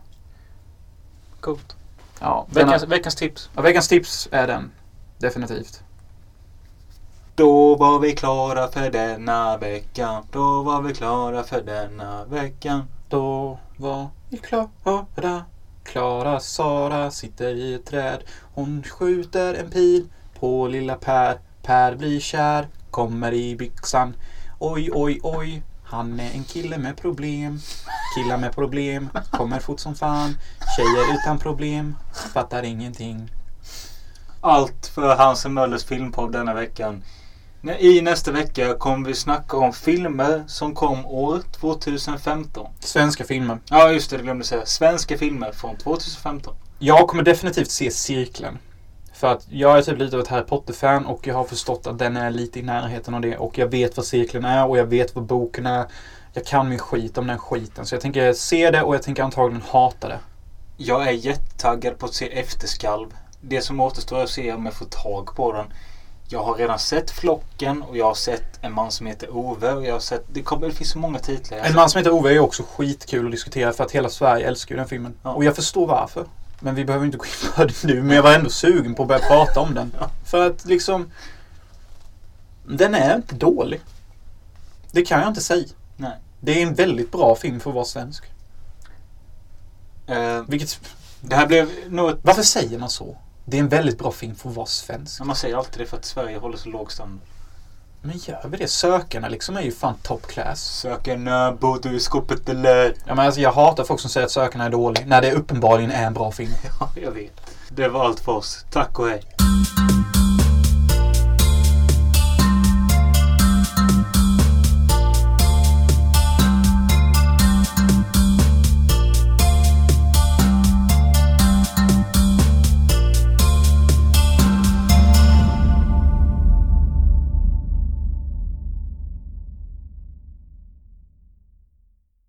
Coolt. Ja, denna, Veckans, veckans tips. ja, veckans tips är den. Definitivt. Då var vi klara för denna veckan. Då var vi klara för denna veckan. Då var vi klara. Klara Sara sitter i ett träd. Hon skjuter en pil på lilla Per. Per blir kär, kommer i byxan. Oj, oj, oj. Han är en kille med problem. Killar med problem kommer fort som fan. Tjejer utan problem fattar ingenting. Allt för Hans Möllers filmpodd denna veckan. I nästa vecka kommer vi snacka om filmer som kom år 2015. Svenska filmer. Ja, just det, jag glömde säga. Svenska filmer från 2015. Jag kommer definitivt se Cirkeln. För att jag är typ lite av ett Harry Potter-fan och jag har förstått att den är lite i närheten av det. Och jag vet vad Cirkeln är och jag vet vad boken är. Jag kan min skit om den skiten. Så jag tänker se det och jag tänker antagligen hata det. Jag är jättetaggad på att se Efterskalv. Det som återstår är att se om jag får tag på den. Jag har redan sett Flocken och jag har sett En man som heter Ove. Och jag har sett, det, kommer, det finns så många titlar. En man som heter Ove är också skitkul att diskutera för att hela Sverige älskar ju den filmen. Ja. Och jag förstår varför. Men vi behöver inte gå in på det nu. Men jag var ändå sugen på att börja prata om den. Ja. För att liksom... Den är inte dålig. Det kan jag inte säga. Nej. Det är en väldigt bra film för att vara svensk. Eh, Vilket, det här blev nog ett... varför säger man så? Det är en väldigt bra film för att vara svensk. Ja, Man säger alltid det för att Sverige håller så låg standard. Men gör vi det? Sökarna liksom är ju fan top class. Sökarna bodde i skåpet eller? Ja, men alltså, jag hatar folk som säger att Sökarna är dålig. När det uppenbarligen är en bra film. Ja, jag vet. Det var allt för oss. Tack och hej.